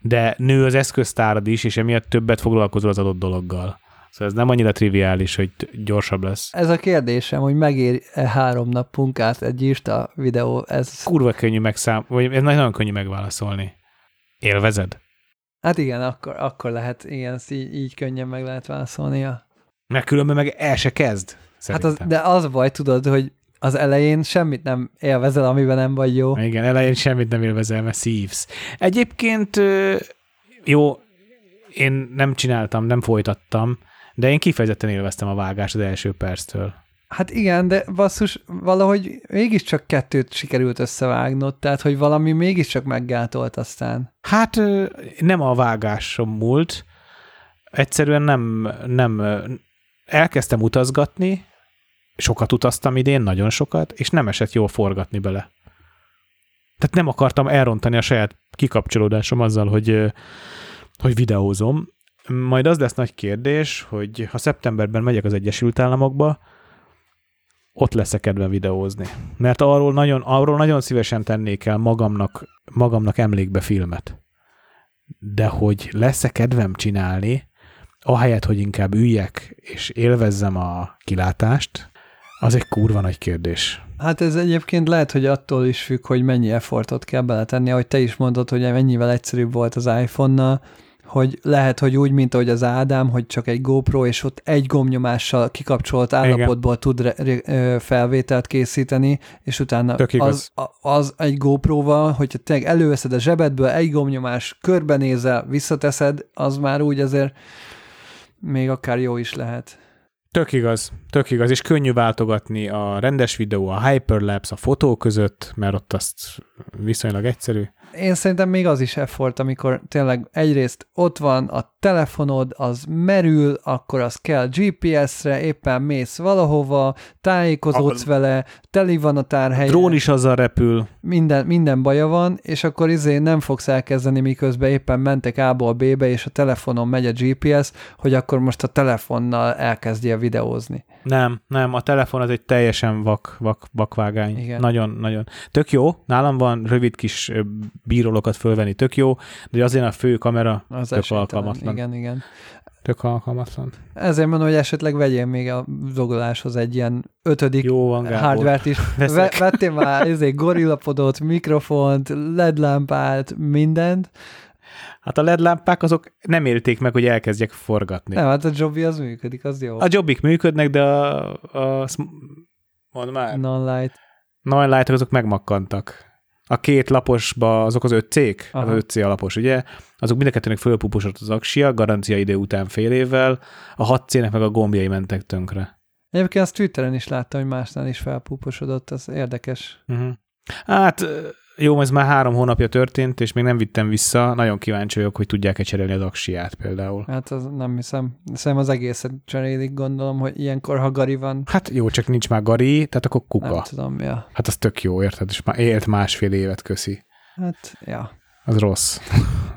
de nő az eszköztárad is, és emiatt többet foglalkozol az adott dologgal. Szóval ez nem annyira triviális, hogy gyorsabb lesz. Ez a kérdésem, hogy megér-e három nap munkát egy Insta videó, ez... Kurva könnyű megszám, vagy ez nagyon könnyű megválaszolni. Élvezed? Hát igen, akkor, akkor lehet, igen, így, így könnyen meg lehet válaszolnia. Mert különben meg el se kezd. Szerintem. Hát az, de az baj, tudod, hogy az elején semmit nem élvezel, amiben nem vagy jó. Igen, elején semmit nem élvezel, mert szívsz. Egyébként jó, én nem csináltam, nem folytattam, de én kifejezetten élveztem a vágást az első perctől. Hát igen, de basszus, valahogy mégiscsak kettőt sikerült összevágnod, tehát hogy valami mégiscsak meggátolt aztán. Hát nem a vágásom múlt, egyszerűen nem, nem elkezdtem utazgatni, sokat utaztam idén, nagyon sokat, és nem esett jól forgatni bele. Tehát nem akartam elrontani a saját kikapcsolódásom azzal, hogy, hogy videózom. Majd az lesz nagy kérdés, hogy ha szeptemberben megyek az Egyesült Államokba, ott lesz-e kedvem videózni. Mert arról nagyon, arról nagyon szívesen tennék el magamnak, magamnak emlékbe filmet. De hogy lesz-e kedvem csinálni, ahelyett, hogy inkább üljek és élvezzem a kilátást, az egy kurva nagy kérdés. Hát ez egyébként lehet, hogy attól is függ, hogy mennyi effortot kell beletenni, ahogy te is mondod, hogy mennyivel egyszerűbb volt az iPhone-nal, hogy lehet, hogy úgy, mint ahogy az Ádám, hogy csak egy GoPro, és ott egy gomnyomással kikapcsolt állapotból Igen. tud re- re- felvételt készíteni, és utána az, az egy GoPro-val, hogyha te előveszed a zsebedből, egy gomnyomás, körbenézel, visszateszed, az már úgy azért még akár jó is lehet. Tök igaz, tök igaz, és könnyű váltogatni a rendes videó, a hyperlapse, a fotó között, mert ott azt viszonylag egyszerű. Én szerintem még az is effort, amikor tényleg egyrészt ott van a telefonod, az merül, akkor az kell GPS-re, éppen mész valahova, tájékozódsz a, vele, teli van a tárhely. Drón is azzal repül. Minden, minden baja van, és akkor izé nem fogsz elkezdeni, miközben éppen mentek A-ból B-be, és a telefonon megy a GPS, hogy akkor most a telefonnal elkezdje videózni. Nem, nem, a telefon az egy teljesen vak, vak, vakvágány. Igen. Nagyon, nagyon. Tök jó, nálam van rövid kis bírolokat fölvenni, tök jó, de azért a fő kamera az tök alkalmatlan. Igen, igen. Tök alkalmatlan. Ezért mondom, hogy esetleg vegyél még a zogoláshoz egy ilyen ötödik Jó van, hardware-t is. Ve- vettél már ezért gorillapodot, mikrofont, LED lámpát, mindent, Hát a LED lámpák azok nem élték meg, hogy elkezdjek forgatni. Nem, hát a Jobby az működik, az jó. A Jobbik működnek, de a, a mond már. Non-light. Non-light azok megmakkantak. A két laposba, azok az öt cég, az öt C alapos, ugye? Azok mind a kettőnek fölpupusott az aksia, garancia idő után fél évvel, a hat cének meg a gombjai mentek tönkre. Egyébként azt Twitteren is láttam, hogy másnál is felpúposodott, ez érdekes. Uh-huh. Hát jó, ez már három hónapja történt, és még nem vittem vissza. Nagyon kíváncsi vagyok, hogy tudják-e cserélni az aksiát például. Hát az nem hiszem. Szerintem az egészet cserélik, gondolom, hogy ilyenkor, ha Gari van. Hát jó, csak nincs már Gari, tehát akkor kuka. Nem tudom, ja. Hát az tök jó, érted? És már élt másfél évet, köszi. Hát, ja. Az rossz.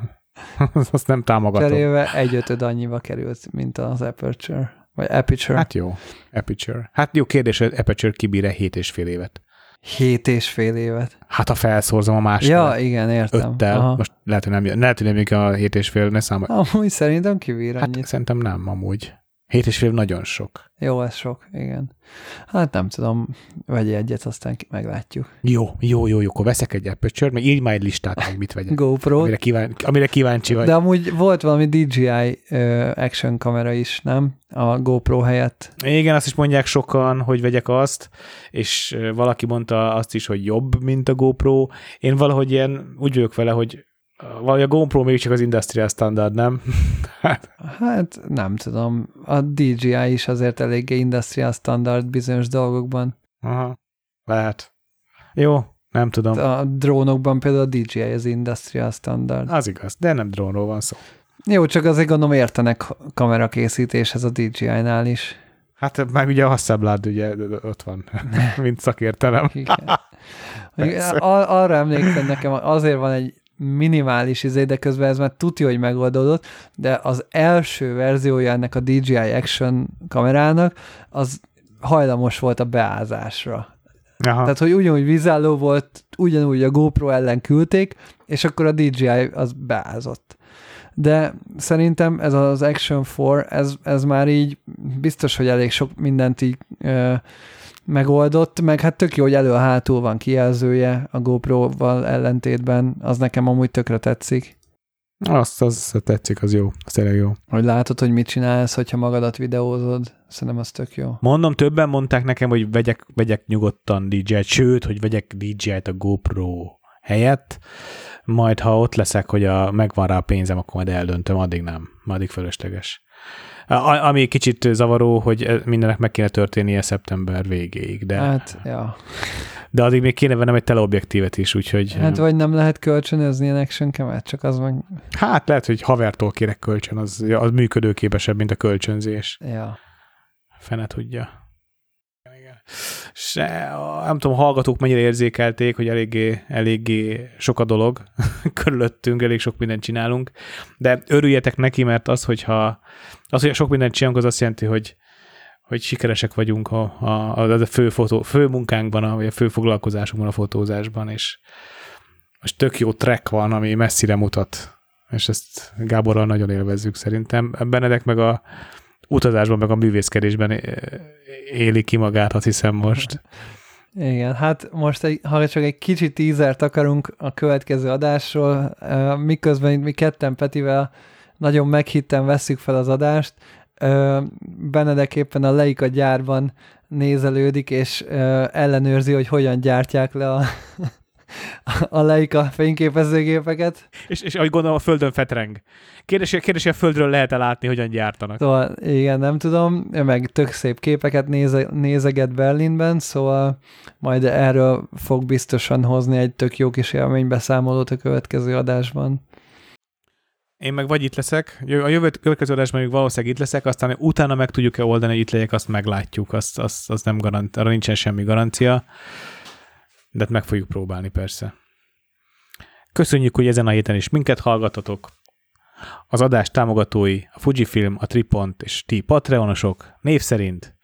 Azt nem támogatom. Cserélve egy ötöd annyiba került, mint az Aperture. Vagy Aperture. Hát jó, Aperture. Hát jó kérdés, hogy Aperture kibír-e hét és fél évet. Hét és fél évet. Hát ha felszorzom a másikat. Ja, igen, értem. Öttel. Aha. Most lehet, hogy nem, lehet, hogy nem a hét és fél, ne számolj. Amúgy szerintem kibír hát szerintem nem, amúgy. Hét és fél nagyon sok. Jó, ez sok, igen. Hát nem tudom, vegyél egyet, aztán meglátjuk. Jó, jó, jó, jó, akkor veszek egy aperture, meg írj már egy listát, hogy mit vegyek. GoPro. Amire, kíván, amire kíváncsi vagy. De amúgy volt valami DJI uh, action kamera is, nem? A GoPro helyett. Igen, azt is mondják sokan, hogy vegyek azt, és valaki mondta azt is, hogy jobb, mint a GoPro. Én valahogy ilyen úgy vagyok vele, hogy vagy a GoPro még csak az industrial standard, nem? hát nem tudom. A DJI is azért eléggé industrial standard bizonyos dolgokban. Aha, lehet. Jó, nem tudom. A drónokban például a DJI az industrial standard. Az igaz, de nem drónról van szó. Jó, csak azért gondolom értenek kamerakészítéshez a DJI-nál is. Hát meg ugye a Hasselblad ugye ott van, mint szakértelem. Igen. Arra emlékszem nekem, azért van egy minimális izé, de közben ez már tudja, hogy megoldódott, de az első verziója ennek a DJI Action kamerának, az hajlamos volt a beázásra. Aha. Tehát, hogy ugyanúgy vízálló volt, ugyanúgy a GoPro ellen küldték, és akkor a DJI az beázott. De szerintem ez az Action 4, ez, ez már így biztos, hogy elég sok mindent így ö, megoldott, meg hát tök jó, hogy elő a hátul van kijelzője a GoPro-val ellentétben, az nekem amúgy tökre tetszik. Azt, az tetszik, az jó, az tényleg jó. Hogy látod, hogy mit csinálsz, hogyha magadat videózod, szerintem az tök jó. Mondom, többen mondták nekem, hogy vegyek, vegyek nyugodtan DJ-t, sőt, hogy vegyek DJ-t a GoPro helyett, majd ha ott leszek, hogy a, megvan rá a pénzem, akkor majd eldöntöm, addig nem, addig fölösleges. A, ami kicsit zavaró, hogy mindennek meg kéne történnie szeptember végéig, de... Hát, ja. De addig még kéne vennem egy teleobjektívet is, úgyhogy... Hát vagy nem lehet kölcsönözni ilyen action kemet, csak az meg... Hát lehet, hogy havertól kérek kölcsön, az, az működőképesebb, mint a kölcsönzés. Ja. Fene tudja. Se, nem tudom, hallgatók mennyire érzékelték, hogy eléggé, eléggé sok a dolog körülöttünk, elég sok mindent csinálunk, de örüljetek neki, mert az, hogyha az, hogy sok mindent csinálunk, az azt jelenti, hogy, hogy sikeresek vagyunk a, a, a, a fő, fotó, fő munkánkban, a, vagy a fő foglalkozásunkban a fotózásban, és most tök jó track van, ami messzire mutat, és ezt Gáborral nagyon élvezzük szerintem. Benedek meg a utazásban, meg a művészkedésben éli ki magát, azt hiszem most. Igen, hát most, egy, ha csak egy kicsit tízert akarunk a következő adásról, miközben mi ketten Petivel nagyon meghitten vesszük fel az adást, Benedek éppen a Leica gyárban nézelődik, és ellenőrzi, hogy hogyan gyártják le a, a Leica fényképezőgépeket. És, és ahogy gondolom, a földön fetreng. Kérdés, kérdés, a földről lehet-e látni, hogyan gyártanak. Szóval igen, nem tudom, meg tök szép képeket néze, nézeget Berlinben, szóval majd erről fog biztosan hozni egy tök jó kis élménybeszámolót a következő adásban. Én meg vagy itt leszek, a jövő, következő adásban még valószínűleg itt leszek, aztán utána meg tudjuk-e oldani, hogy itt legyek, azt meglátjuk, azt, azt, azt nem garant, arra nincsen semmi garancia, de hát meg fogjuk próbálni persze. Köszönjük, hogy ezen a héten is minket hallgatatok. Az adás támogatói a Fujifilm, a Tripont és ti Patreonosok név szerint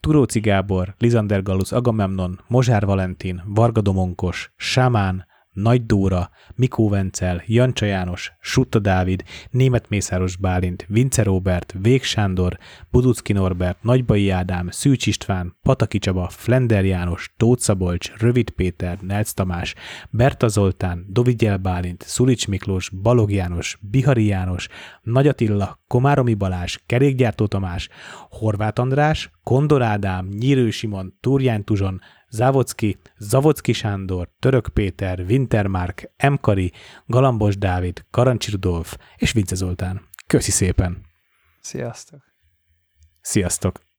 Turóci Gábor, Lizander Gallus Agamemnon, Mozsár Valentin, Varga Domonkos, Sámán, nagy Dóra, Mikó Vencel, Jancsa János, Sutta Dávid, Német Mészáros Bálint, Vince Robert, Vég Sándor, Buducki Norbert, Nagybai Ádám, Szűcs István, Pataki Csaba, Flender János, Tóth Szabolcs, Rövid Péter, Nelc Tamás, Berta Zoltán, Dovigyel Bálint, Szulics Miklós, Balog János, Bihari János, Nagy Attila, Komáromi Balázs, Kerékgyártó Tamás, Horváth András, Kondor Ádám, Nyírő Simon, Turjány Tuzson, Závodszki, Zavodszki Sándor, Török Péter, Wintermark, Emkari, Galambos Dávid, Karancsi Rudolf és Vince Zoltán. Köszi szépen! Sziasztok! Sziasztok!